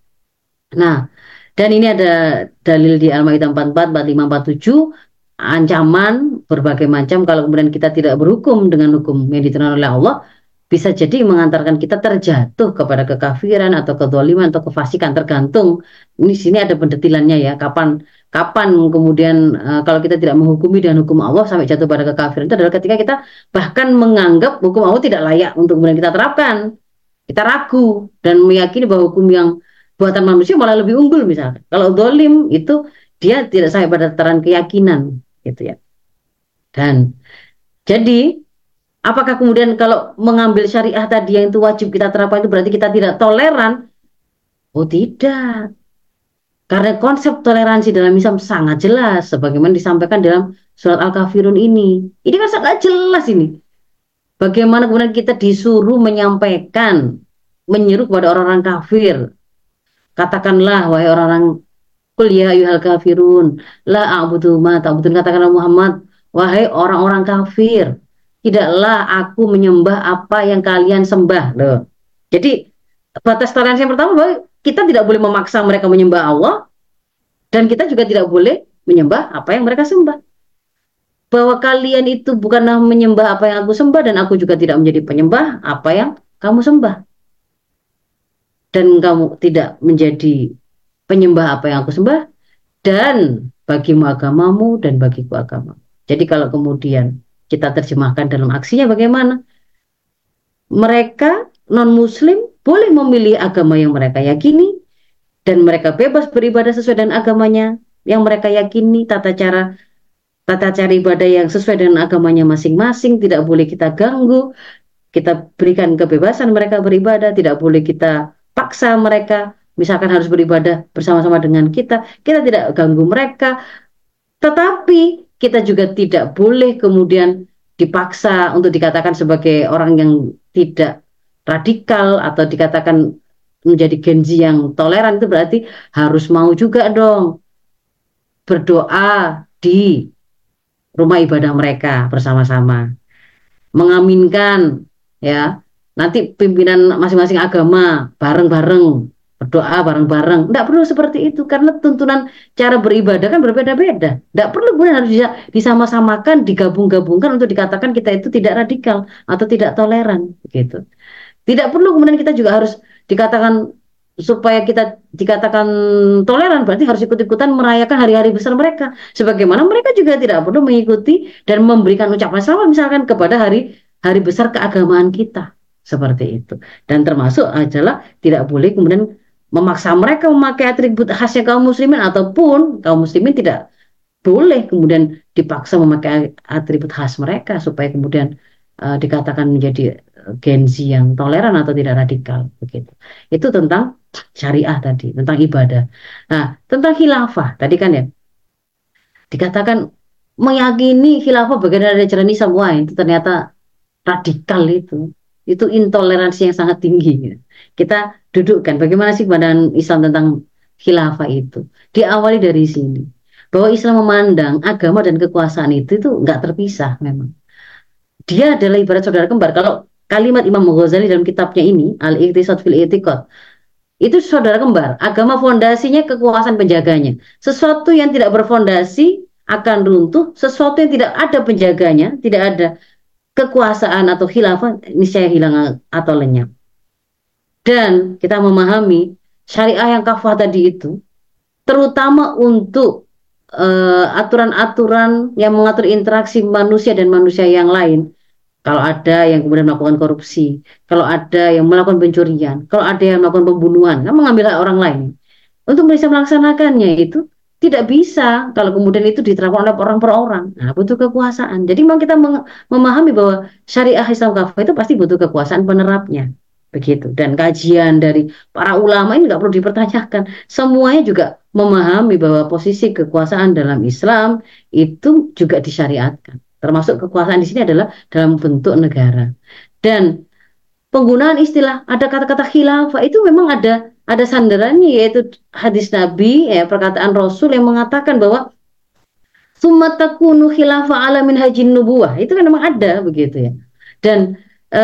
Speaker 2: Nah, dan ini ada dalil di Al-Maidah 44, 45, 47 ancaman berbagai macam kalau kemudian kita tidak berhukum dengan hukum yang diterima oleh Allah bisa jadi mengantarkan kita terjatuh kepada kekafiran atau kedoliman atau kefasikan tergantung ini sini ada pendetilannya ya kapan kapan kemudian uh, kalau kita tidak menghukumi dengan hukum Allah sampai jatuh pada kekafiran itu adalah ketika kita bahkan menganggap hukum Allah tidak layak untuk kemudian kita terapkan. Kita ragu dan meyakini bahwa hukum yang buatan manusia malah lebih unggul misalnya kalau dolim itu dia tidak sampai pada tataran keyakinan gitu ya. Dan jadi apakah kemudian kalau mengambil syariah tadi yang itu wajib kita terapkan itu berarti kita tidak toleran? Oh tidak karena konsep toleransi dalam Islam sangat jelas, sebagaimana disampaikan dalam surat Al-Kafirun ini. Ini kan sangat jelas ini. Bagaimana kemudian kita disuruh menyampaikan, menyeru kepada orang-orang kafir. Katakanlah, wahai orang-orang kuliah ya ayuhal kafirun, la a'budu ma ta'budun. Katakanlah Muhammad, wahai orang-orang kafir, tidaklah aku menyembah apa yang kalian sembah. Loh. Jadi batas toleransi yang pertama kita tidak boleh memaksa mereka menyembah Allah dan kita juga tidak boleh menyembah apa yang mereka sembah. Bahwa kalian itu bukanlah menyembah apa yang aku sembah dan aku juga tidak menjadi penyembah apa yang kamu sembah. Dan kamu tidak menjadi penyembah apa yang aku sembah dan bagimu agamamu dan bagiku agama. Jadi kalau kemudian kita terjemahkan dalam aksinya bagaimana? Mereka non muslim boleh memilih agama yang mereka yakini dan mereka bebas beribadah sesuai dengan agamanya yang mereka yakini tata cara tata cara ibadah yang sesuai dengan agamanya masing-masing tidak boleh kita ganggu kita berikan kebebasan mereka beribadah tidak boleh kita paksa mereka misalkan harus beribadah bersama-sama dengan kita kita tidak ganggu mereka. Tetapi kita juga tidak boleh kemudian dipaksa untuk dikatakan sebagai orang yang tidak radikal atau dikatakan menjadi genzi yang toleran itu berarti harus mau juga dong berdoa di rumah ibadah mereka bersama-sama. Mengaminkan ya. Nanti pimpinan masing-masing agama bareng-bareng berdoa bareng-bareng. Tidak perlu seperti itu karena tuntunan cara beribadah kan berbeda-beda. Tidak perlu kemudian harus disama-samakan digabung-gabungkan untuk dikatakan kita itu tidak radikal atau tidak toleran gitu tidak perlu kemudian kita juga harus dikatakan supaya kita dikatakan toleran berarti harus ikut-ikutan merayakan hari-hari besar mereka. Sebagaimana mereka juga tidak perlu mengikuti dan memberikan ucapan selamat misalkan kepada hari hari besar keagamaan kita seperti itu. Dan termasuk adalah tidak boleh kemudian memaksa mereka memakai atribut khasnya kaum muslimin ataupun kaum muslimin tidak boleh kemudian dipaksa memakai atribut khas mereka supaya kemudian uh, dikatakan menjadi Gen Z yang toleran atau tidak radikal begitu. Itu tentang syariah tadi, tentang ibadah. Nah, tentang khilafah tadi kan ya dikatakan meyakini khilafah bagian dari Islam wah itu ternyata radikal itu. Itu intoleransi yang sangat tinggi. Kita dudukkan bagaimana sih pandangan Islam tentang khilafah itu. Diawali dari sini bahwa Islam memandang agama dan kekuasaan itu itu nggak terpisah memang. Dia adalah ibarat saudara kembar. Kalau kalimat Imam Ghazali dalam kitabnya ini Al-Iqtisad fil I'tiqad itu saudara kembar. Agama fondasinya kekuasaan penjaganya. Sesuatu yang tidak berfondasi akan runtuh. Sesuatu yang tidak ada penjaganya tidak ada kekuasaan atau khilafah niscaya hilang atau lenyap. Dan kita memahami syariah yang kafah tadi itu terutama untuk eh, aturan-aturan uh, yang mengatur interaksi manusia dan manusia yang lain kalau ada yang kemudian melakukan korupsi, kalau ada yang melakukan pencurian, kalau ada yang melakukan pembunuhan, kan mengambil orang lain. Untuk bisa melaksanakannya itu tidak bisa kalau kemudian itu diterapkan oleh orang per orang. Nah, butuh kekuasaan. Jadi memang kita memahami bahwa syariah Islam kafah itu pasti butuh kekuasaan penerapnya. Begitu. Dan kajian dari para ulama ini nggak perlu dipertanyakan. Semuanya juga memahami bahwa posisi kekuasaan dalam Islam itu juga disyariatkan. Termasuk kekuasaan di sini adalah dalam bentuk negara. Dan penggunaan istilah ada kata-kata khilafah itu memang ada ada sandarannya yaitu hadis Nabi ya perkataan Rasul yang mengatakan bahwa summa takunu khilafah ala hajin nubuwah itu kan memang ada begitu ya dan e,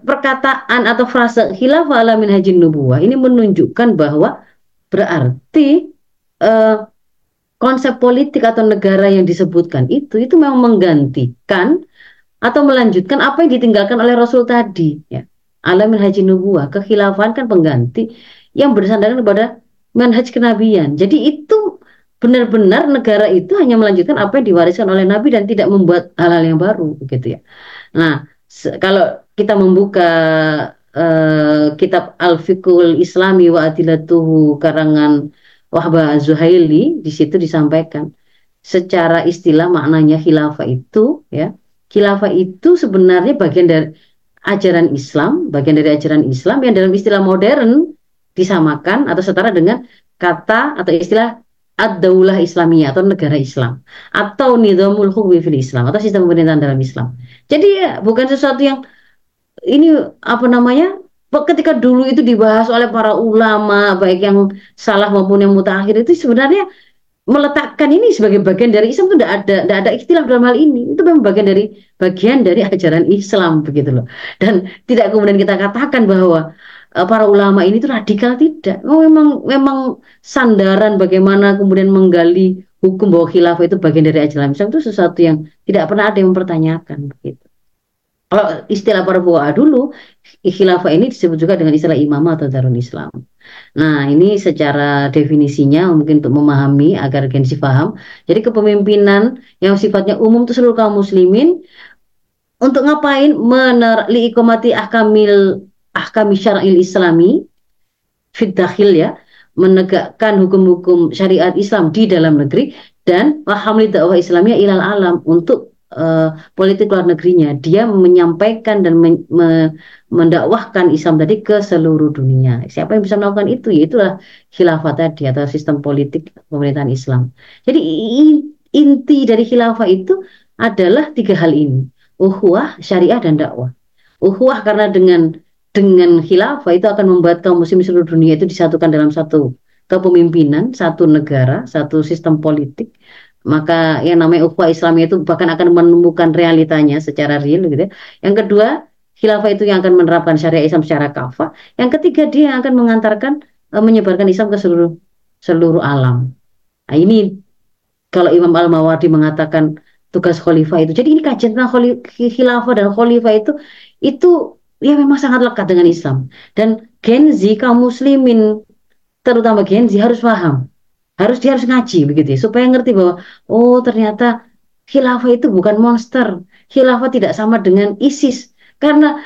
Speaker 2: perkataan atau frase khilafah ala hajin nubuwah ini menunjukkan bahwa berarti e, konsep politik atau negara yang disebutkan itu itu memang menggantikan atau melanjutkan apa yang ditinggalkan oleh Rasul tadi ya alamin haji nubuah kekhilafan kan pengganti yang bersandarkan kepada manhaj kenabian. Jadi itu benar-benar negara itu hanya melanjutkan apa yang diwariskan oleh Nabi dan tidak membuat hal-hal yang baru, gitu ya. Nah, kalau kita membuka uh, kitab Al-Fiqhul Islami wa Adilatuhu karangan Wahbah Zuhaili, di situ disampaikan secara istilah maknanya khilafah itu, ya, khilafah itu sebenarnya bagian dari ajaran Islam, bagian dari ajaran Islam yang dalam istilah modern disamakan atau setara dengan kata atau istilah ad-daulah Islamiyah atau negara Islam atau nizamul hukmi fil Islam atau sistem pemerintahan dalam Islam. Jadi ya bukan sesuatu yang ini apa namanya ketika dulu itu dibahas oleh para ulama baik yang salah maupun yang mutakhir itu sebenarnya meletakkan ini sebagai bagian dari Islam itu tidak ada tidak ada istilah dalam hal ini itu memang bagian dari bagian dari ajaran Islam begitu loh dan tidak kemudian kita katakan bahwa Eh, para ulama ini tuh radikal tidak. Oh, memang memang sandaran bagaimana kemudian menggali hukum bahwa khilafah itu bagian dari ajaran Islam itu sesuatu yang tidak pernah ada yang mempertanyakan begitu. Kalau istilah para buah dulu, khilafah ini disebut juga dengan istilah imam atau darul Islam. Nah, ini secara definisinya mungkin untuk memahami agar gensi paham. Jadi kepemimpinan yang sifatnya umum itu seluruh kaum muslimin untuk ngapain mener ikomati ahkamil ahkam syara'il islami fit ya menegakkan hukum-hukum syariat Islam di dalam negeri dan wahamli dakwah Islamiyah ilal alam untuk uh, politik luar negerinya. Dia menyampaikan dan men me mendakwahkan Islam tadi ke seluruh dunia. Siapa yang bisa melakukan itu? Yaitulah khilafah tadi atau sistem politik pemerintahan Islam. Jadi inti dari khilafah itu adalah tiga hal ini. Uhuah syariah dan dakwah. Uhuah karena dengan dengan khilafah itu akan membuat kaum muslim seluruh dunia itu disatukan dalam satu kepemimpinan, satu negara, satu sistem politik. Maka yang namanya ukhuwah Islam itu bahkan akan menemukan realitanya secara real gitu ya. Yang kedua, khilafah itu yang akan menerapkan syariat Islam secara kafah. Yang ketiga, dia yang akan mengantarkan e, menyebarkan Islam ke seluruh seluruh alam. Nah, ini kalau Imam Al-Mawardi mengatakan tugas khalifah itu. Jadi ini kajian tentang khilafah dan khalifah itu itu ya memang sangat lekat dengan Islam. Dan Gen Z kaum muslimin terutama Gen Z harus paham. Harus dia harus ngaji begitu ya, supaya ngerti bahwa oh ternyata khilafah itu bukan monster. Khilafah tidak sama dengan ISIS. Karena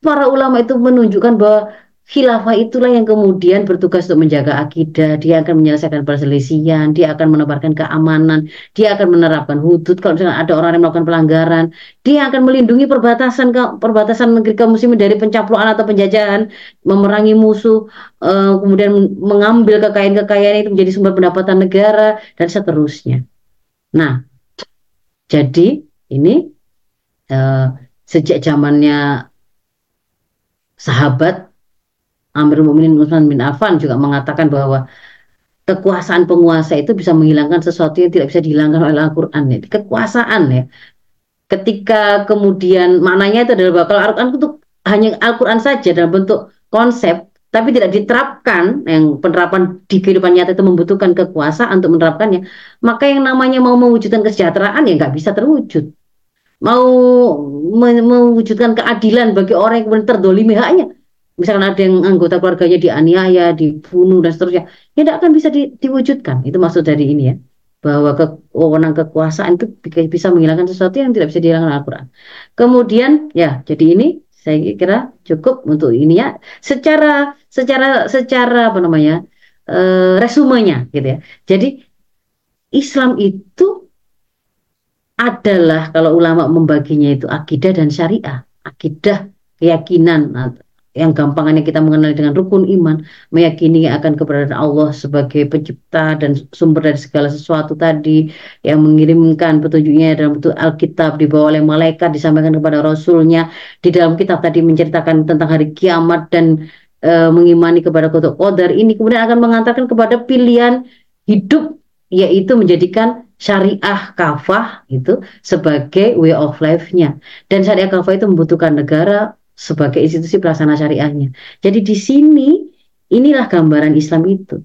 Speaker 2: para ulama itu menunjukkan bahwa khilafah itulah yang kemudian bertugas untuk menjaga akidah, dia akan menyelesaikan perselisihan, dia akan menebarkan keamanan, dia akan menerapkan hudud kalau misalnya ada orang yang melakukan pelanggaran, dia akan melindungi perbatasan ke, perbatasan negeri kaum muslimin dari pencaplokan atau penjajahan, memerangi musuh, uh, kemudian mengambil kekayaan-kekayaan itu menjadi sumber pendapatan negara dan seterusnya. Nah, jadi ini uh, sejak zamannya sahabat Amir Mukminin Utsman bin Affan juga mengatakan bahwa kekuasaan penguasa itu bisa menghilangkan sesuatu yang tidak bisa dihilangkan oleh Al-Qur'an ya. Kekuasaan ya. Ketika kemudian maknanya itu adalah bahwa kalau Al-Qur'an itu hanya Al-Qur'an saja dalam bentuk konsep tapi tidak diterapkan yang penerapan di kehidupan nyata itu membutuhkan kekuasaan untuk menerapkannya maka yang namanya mau mewujudkan kesejahteraan ya nggak bisa terwujud mau mewujudkan keadilan bagi orang yang kemudian terdolimi haknya misalkan ada yang anggota keluarganya dianiaya, dibunuh dan seterusnya, ya tidak akan bisa di, diwujudkan. Itu maksud dari ini ya, bahwa ke, wewenang kekuasaan itu bisa menghilangkan sesuatu yang tidak bisa dihilangkan Al-Quran. Kemudian ya, jadi ini saya kira cukup untuk ini ya, secara secara secara apa namanya e, resumenya gitu ya. Jadi Islam itu adalah kalau ulama membaginya itu akidah dan syariah. Akidah keyakinan yang gampangannya kita mengenal dengan rukun iman, meyakini akan keberadaan Allah sebagai pencipta dan sumber dari segala sesuatu tadi, yang mengirimkan petunjuknya dalam bentuk Alkitab dibawa oleh malaikat, disampaikan kepada Rasulnya, di dalam kitab tadi menceritakan tentang hari kiamat dan e, mengimani kepada kota qadar. Ini kemudian akan mengantarkan kepada pilihan hidup yaitu menjadikan syariah kafah itu sebagai way of life-nya. Dan syariah kafah itu membutuhkan negara sebagai institusi pelaksana syariahnya. Jadi di sini inilah gambaran Islam itu.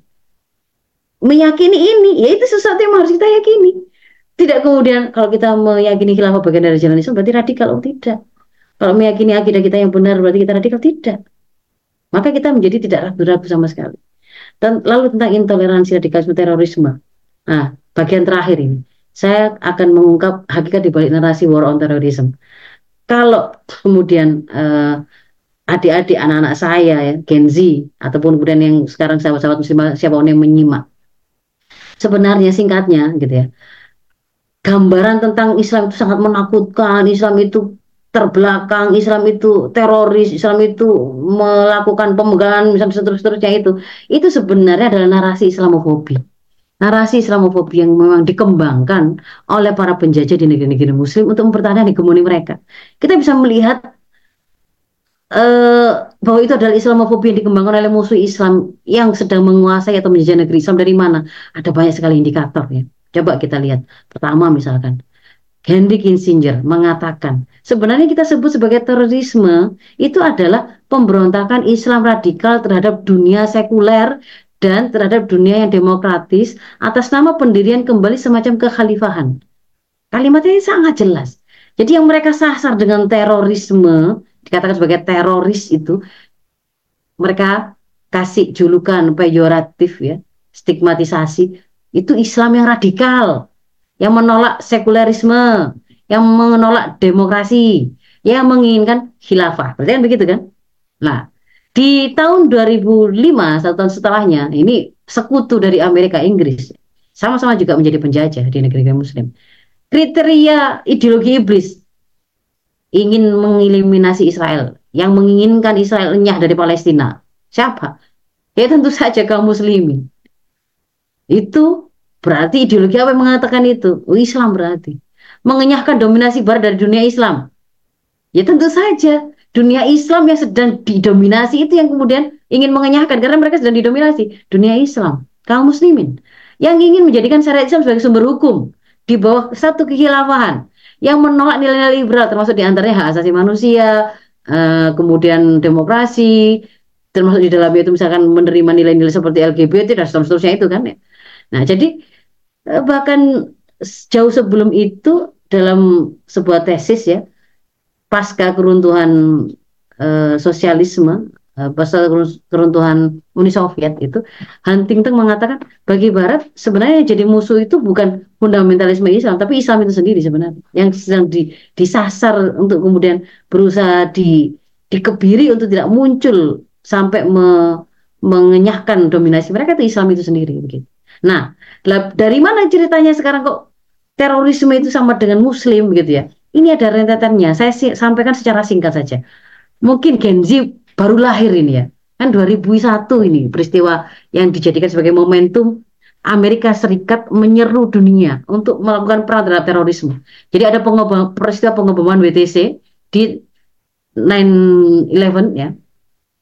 Speaker 2: Meyakini ini, ya itu sesuatu yang harus kita yakini. Tidak kemudian kalau kita meyakini khilafah bagian dari jalan Islam berarti radikal, oh tidak. Kalau meyakini akidah kita yang benar berarti kita radikal, tidak. Maka kita menjadi tidak ragu-ragu sama sekali. Dan lalu tentang intoleransi radikalisme terorisme. Nah, bagian terakhir ini, saya akan mengungkap hakikat di balik narasi war on terrorism kalau kemudian uh, adik-adik anak-anak saya ya Gen Z ataupun kemudian yang sekarang sahabat-sahabat muslimah siapa yang menyimak. Sebenarnya singkatnya gitu ya gambaran tentang Islam itu sangat menakutkan. Islam itu terbelakang Islam itu teroris Islam itu melakukan pemegangan misalnya seterusnya itu. Itu sebenarnya adalah narasi Islamofobi narasi Islamofobi yang memang dikembangkan oleh para penjajah di negeri-negeri Muslim untuk mempertahankan hegemoni mereka. Kita bisa melihat uh, bahwa itu adalah Islamofobi yang dikembangkan oleh musuh Islam yang sedang menguasai atau menjajah negeri Islam dari mana? Ada banyak sekali indikator ya. Coba kita lihat. Pertama misalkan Henry Kissinger mengatakan sebenarnya kita sebut sebagai terorisme itu adalah pemberontakan Islam radikal terhadap dunia sekuler dan terhadap dunia yang demokratis atas nama pendirian kembali semacam kekhalifahan. Kalimatnya ini sangat jelas. Jadi yang mereka sasar dengan terorisme, dikatakan sebagai teroris itu, mereka kasih julukan peyoratif ya, stigmatisasi, itu Islam yang radikal, yang menolak sekulerisme, yang menolak demokrasi, yang menginginkan khilafah. Berarti kan begitu kan? Nah, di tahun 2005, satu tahun setelahnya, ini sekutu dari Amerika Inggris, sama-sama juga menjadi penjajah di negeri-negeri Muslim. Kriteria ideologi iblis ingin mengeliminasi Israel, yang menginginkan Israel lenyah dari Palestina. Siapa? Ya tentu saja kaum muslimin. Itu berarti ideologi apa yang mengatakan itu? Oh, Islam berarti. Mengenyahkan dominasi barat dari dunia Islam. Ya tentu saja dunia Islam yang sedang didominasi itu yang kemudian ingin mengenyahkan karena mereka sedang didominasi. Dunia Islam kaum muslimin yang ingin menjadikan syariat Islam sebagai sumber hukum di bawah satu kekhilafahan yang menolak nilai-nilai liberal termasuk di antaranya hak asasi manusia uh, kemudian demokrasi termasuk di dalamnya itu misalkan menerima nilai-nilai seperti LGBT dan seterusnya itu kan ya. Nah jadi uh, bahkan jauh sebelum itu dalam sebuah tesis ya pasca keruntuhan uh, sosialisme uh, pasca keruntuhan Uni Soviet itu Huntington mengatakan bagi Barat sebenarnya jadi musuh itu bukan fundamentalisme Islam tapi Islam itu sendiri sebenarnya yang sedang di, disasar untuk kemudian berusaha di dikebiri untuk tidak muncul sampai me, mengenyahkan dominasi mereka itu Islam itu sendiri begitu. Nah, dari mana ceritanya sekarang kok terorisme itu sama dengan Muslim begitu ya? Ini ada rentetannya. Saya sampaikan secara singkat saja. Mungkin Gen Z baru lahir ini ya. Kan 2001 ini peristiwa yang dijadikan sebagai momentum Amerika Serikat menyeru dunia untuk melakukan perang terhadap terorisme. Jadi ada pengobam, peristiwa pengeboman WTC di 9/11 ya.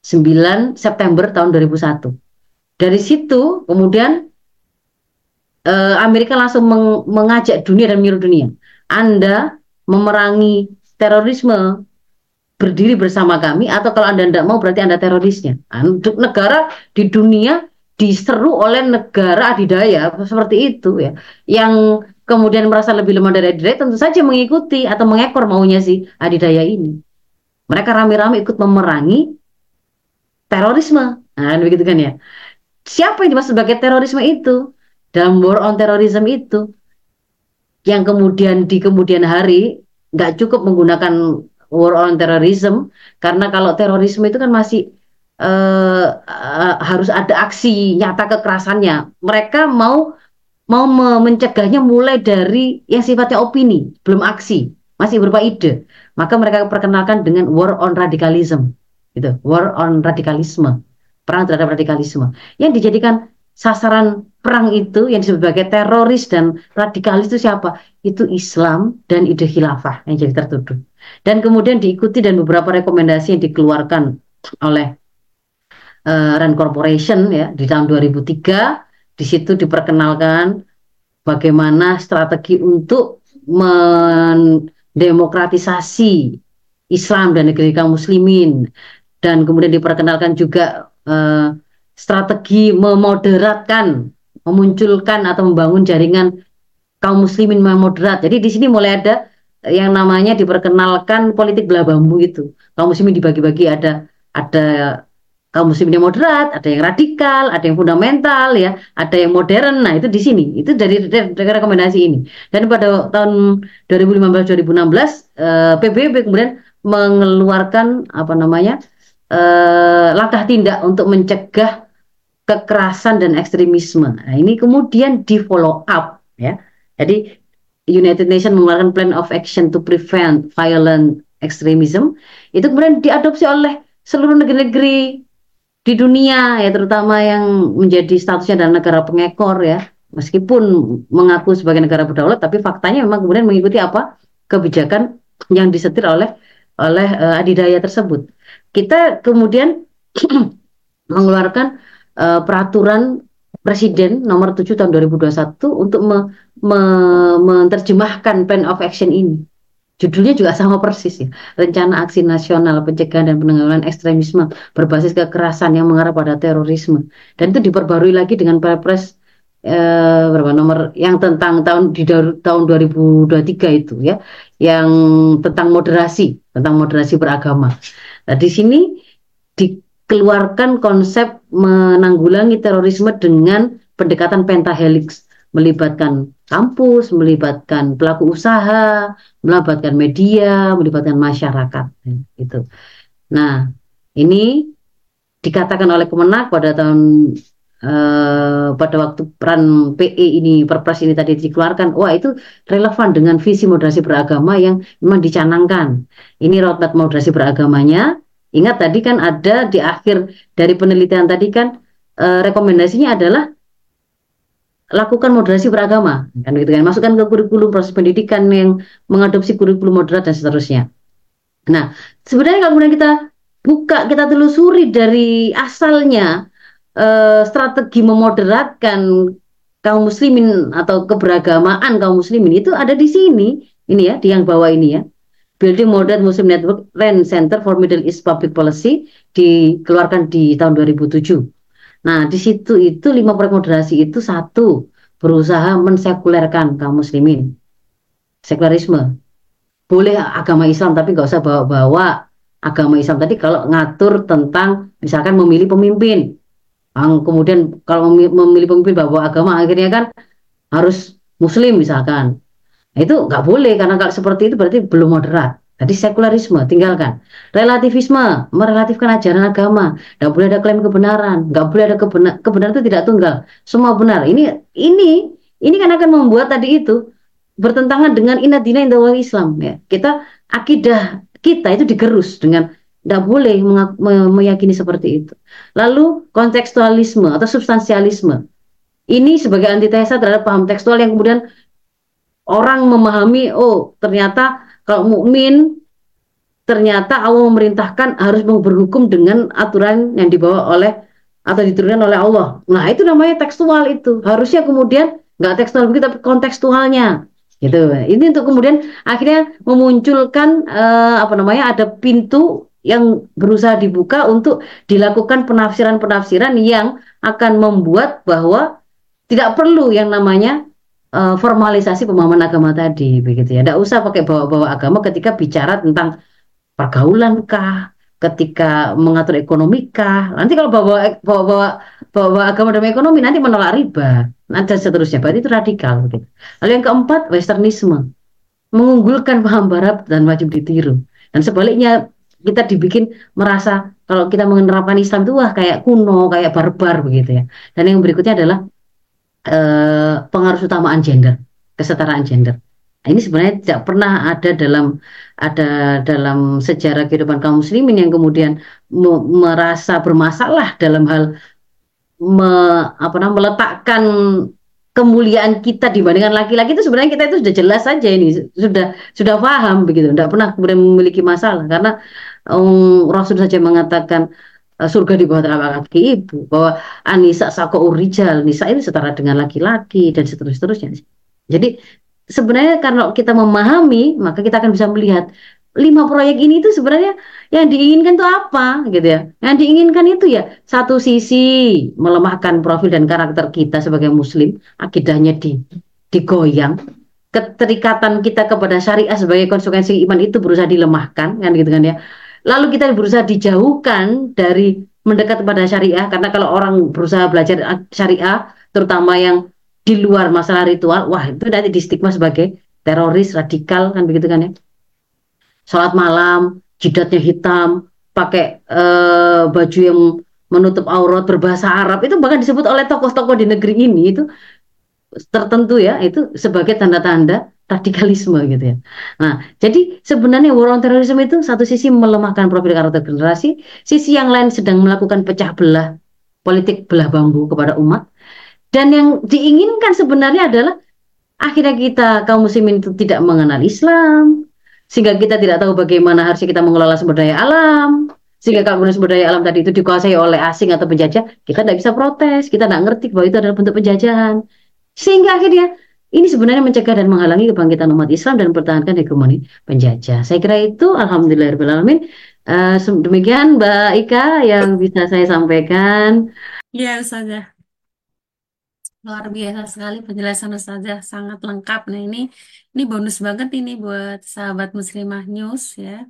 Speaker 2: 9 September tahun 2001. Dari situ kemudian eh, Amerika langsung meng mengajak dunia dan menyuruh dunia. Anda memerangi terorisme berdiri bersama kami atau kalau Anda tidak mau berarti Anda terorisnya. Untuk negara di dunia diseru oleh negara adidaya seperti itu ya. Yang kemudian merasa lebih lemah dari adidaya tentu saja mengikuti atau mengekor maunya si adidaya ini. Mereka rame-rame ikut memerangi terorisme. Nah, begitu kan ya. Siapa yang dimaksud sebagai terorisme itu? Dalam war on terrorism itu yang kemudian di kemudian hari nggak cukup menggunakan war on terrorism karena kalau terorisme itu kan masih uh, uh, harus ada aksi nyata kekerasannya. Mereka mau mau mencegahnya mulai dari yang sifatnya opini, belum aksi, masih berupa ide. Maka mereka perkenalkan dengan war on radicalism, gitu, war on radikalisme, perang terhadap radikalisme, yang dijadikan sasaran perang itu yang sebagai teroris dan radikalis itu siapa? Itu Islam dan ide khilafah yang jadi tertuduh. Dan kemudian diikuti dan beberapa rekomendasi yang dikeluarkan oleh uh, Rand Corporation ya di tahun 2003 di situ diperkenalkan bagaimana strategi untuk mendemokratisasi Islam dan negeri kaum muslimin dan kemudian diperkenalkan juga uh, strategi memoderatkan memunculkan atau membangun jaringan kaum muslimin moderat. Jadi di sini mulai ada yang namanya diperkenalkan politik belah bambu itu. Kaum muslimin dibagi-bagi ada ada kaum muslim yang moderat, ada yang radikal, ada yang fundamental ya, ada yang modern. Nah, itu di sini. Itu dari, dari, rekomendasi ini. Dan pada tahun 2015-2016 eh, PBB kemudian mengeluarkan apa namanya? Eh, langkah tindak untuk mencegah kekerasan dan ekstremisme. Nah, ini kemudian di follow up ya. Jadi United Nations mengeluarkan Plan of Action to Prevent Violent Extremism. Itu kemudian diadopsi oleh seluruh negeri-negeri di dunia ya terutama yang menjadi statusnya adalah negara pengekor ya meskipun mengaku sebagai negara berdaulat tapi faktanya memang kemudian mengikuti apa kebijakan yang disetir oleh oleh uh, adidaya tersebut kita kemudian mengeluarkan uh, peraturan presiden nomor 7 tahun 2021 untuk me, me, menerjemahkan plan of action ini Judulnya juga sama persis ya, Rencana Aksi Nasional Pencegahan dan Penanggulangan Ekstremisme berbasis kekerasan yang mengarah pada terorisme. Dan itu diperbarui lagi dengan Perpres eh, berapa nomor yang tentang tahun di tahun 2023 itu ya, yang tentang moderasi, tentang moderasi beragama. Nah, di sini dikeluarkan konsep menanggulangi terorisme dengan pendekatan pentahelix melibatkan kampus, melibatkan pelaku usaha, melibatkan media, melibatkan masyarakat itu. Nah, ini dikatakan oleh Kemenak pada tahun eh, pada waktu peran PE ini Perpres ini tadi dikeluarkan, wah itu relevan dengan visi moderasi beragama yang memang dicanangkan. Ini roadmap moderasi beragamanya. Ingat tadi kan ada di akhir dari penelitian tadi kan eh, rekomendasinya adalah lakukan moderasi beragama. Kan gitu kan? Masukkan ke kurikulum proses pendidikan yang mengadopsi kurikulum moderat dan seterusnya. Nah sebenarnya kalau kemudian kita buka kita telusuri dari asalnya eh, strategi memoderatkan kaum muslimin atau keberagamaan kaum muslimin itu ada di sini ini ya di yang bawah ini ya Building Modern Muslim Network Rand Center for Middle East Public Policy dikeluarkan di tahun 2007 Nah, di situ itu lima proyek moderasi itu satu berusaha mensekulerkan kaum muslimin. Sekularisme. Boleh agama Islam tapi nggak usah bawa-bawa agama Islam tadi kalau ngatur tentang misalkan memilih pemimpin. Kemudian kalau memilih pemimpin bawa agama akhirnya kan harus muslim misalkan. Nah, itu nggak boleh karena kalau seperti itu berarti belum moderat. Jadi sekularisme tinggalkan. Relativisme merelatifkan ajaran agama. Tidak boleh ada klaim kebenaran. Nggak boleh ada kebenar kebenaran itu tidak tunggal. Semua benar. Ini ini ini kan akan membuat tadi itu bertentangan dengan inat dina indawal Islam ya. Kita akidah kita itu digerus dengan tidak boleh meyakini seperti itu. Lalu kontekstualisme atau substansialisme. Ini sebagai antitesa terhadap paham tekstual yang kemudian orang memahami oh ternyata kalau mukmin ternyata Allah memerintahkan harus berhukum dengan aturan yang dibawa oleh atau diturunkan oleh Allah. Nah itu namanya tekstual itu. Harusnya kemudian nggak tekstual begitu tapi kontekstualnya gitu. Ini untuk kemudian akhirnya memunculkan uh, apa namanya ada pintu yang berusaha dibuka untuk dilakukan penafsiran-penafsiran yang akan membuat bahwa tidak perlu yang namanya uh, formalisasi pemahaman agama tadi begitu ya. Tidak usah pakai bawa-bawa agama ketika bicara tentang pergaulan kah, ketika mengatur ekonomi kah. Nanti kalau bawa bawa bawa, bawa agama dan ekonomi nanti menolak riba. Nanti seterusnya berarti itu radikal begitu. Lalu yang keempat westernisme. Mengunggulkan paham barat dan wajib ditiru. Dan sebaliknya kita dibikin merasa kalau kita menerapkan Islam itu wah kayak kuno, kayak barbar begitu ya. Dan yang berikutnya adalah eh, pengaruh utamaan gender, kesetaraan gender. Nah, ini sebenarnya tidak pernah ada dalam ada dalam sejarah kehidupan kaum muslimin yang kemudian me- merasa bermasalah dalam hal me, apa namanya meletakkan kemuliaan kita dibandingkan laki-laki itu sebenarnya kita itu sudah jelas saja ini sudah sudah paham begitu tidak pernah kemudian memiliki masalah karena um, Rasul saja mengatakan surga di bawah telapak kaki ibu bahwa anisa sako urijal nisa ini setara dengan laki-laki dan seterusnya jadi sebenarnya kalau kita memahami maka kita akan bisa melihat lima proyek ini itu sebenarnya yang diinginkan itu apa gitu ya. Yang diinginkan itu ya satu sisi melemahkan profil dan karakter kita sebagai muslim akidahnya di digoyang keterikatan kita kepada syariah sebagai konsekuensi iman itu berusaha dilemahkan kan gitu kan ya lalu kita berusaha dijauhkan dari mendekat kepada syariah karena kalau orang berusaha belajar syariah terutama yang di luar masalah ritual wah itu nanti di stigma sebagai teroris radikal kan begitu kan ya? Sholat malam, jidatnya hitam, pakai uh, baju yang menutup aurat berbahasa Arab itu bahkan disebut oleh tokoh-tokoh di negeri ini itu tertentu ya itu sebagai tanda-tanda radikalisme gitu ya. Nah, jadi sebenarnya war on terrorism itu satu sisi melemahkan profil karakter generasi, sisi yang lain sedang melakukan pecah belah politik belah bambu kepada umat. Dan yang diinginkan sebenarnya adalah akhirnya kita kaum muslimin itu tidak mengenal Islam, sehingga kita tidak tahu bagaimana harusnya kita mengelola sumber daya alam sehingga kalau sumber daya alam tadi itu dikuasai oleh asing atau penjajah kita tidak bisa protes kita tidak ngerti bahwa itu adalah bentuk penjajahan sehingga akhirnya ini sebenarnya mencegah dan menghalangi kebangkitan umat Islam dan mempertahankan hegemoni penjajah. Saya kira itu alhamdulillahirobbilalamin uh, demikian Mbak Ika yang bisa saya sampaikan.
Speaker 1: Ya Ustazah. Luar biasa sekali penjelasan Ustazah, sangat lengkap. Nah ini. Ini bonus banget ini buat sahabat Muslimah News ya,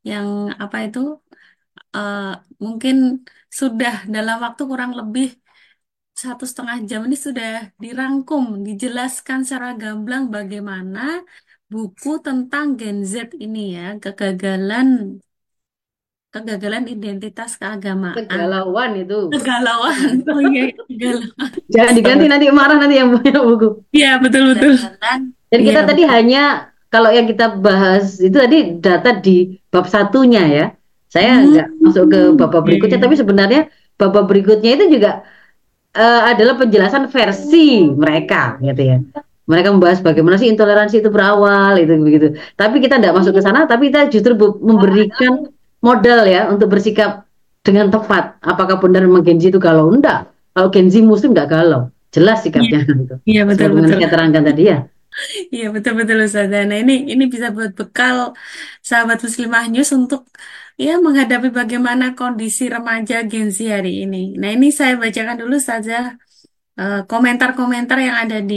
Speaker 1: yang apa itu uh, mungkin sudah dalam waktu kurang lebih satu setengah jam ini sudah dirangkum, dijelaskan secara gamblang bagaimana buku tentang Gen Z ini ya, kegagalan kegagalan identitas keagamaan.
Speaker 2: Kegalauan itu.
Speaker 1: Kegalauan. Oh iya, kegalauan.
Speaker 2: Jangan diganti nanti marah nanti yang punya buku.
Speaker 1: Iya, betul betul.
Speaker 2: Jadi kita ya, tadi betul. hanya kalau yang kita bahas itu tadi data di bab satunya ya. Saya hmm. nggak masuk ke bab berikutnya, yeah. tapi sebenarnya bab berikutnya itu juga uh, adalah penjelasan versi mereka, gitu ya. Mereka membahas bagaimana sih intoleransi itu berawal, itu begitu. Tapi kita tidak masuk ke sana, tapi kita justru memberikan modal ya untuk bersikap dengan tepat. Apakah benar memang Genzi itu galau? Enggak. Kalau Genzi Muslim enggak galau. Jelas sikapnya
Speaker 1: iya,
Speaker 2: gitu.
Speaker 1: Iya betul
Speaker 2: betul. Saya terangkan tadi ya.
Speaker 1: Iya betul betul Ustaz. Nah ini ini bisa buat bekal sahabat muslimah news untuk ya menghadapi bagaimana kondisi remaja Genzi hari ini. Nah ini saya bacakan dulu saja uh, komentar-komentar yang ada di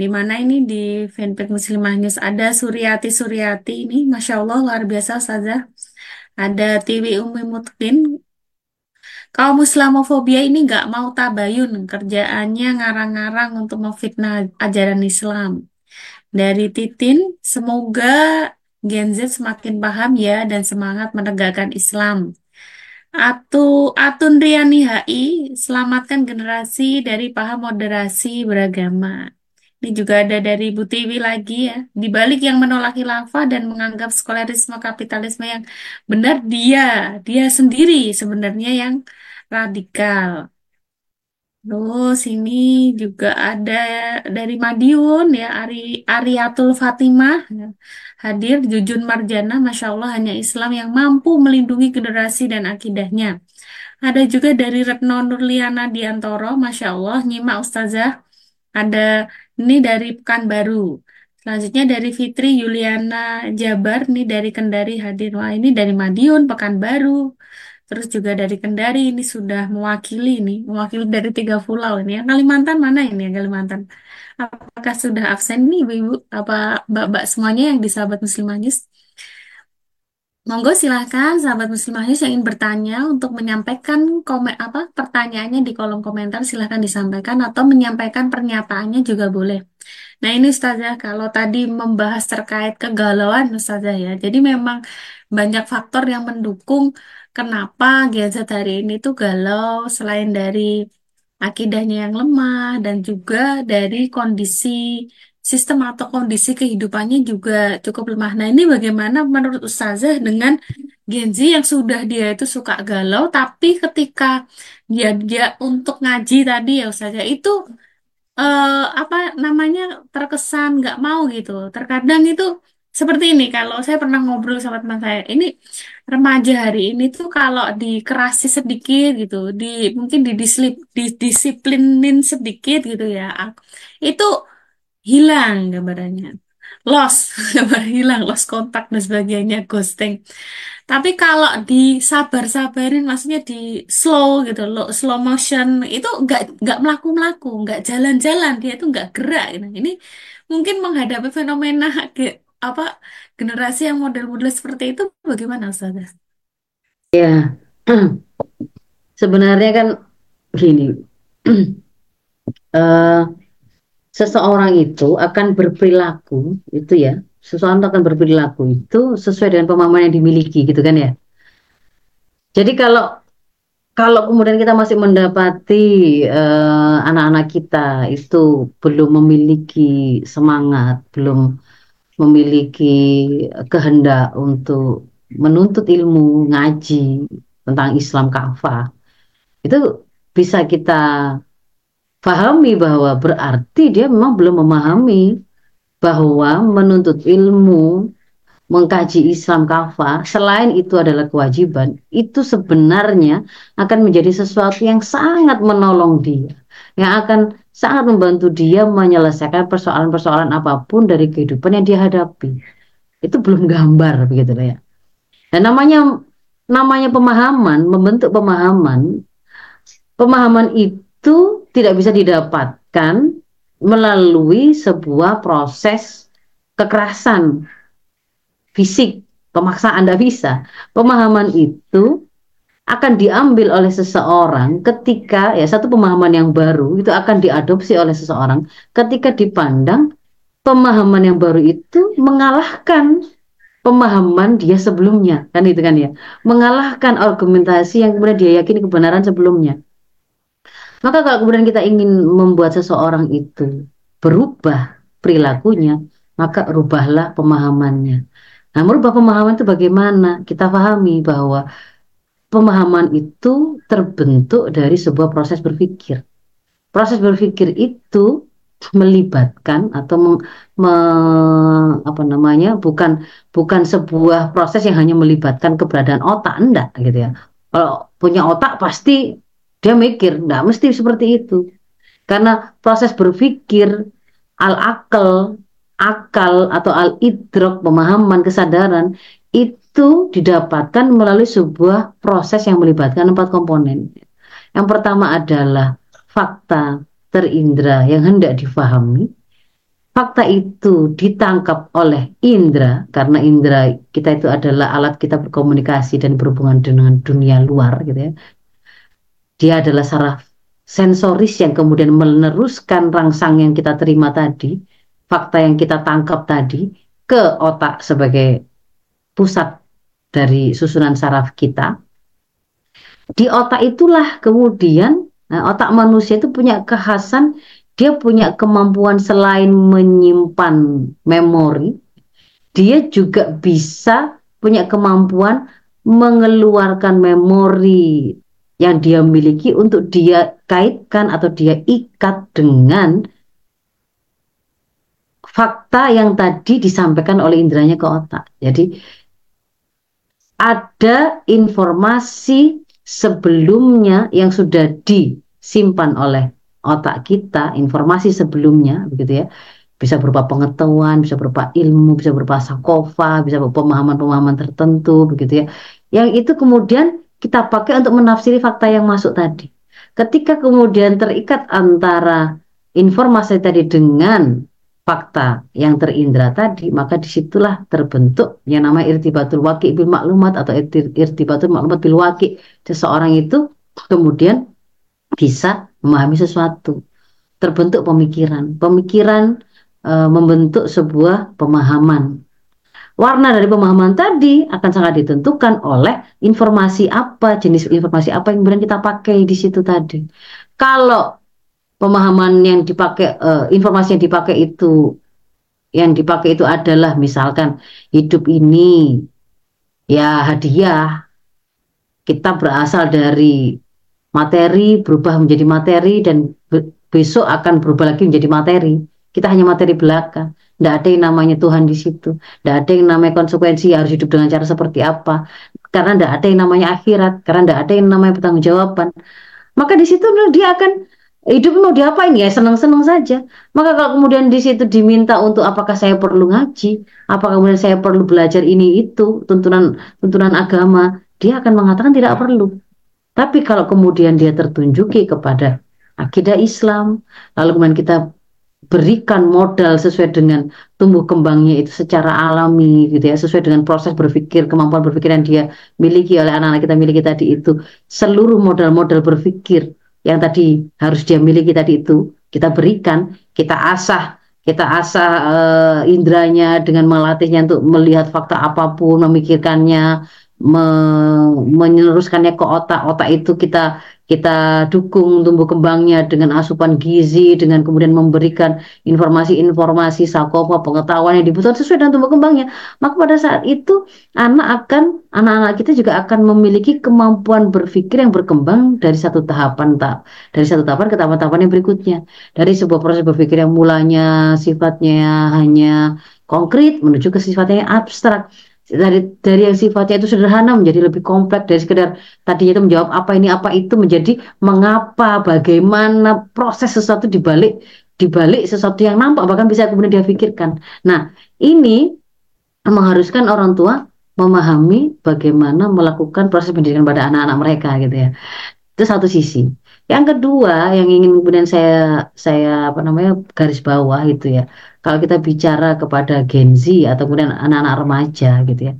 Speaker 1: di mana ini? Di fanpage Muslimah News. Ada Suryati Suryati ini Masya Allah luar biasa saja. Ada Tiwi Umi Mutkin. Kaum Islamofobia ini nggak mau tabayun kerjaannya ngarang-ngarang untuk memfitnah ajaran Islam. Dari Titin semoga Gen Z semakin paham ya dan semangat menegakkan Islam Atu Atun Riani HI selamatkan generasi dari paham moderasi beragama ini juga ada dari Bu Tiwi lagi ya. Di balik yang menolak khilafah dan menganggap sekularisme kapitalisme yang benar dia, dia sendiri sebenarnya yang radikal. Terus ini juga ada dari Madiun ya Ari Ariatul Fatimah hadir Jujun Marjana Masya Allah hanya Islam yang mampu melindungi generasi dan akidahnya. Ada juga dari Retno Nurliana Diantoro Masya Allah nyimak Ustazah ada ini dari Pekanbaru. Selanjutnya dari Fitri Yuliana Jabar, ini dari Kendari hadir. Wah, ini dari Madiun, Pekanbaru. Terus juga dari Kendari ini sudah mewakili ini, mewakili dari tiga pulau ini ya. Kalimantan mana ini ya Kalimantan? Apakah sudah absen nih Ibu-ibu apa Mbak-mbak semuanya yang di sahabat Muslimah News? Monggo silahkan sahabat muslimah yang ingin bertanya untuk menyampaikan komen apa pertanyaannya di kolom komentar silahkan disampaikan atau menyampaikan pernyataannya juga boleh. Nah ini Ustazah kalau tadi membahas terkait kegalauan Ustazah ya. Jadi memang banyak faktor yang mendukung kenapa Gen Z hari ini tuh galau selain dari akidahnya yang lemah dan juga dari kondisi sistem atau kondisi kehidupannya juga cukup lemah. Nah, ini bagaimana menurut Ustazah dengan Gen Z yang sudah dia itu suka galau, tapi ketika dia dia untuk ngaji tadi ya Ustazah itu eh, apa namanya terkesan nggak mau gitu. Terkadang itu seperti ini. Kalau saya pernah ngobrol sama teman saya, ini remaja hari ini tuh kalau dikerasi sedikit gitu, di mungkin didislip, didisiplinin sedikit gitu ya, itu hilang gambarannya. Lost, hilang, lost kontak dan sebagainya, ghosting. Tapi kalau disabar-sabarin, maksudnya di slow gitu, low, slow motion, itu nggak nggak melaku-melaku, nggak jalan-jalan, dia itu nggak gerak. Gitu. Ini mungkin menghadapi fenomena apa generasi yang model-model seperti itu, bagaimana Ustazah?
Speaker 2: Ya, sebenarnya kan gini, eh, seseorang itu akan berperilaku itu ya, seseorang akan berperilaku itu sesuai dengan pemahaman yang dimiliki gitu kan ya. Jadi kalau kalau kemudian kita masih mendapati eh, anak-anak kita itu belum memiliki semangat, belum memiliki kehendak untuk menuntut ilmu, ngaji tentang Islam kafah, itu bisa kita pahami bahwa berarti dia memang belum memahami bahwa menuntut ilmu, mengkaji Islam kafah, selain itu adalah kewajiban, itu sebenarnya akan menjadi sesuatu yang sangat menolong dia, yang akan sangat membantu dia menyelesaikan persoalan-persoalan apa pun dari kehidupan yang dia hadapi. Itu belum gambar begitu ya. Dan namanya namanya pemahaman, membentuk pemahaman, pemahaman itu tidak bisa didapatkan melalui sebuah proses kekerasan fisik, pemaksaan tidak bisa. Pemahaman itu akan diambil oleh seseorang ketika ya satu pemahaman yang baru itu akan diadopsi oleh seseorang ketika dipandang pemahaman yang baru itu mengalahkan pemahaman dia sebelumnya. Kan itu kan ya? Mengalahkan argumentasi yang kemudian dia yakini kebenaran sebelumnya. Maka kalau kemudian kita ingin membuat seseorang itu berubah perilakunya maka rubahlah pemahamannya. Nah merubah pemahaman itu bagaimana? Kita pahami bahwa pemahaman itu terbentuk dari sebuah proses berpikir. Proses berpikir itu melibatkan atau meng, me, apa namanya bukan bukan sebuah proses yang hanya melibatkan keberadaan otak enggak gitu ya. Kalau punya otak pasti dia mikir, enggak mesti seperti itu. Karena proses berpikir al-akal, akal atau al-idrok, pemahaman, kesadaran itu itu didapatkan melalui sebuah proses yang melibatkan empat komponen. Yang pertama adalah fakta terindra yang hendak difahami. Fakta itu ditangkap oleh indra karena indra kita itu adalah alat kita berkomunikasi dan berhubungan dengan dunia luar gitu ya. Dia adalah saraf sensoris yang kemudian meneruskan rangsang yang kita terima tadi, fakta yang kita tangkap tadi ke otak sebagai pusat dari susunan saraf kita. Di otak itulah kemudian nah, otak manusia itu punya kekhasan, dia punya kemampuan selain menyimpan memori, dia juga bisa punya kemampuan mengeluarkan memori yang dia miliki untuk dia kaitkan atau dia ikat dengan fakta yang tadi disampaikan oleh indranya ke otak. Jadi ada informasi sebelumnya yang sudah disimpan oleh otak kita, informasi sebelumnya, begitu ya, bisa berupa pengetahuan, bisa berupa ilmu, bisa berupa sakofa, bisa berupa pemahaman-pemahaman tertentu, begitu ya, yang itu kemudian kita pakai untuk menafsiri fakta yang masuk tadi. Ketika kemudian terikat antara informasi tadi dengan fakta yang terindra tadi, maka di situlah terbentuk yang namanya irtibatul waki bil maklumat atau irtibatul maklumat bil waki. Seseorang itu kemudian bisa memahami sesuatu. Terbentuk pemikiran. Pemikiran e, membentuk sebuah pemahaman. Warna dari pemahaman tadi akan sangat ditentukan oleh informasi apa, jenis informasi apa yang kemudian kita pakai di situ tadi. Kalau pemahaman yang dipakai, uh, informasi yang dipakai itu, yang dipakai itu adalah misalkan hidup ini ya hadiah, kita berasal dari materi berubah menjadi materi dan besok akan berubah lagi menjadi materi. Kita hanya materi belaka. Tidak ada yang namanya Tuhan di situ. Tidak ada yang namanya konsekuensi harus hidup dengan cara seperti apa. Karena tidak ada yang namanya akhirat. Karena tidak ada yang namanya pertanggungjawaban. Maka di situ dia akan hidup mau diapain ya senang-senang saja. Maka kalau kemudian di situ diminta untuk apakah saya perlu ngaji, apakah kemudian saya perlu belajar ini itu tuntunan tuntunan agama, dia akan mengatakan tidak perlu. Tapi kalau kemudian dia tertunjuki kepada akidah Islam, lalu kemudian kita berikan modal sesuai dengan tumbuh kembangnya itu secara alami gitu ya sesuai dengan proses berpikir kemampuan berpikir yang dia miliki oleh anak-anak kita miliki tadi itu seluruh modal-modal berpikir yang tadi harus dia miliki tadi itu. Kita berikan kita asah kita asah uh, indranya dengan melatihnya untuk melihat fakta apa pun memikirkannya me meneruskannya ke otak otak itu kita kita dukung tumbuh kembangnya dengan asupan gizi, dengan kemudian memberikan informasi-informasi sakopa pengetahuan yang dibutuhkan sesuai dengan tumbuh kembangnya. Maka pada saat itu anak akan anak-anak kita juga akan memiliki kemampuan berpikir yang berkembang dari satu tahapan tak dari satu tahapan ke tahapan-tahapan yang berikutnya. Dari sebuah proses berpikir yang mulanya sifatnya hanya konkret menuju ke sifatnya yang abstrak dari dari yang sifatnya itu sederhana menjadi lebih kompleks dari sekedar tadinya itu menjawab apa ini apa itu menjadi mengapa bagaimana proses sesuatu dibalik dibalik sesuatu yang nampak bahkan bisa kemudian dia pikirkan. Nah ini mengharuskan orang tua memahami bagaimana melakukan proses pendidikan pada anak-anak mereka gitu ya. Itu satu sisi. Yang kedua yang ingin kemudian saya saya apa namanya garis bawah itu ya. Kalau kita bicara kepada Gen Z atau kemudian anak-anak remaja gitu ya.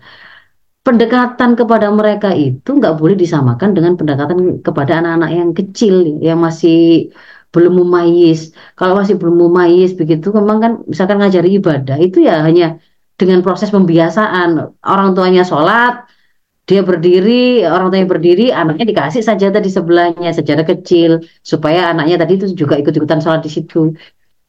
Speaker 2: Pendekatan kepada mereka itu nggak boleh disamakan dengan pendekatan kepada anak-anak yang kecil yang masih belum mumayis kalau masih belum mumayis begitu memang kan misalkan ngajari ibadah itu ya hanya dengan proses pembiasaan. Orang tuanya sholat dia berdiri, orang tuanya berdiri, anaknya dikasih saja tadi sebelahnya sejarah kecil supaya anaknya tadi itu juga ikut-ikutan sholat di situ.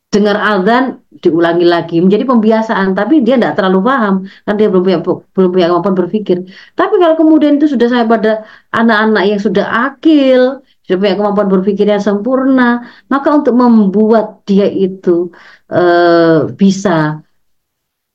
Speaker 2: Dengar azan diulangi lagi. Menjadi pembiasaan tapi dia tidak terlalu paham karena dia belum punya belum punya kemampuan berpikir. Tapi kalau kemudian itu sudah saya pada anak-anak yang sudah akil sudah punya kemampuan berpikir yang sempurna maka untuk membuat dia itu uh, bisa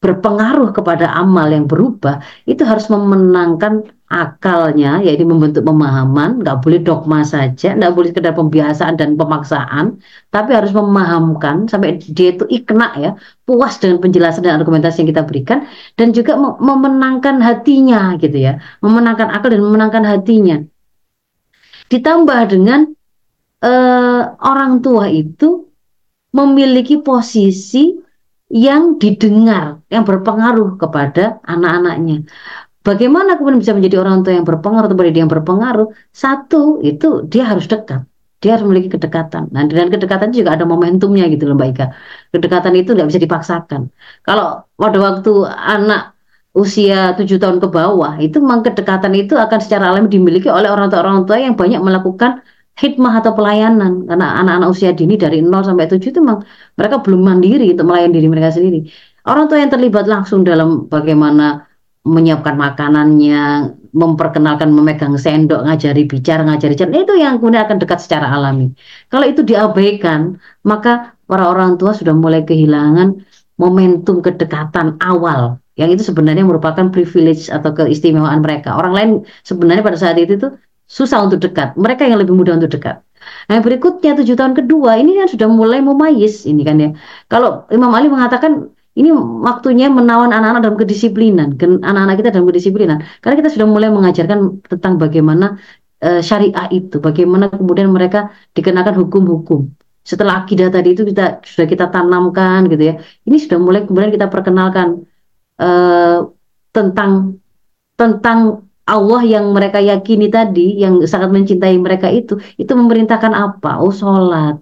Speaker 2: berpengaruh kepada amal yang berubah itu harus memenangkan akalnya yaitu membentuk pemahaman. Nggak boleh dogma saja nggak boleh sekedar pembiasaan dan pemaksaan tapi harus memahamkan sampai dia itu ikna ya puas dengan penjelasan dan argumentasi yang kita berikan dan juga memenangkan hatinya gitu ya memenangkan akal dan memenangkan hatinya. Ditambah dengan eh, orang tua itu memiliki posisi yang didengar, yang berpengaruh kepada anak-anaknya. Bagaimana kemudian bisa menjadi orang tua yang berpengaruh atau dia yang berpengaruh? Satu, itu dia harus dekat. Dia harus memiliki kedekatan. Nah, dengan kedekatan juga ada momentumnya gitu loh Mbak Ika. Kedekatan itu nggak bisa dipaksakan. Kalau pada waktu anak usia tujuh tahun ke bawah, itu memang kedekatan itu akan secara alami dimiliki oleh orang tua-orang tua yang banyak melakukan hikmah atau pelayanan karena anak-anak usia dini dari 0 sampai 7 itu memang mereka belum mandiri untuk melayani diri mereka sendiri. Orang tua yang terlibat langsung dalam bagaimana menyiapkan makanannya, memperkenalkan memegang sendok, ngajari bicara, ngajari jalan, itu yang kemudian akan dekat secara alami. Kalau itu diabaikan, maka para orang tua sudah mulai kehilangan momentum kedekatan awal yang itu sebenarnya merupakan privilege atau keistimewaan mereka. Orang lain sebenarnya pada saat itu tuh susah untuk dekat. Mereka yang lebih mudah untuk dekat. Nah berikutnya tujuh tahun kedua ini kan sudah mulai memayis ini kan ya. Kalau Imam Ali mengatakan ini waktunya menawan anak-anak dalam kedisiplinan, anak-anak kita dalam kedisiplinan. Karena kita sudah mulai mengajarkan tentang bagaimana uh, syariah itu, bagaimana kemudian mereka dikenakan hukum-hukum. Setelah akidah tadi itu kita sudah kita tanamkan gitu ya. Ini sudah mulai kemudian kita perkenalkan uh, tentang tentang Allah yang mereka yakini tadi, yang sangat mencintai mereka itu, itu memerintahkan apa? Oh, sholat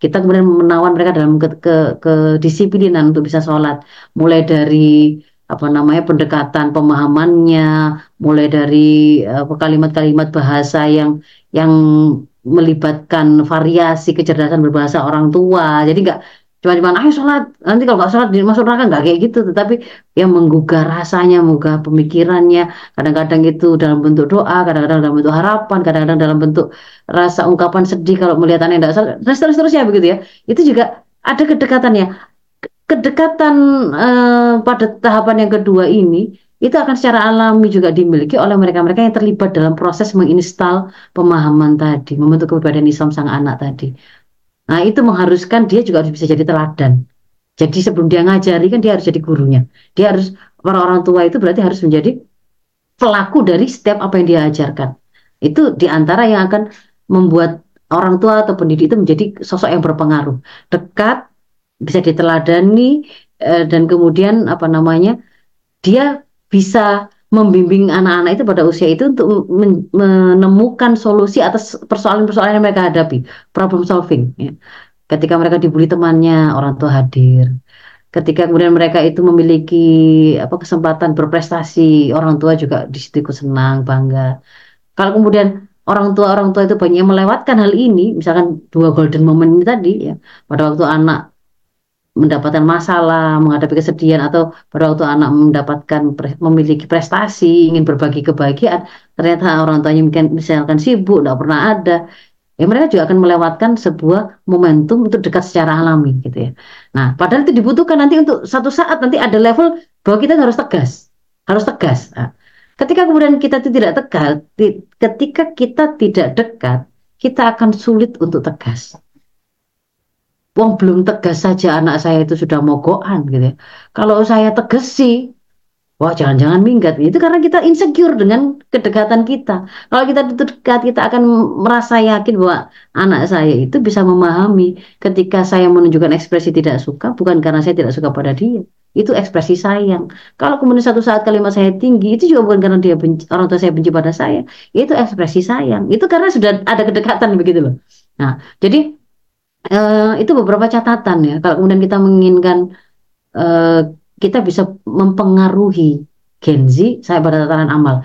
Speaker 2: kita kemudian menawan mereka dalam ke, ke, kedisiplinan untuk bisa sholat mulai dari apa namanya pendekatan pemahamannya mulai dari kalimat-kalimat bahasa yang yang melibatkan variasi kecerdasan berbahasa orang tua. Jadi nggak cuma-cuma ayo sholat. Nanti kalau nggak sholat masuk neraka nggak kayak gitu. Tetapi yang menggugah rasanya menggugah pemikirannya kadang-kadang itu dalam bentuk doa kadang-kadang dalam bentuk harapan kadang-kadang dalam bentuk rasa ungkapan sedih kalau melihat anak yang tidak sholat dan seterusnya begitu ya. Itu juga ada kedekatannya. Kedekatan eh, pada tahapan yang kedua ini itu akan secara alami juga dimiliki oleh mereka-mereka yang terlibat dalam proses menginstal pemahaman tadi, membentuk kepribadian Islam sang anak tadi. Nah, itu mengharuskan dia juga harus bisa jadi teladan. Jadi sebelum dia ngajari kan dia harus jadi gurunya. Dia harus para orang tua itu berarti harus menjadi pelaku dari setiap apa yang dia ajarkan. Itu di antara yang akan membuat orang tua atau pendidik itu menjadi sosok yang berpengaruh, dekat, bisa diteladani eh, dan kemudian apa namanya dia bisa membimbing anak-anak itu pada usia itu untuk menemukan solusi atas persoalan-persoalan yang mereka hadapi, problem solving. Ya. Ketika mereka dibully temannya, orang tua hadir. Ketika kemudian mereka itu memiliki apa kesempatan berprestasi, orang tua juga di situ ikut senang, bangga. Kalau kemudian orang tua orang tua itu banyak melewatkan hal ini, misalkan dua golden moment ini tadi ya, pada waktu anak mendapatkan masalah, menghadapi kesedihan atau pada waktu anak mendapatkan memiliki prestasi, ingin berbagi kebahagiaan, ternyata orang tuanya mungkin misalkan sibuk, tidak pernah ada. Ya mereka juga akan melewatkan sebuah momentum untuk dekat secara alami gitu ya. Nah, padahal itu dibutuhkan nanti untuk satu saat nanti ada level bahwa kita harus tegas, harus tegas. Nah, ketika kemudian kita itu tidak tegas, ketika kita tidak dekat, kita akan sulit untuk tegas. Wong belum tegas saja anak saya itu sudah mogokan gitu ya. Kalau saya tegas sih, wah jangan-jangan minggat. Itu karena kita insecure dengan kedekatan kita. Kalau kita dekat, kita akan merasa yakin bahwa anak saya itu bisa memahami ketika saya menunjukkan ekspresi tidak suka, bukan karena saya tidak suka pada dia. Itu ekspresi sayang. Kalau kemudian satu saat kalimat saya tinggi, itu juga bukan karena dia benci, orang tua saya benci pada saya. Itu ekspresi sayang. Itu karena sudah ada kedekatan begitu loh. Nah, jadi uh, itu beberapa catatan ya. Kalau kemudian kita menginginkan uh, kita bisa mempengaruhi Gen Z saya pada tataran amal.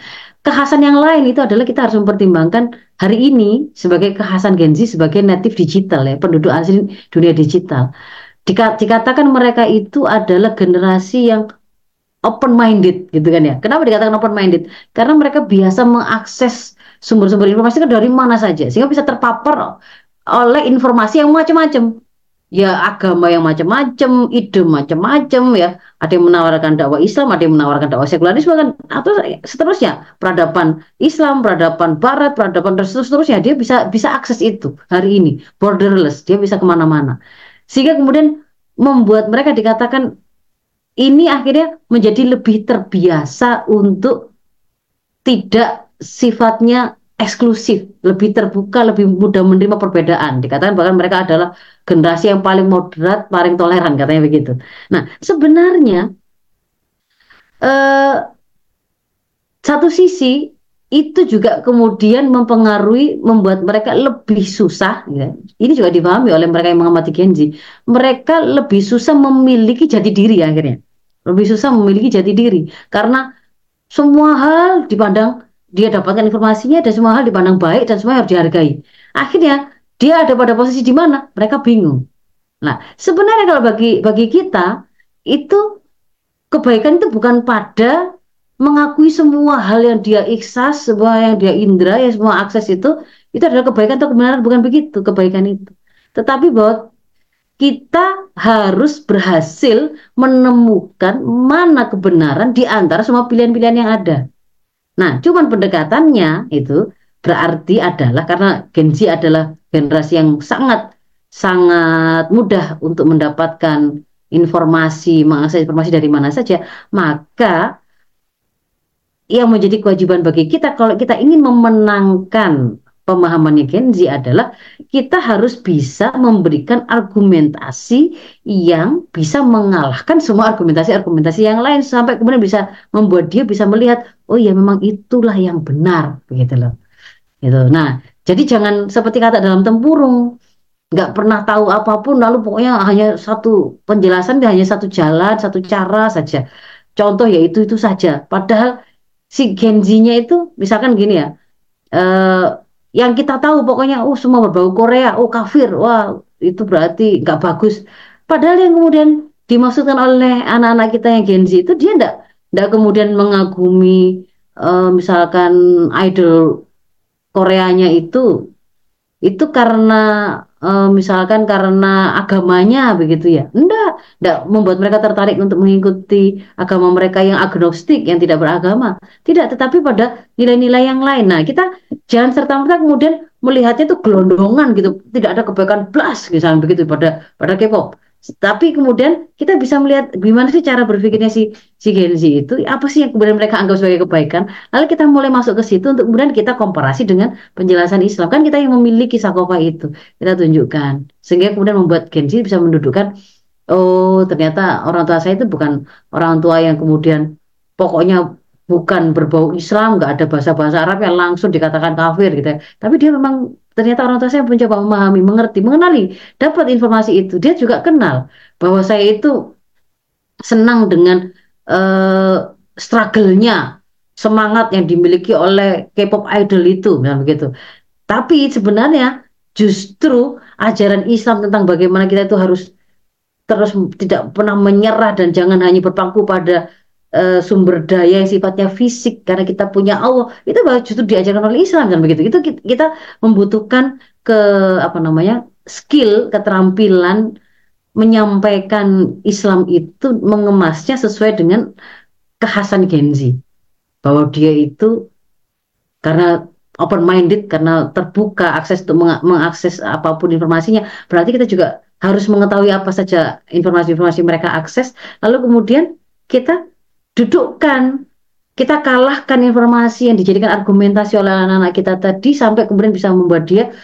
Speaker 2: Kekhasan yang lain itu adalah kita harus mempertimbangkan hari ini sebagai kekhasan Gen Z sebagai native digital ya, penduduk asli dunia digital. Dika, dikatakan mereka itu adalah generasi yang open minded gitu kan ya. Kenapa dikatakan open minded? Karena mereka biasa mengakses sumber-sumber informasi dari mana saja sehingga bisa terpapar oleh informasi yang macam-macam ya agama yang macam-macam, ide macam-macam ya. Ada yang menawarkan dakwah Islam, ada yang menawarkan dakwah sekularisme kan atau seterusnya. Peradaban Islam, peradaban Barat, peradaban dan seterusnya dia bisa bisa akses itu hari ini borderless, dia bisa ke mana-mana. Sehingga kemudian membuat mereka dikatakan ini akhirnya menjadi lebih terbiasa untuk tidak sifatnya eksklusif, lebih terbuka, lebih mudah menerima perbedaan. Dikatakan bahkan mereka adalah generasi yang paling moderat, paling toleran katanya begitu. Nah, sebenarnya eh, satu sisi itu juga kemudian mempengaruhi membuat mereka lebih susah ya. Ini juga dipahami oleh mereka yang mengamati Genji. Mereka lebih susah memiliki jati diri akhirnya. Lebih susah memiliki jati diri karena semua hal dipandang dia dapatkan informasinya dan semua hal dipandang baik dan semua harus dihargai. Akhirnya dia ada pada posisi di mana mereka bingung. Nah, sebenarnya kalau bagi bagi kita itu kebaikan itu bukan pada mengakui semua hal yang dia ikhlas, semua yang dia indra, ya semua akses itu itu adalah kebaikan atau kebenaran bukan begitu kebaikan itu. Tetapi bahwa kita harus berhasil menemukan mana kebenaran di antara semua pilihan-pilihan yang ada. Nah, cuman pendekatannya itu berarti adalah karena Gen Z adalah generasi yang sangat sangat mudah untuk mendapatkan informasi, mengakses informasi dari mana saja, maka yang menjadi kewajiban bagi kita kalau kita ingin memenangkan pemahamannya Gen Z adalah kita harus bisa memberikan argumentasi yang bisa mengalahkan semua argumentasi-argumentasi yang lain sampai kemudian bisa membuat dia bisa melihat oh ya memang itulah yang benar begitu loh. Gitu. Nah, jadi jangan seperti kata dalam tempurung nggak pernah tahu apa pun lalu pokoknya hanya satu penjelasan hanya satu jalan satu cara saja contoh ya itu itu saja padahal si Gen Z-nya itu misalkan gini ya eh, yang kita tahu pokoknya oh semua berbau Korea, oh kafir, wah itu berarti nggak bagus. Padahal yang kemudian dimaksudkan oleh anak-anak kita yang Gen Z itu dia nggak nggak kemudian mengagumi uh, misalkan idol Koreanya itu itu karena uh, misalkan karena agamanya begitu ya? Enggak enggak membuat mereka tertarik untuk mengikuti agama mereka yang agnostik yang tidak beragama. Tidak tetapi pada nilai-nilai yang lain. Nah kita jangan serta-merta kemudian melihatnya itu gelondongan gitu. Tidak ada kebaikan plus misalnya begitu pada pada K-pop tapi kemudian kita bisa melihat gimana sih cara berpikirnya si si Gen Z itu? Apa sih yang kemudian mereka anggap sebagai kebaikan? Lalu kita mulai masuk ke situ untuk kemudian kita komparasi dengan penjelasan Islam. Kan kita yang memiliki sakofa itu kita tunjukkan. Sehingga kemudian membuat Gen Z bisa mendudukkan oh ternyata orang tua saya itu bukan orang tua yang kemudian pokoknya bukan berbau Islam nggak ada bahasa-bahasa Arab yang langsung dikatakan kafir gitu ya tapi dia memang ternyata orang tua saya mencoba memahami, mengerti, mengenali, dapat informasi itu. Dia juga kenal bahwa saya itu senang dengan uh, struggle-nya, semangat yang dimiliki oleh K-pop idol itu, misalnya begitu. Tapi sebenarnya justru ajaran Islam tentang bagaimana kita itu harus terus tidak pernah menyerah dan jangan hanya berpangku pada uh, sumber daya yang sifatnya fisik karena kita punya Allah itu justru diajarkan oleh Islam kan begitu. Itu kita membutuhkan ke apa namanya skill keterampilan menyampaikan Islam itu mengemasnya sesuai dengan kekhasan Genzi bahwa dia itu karena open minded karena terbuka akses untuk meng mengakses apa pun informasinya. Berarti kita juga harus mengetahui apa saja informasi-informasi mereka akses. Lalu kemudian kita dudukkan kita kalahkan informasi yang dijadikan argumentasi oleh anak-anak kita tadi sampai kemudian bisa membuat dia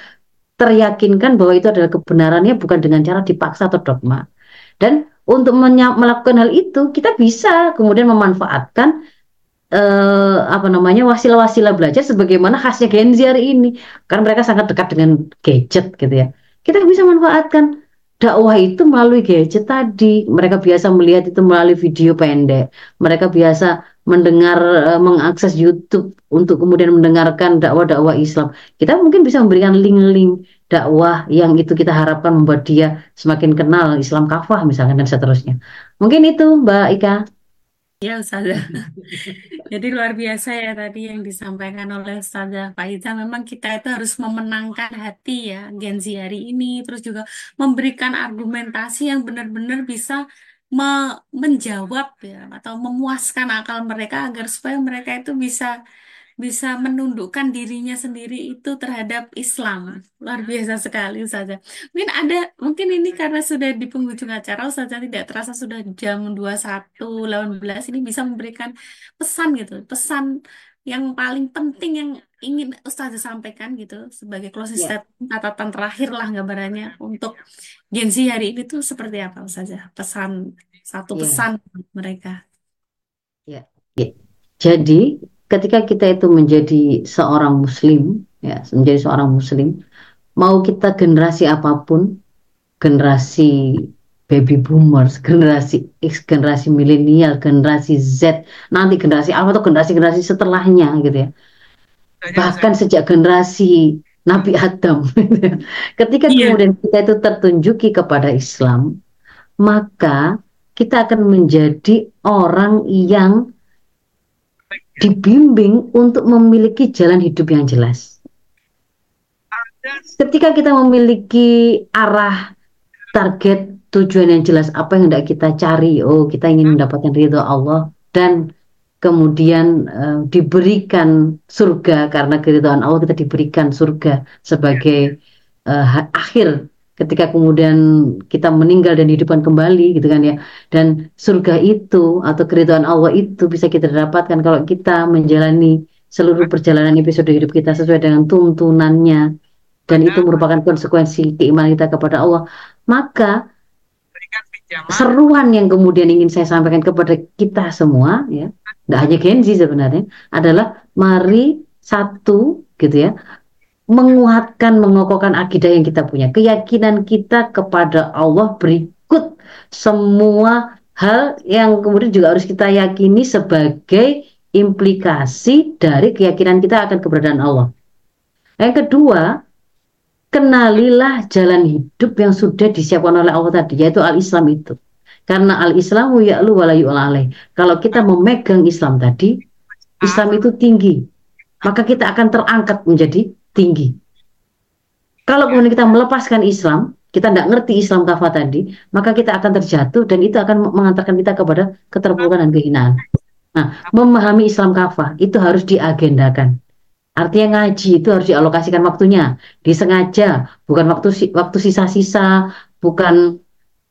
Speaker 2: teryakinkan bahwa itu adalah kebenarannya bukan dengan cara dipaksa atau dogma. Dan untuk melakukan hal itu kita bisa kemudian memanfaatkan eh, apa namanya wasilah-wasilah belajar sebagaimana khasnya Gen Z hari ini. Karena mereka sangat dekat dengan gadget gitu ya. Kita bisa manfaatkan dakwah itu melalui gadget tadi. Mereka biasa melihat itu melalui video pendek. Mereka biasa mendengar, uh, mengakses YouTube untuk kemudian mendengarkan dakwah-dakwah Islam. Kita mungkin bisa memberikan link-link dakwah yang itu kita harapkan membuat dia semakin kenal Islam kafah misalkan dan seterusnya. Mungkin itu Mbak Ika.
Speaker 1: Ya, Ustazah. Jadi luar biasa ya tadi yang disampaikan oleh Ustazah Faiza. Memang kita itu harus memenangkan hati ya Gen Z hari ini. Terus juga memberikan argumentasi yang benar-benar bisa me menjawab ya atau memuaskan akal mereka agar supaya mereka itu bisa bisa menundukkan dirinya sendiri itu terhadap Islam. Luar biasa sekali Ustazah. Mungkin ada, mungkin ini karena sudah di penghujung acara Ustazah tidak terasa sudah jam 21.18 ini bisa memberikan pesan gitu, pesan yang paling penting yang ingin Ustazah sampaikan gitu sebagai closing yeah. statement catatan terakhir lah gambarannya untuk Gen Z hari ini tuh seperti apa Ustazah? Pesan satu yeah. pesan mereka.
Speaker 2: Ya. Yeah. Yeah. Jadi ketika kita itu menjadi seorang muslim ya menjadi seorang muslim mau kita generasi apa pun generasi baby boomers generasi X generasi milenial generasi Z nanti generasi apa atau generasi-generasi setelahnya gitu ya bahkan sejak generasi Nabi Adam ketika yeah. kemudian kita itu tertunjuki kepada Islam maka kita akan menjadi orang yang dibimbing untuk memiliki jalan hidup yang jelas. Ketika kita memiliki arah target tujuan yang jelas apa yang hendak kita cari, oh kita ingin mendapatkan ridho Allah dan kemudian uh, diberikan surga. Karena keridhaan Allah kita diberikan surga sebagai uh, akhir ketika kemudian kita meninggal dan dihidupkan kembali gitu kan ya. Dan surga itu atau keridhaan Allah itu bisa kita dapatkan kalau kita menjalani seluruh perjalanan episode hidup kita sesuai dengan tuntunannya. Dan itu merupakan konsekuensi keimanan kita kepada Allah. Maka seruan yang kemudian ingin saya sampaikan kepada kita semua ya tidak hanya Genzi sebenarnya adalah mari satu gitu ya menguatkan, mengokohkan akidah yang kita punya, keyakinan kita kepada Allah berikut semua hal yang kemudian juga harus kita yakini sebagai implikasi dari keyakinan kita akan keberadaan Allah. Yang kedua, kenalilah jalan hidup yang sudah disiapkan oleh Allah tadi, yaitu al-Islam itu. Karena al-Islamu ya'lu wa. Kalau kita memegang Islam tadi, Islam itu tinggi, maka kita akan terangkat menjadi tinggi. Kalau kemudian kita melepaskan Islam, kita tidak ngerti Islam kafah tadi, maka kita akan terjatuh dan itu akan mengantarkan kita kepada keterpurukan dan kehinaan. Nah, memahami Islam kafah itu harus diagendakan. Artinya ngaji itu harus dialokasikan waktunya, disengaja, bukan waktu waktu sisa-sisa, bukan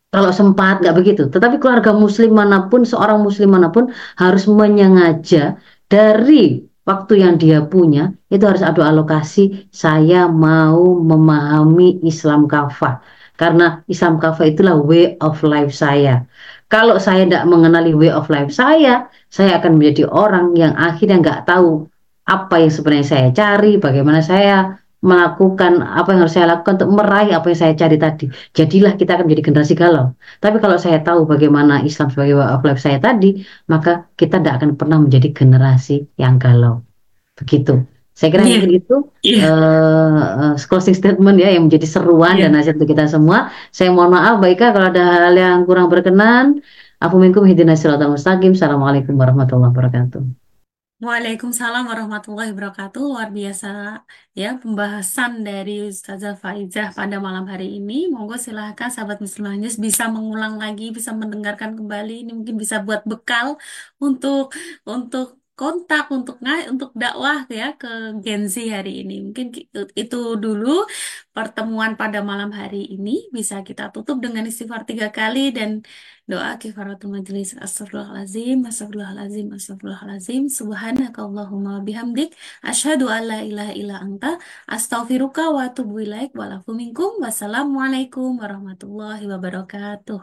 Speaker 2: kalau sempat nggak begitu. Tetapi keluarga muslim mana pun, seorang muslim mana pun harus menyengaja dari waktu yang dia punya itu harus ada alokasi saya mau memahami Islam kafah. Karena Islam kafah itulah way of life saya. Kalau saya tidak mengenali way of life saya saya akan menjadi orang yang akhirnya nggak tahu apa yang sebenarnya saya cari bagaimana saya melakukan apa yang harus saya lakukan untuk meraih apa yang saya cari tadi. Jadilah kita akan menjadi generasi galau. Tapi kalau saya tahu bagaimana Islam sebagai way of life saya tadi, maka kita tidak akan pernah menjadi generasi yang galau. Begitu. Saya kira yeah. itu yeah. uh, closing statement ya yang menjadi seruan yeah. dan nasihat untuk kita semua. Saya mohon maaf Baika kalau ada hal yang kurang berkenan. Aku minkum mustaqim. Assalamualaikum warahmatullahi wabarakatuh.
Speaker 1: Waalaikumsalam warahmatullahi wabarakatuh. Luar biasa ya pembahasan dari Ustazah Faizah pada malam hari ini. Monggo silahkan sahabat muslimah bisa mengulang lagi, bisa mendengarkan kembali. Ini mungkin bisa buat bekal untuk untuk kontak untuk untuk dakwah ya ke Gen Z hari ini. Mungkin itu dulu pertemuan pada malam hari ini bisa kita tutup dengan istighfar tiga kali dan Doa kifaratul majlis. Astagfirullahalazim, astagfirullahalazim, astagfirullahalazim. Subhanakallahumma bihamdik. Asyhadu an la ilaha illa anta. Astaghfiruka wa atubu ilaik. Walafu minkum. Wassalamualaikum warahmatullahi wabarakatuh.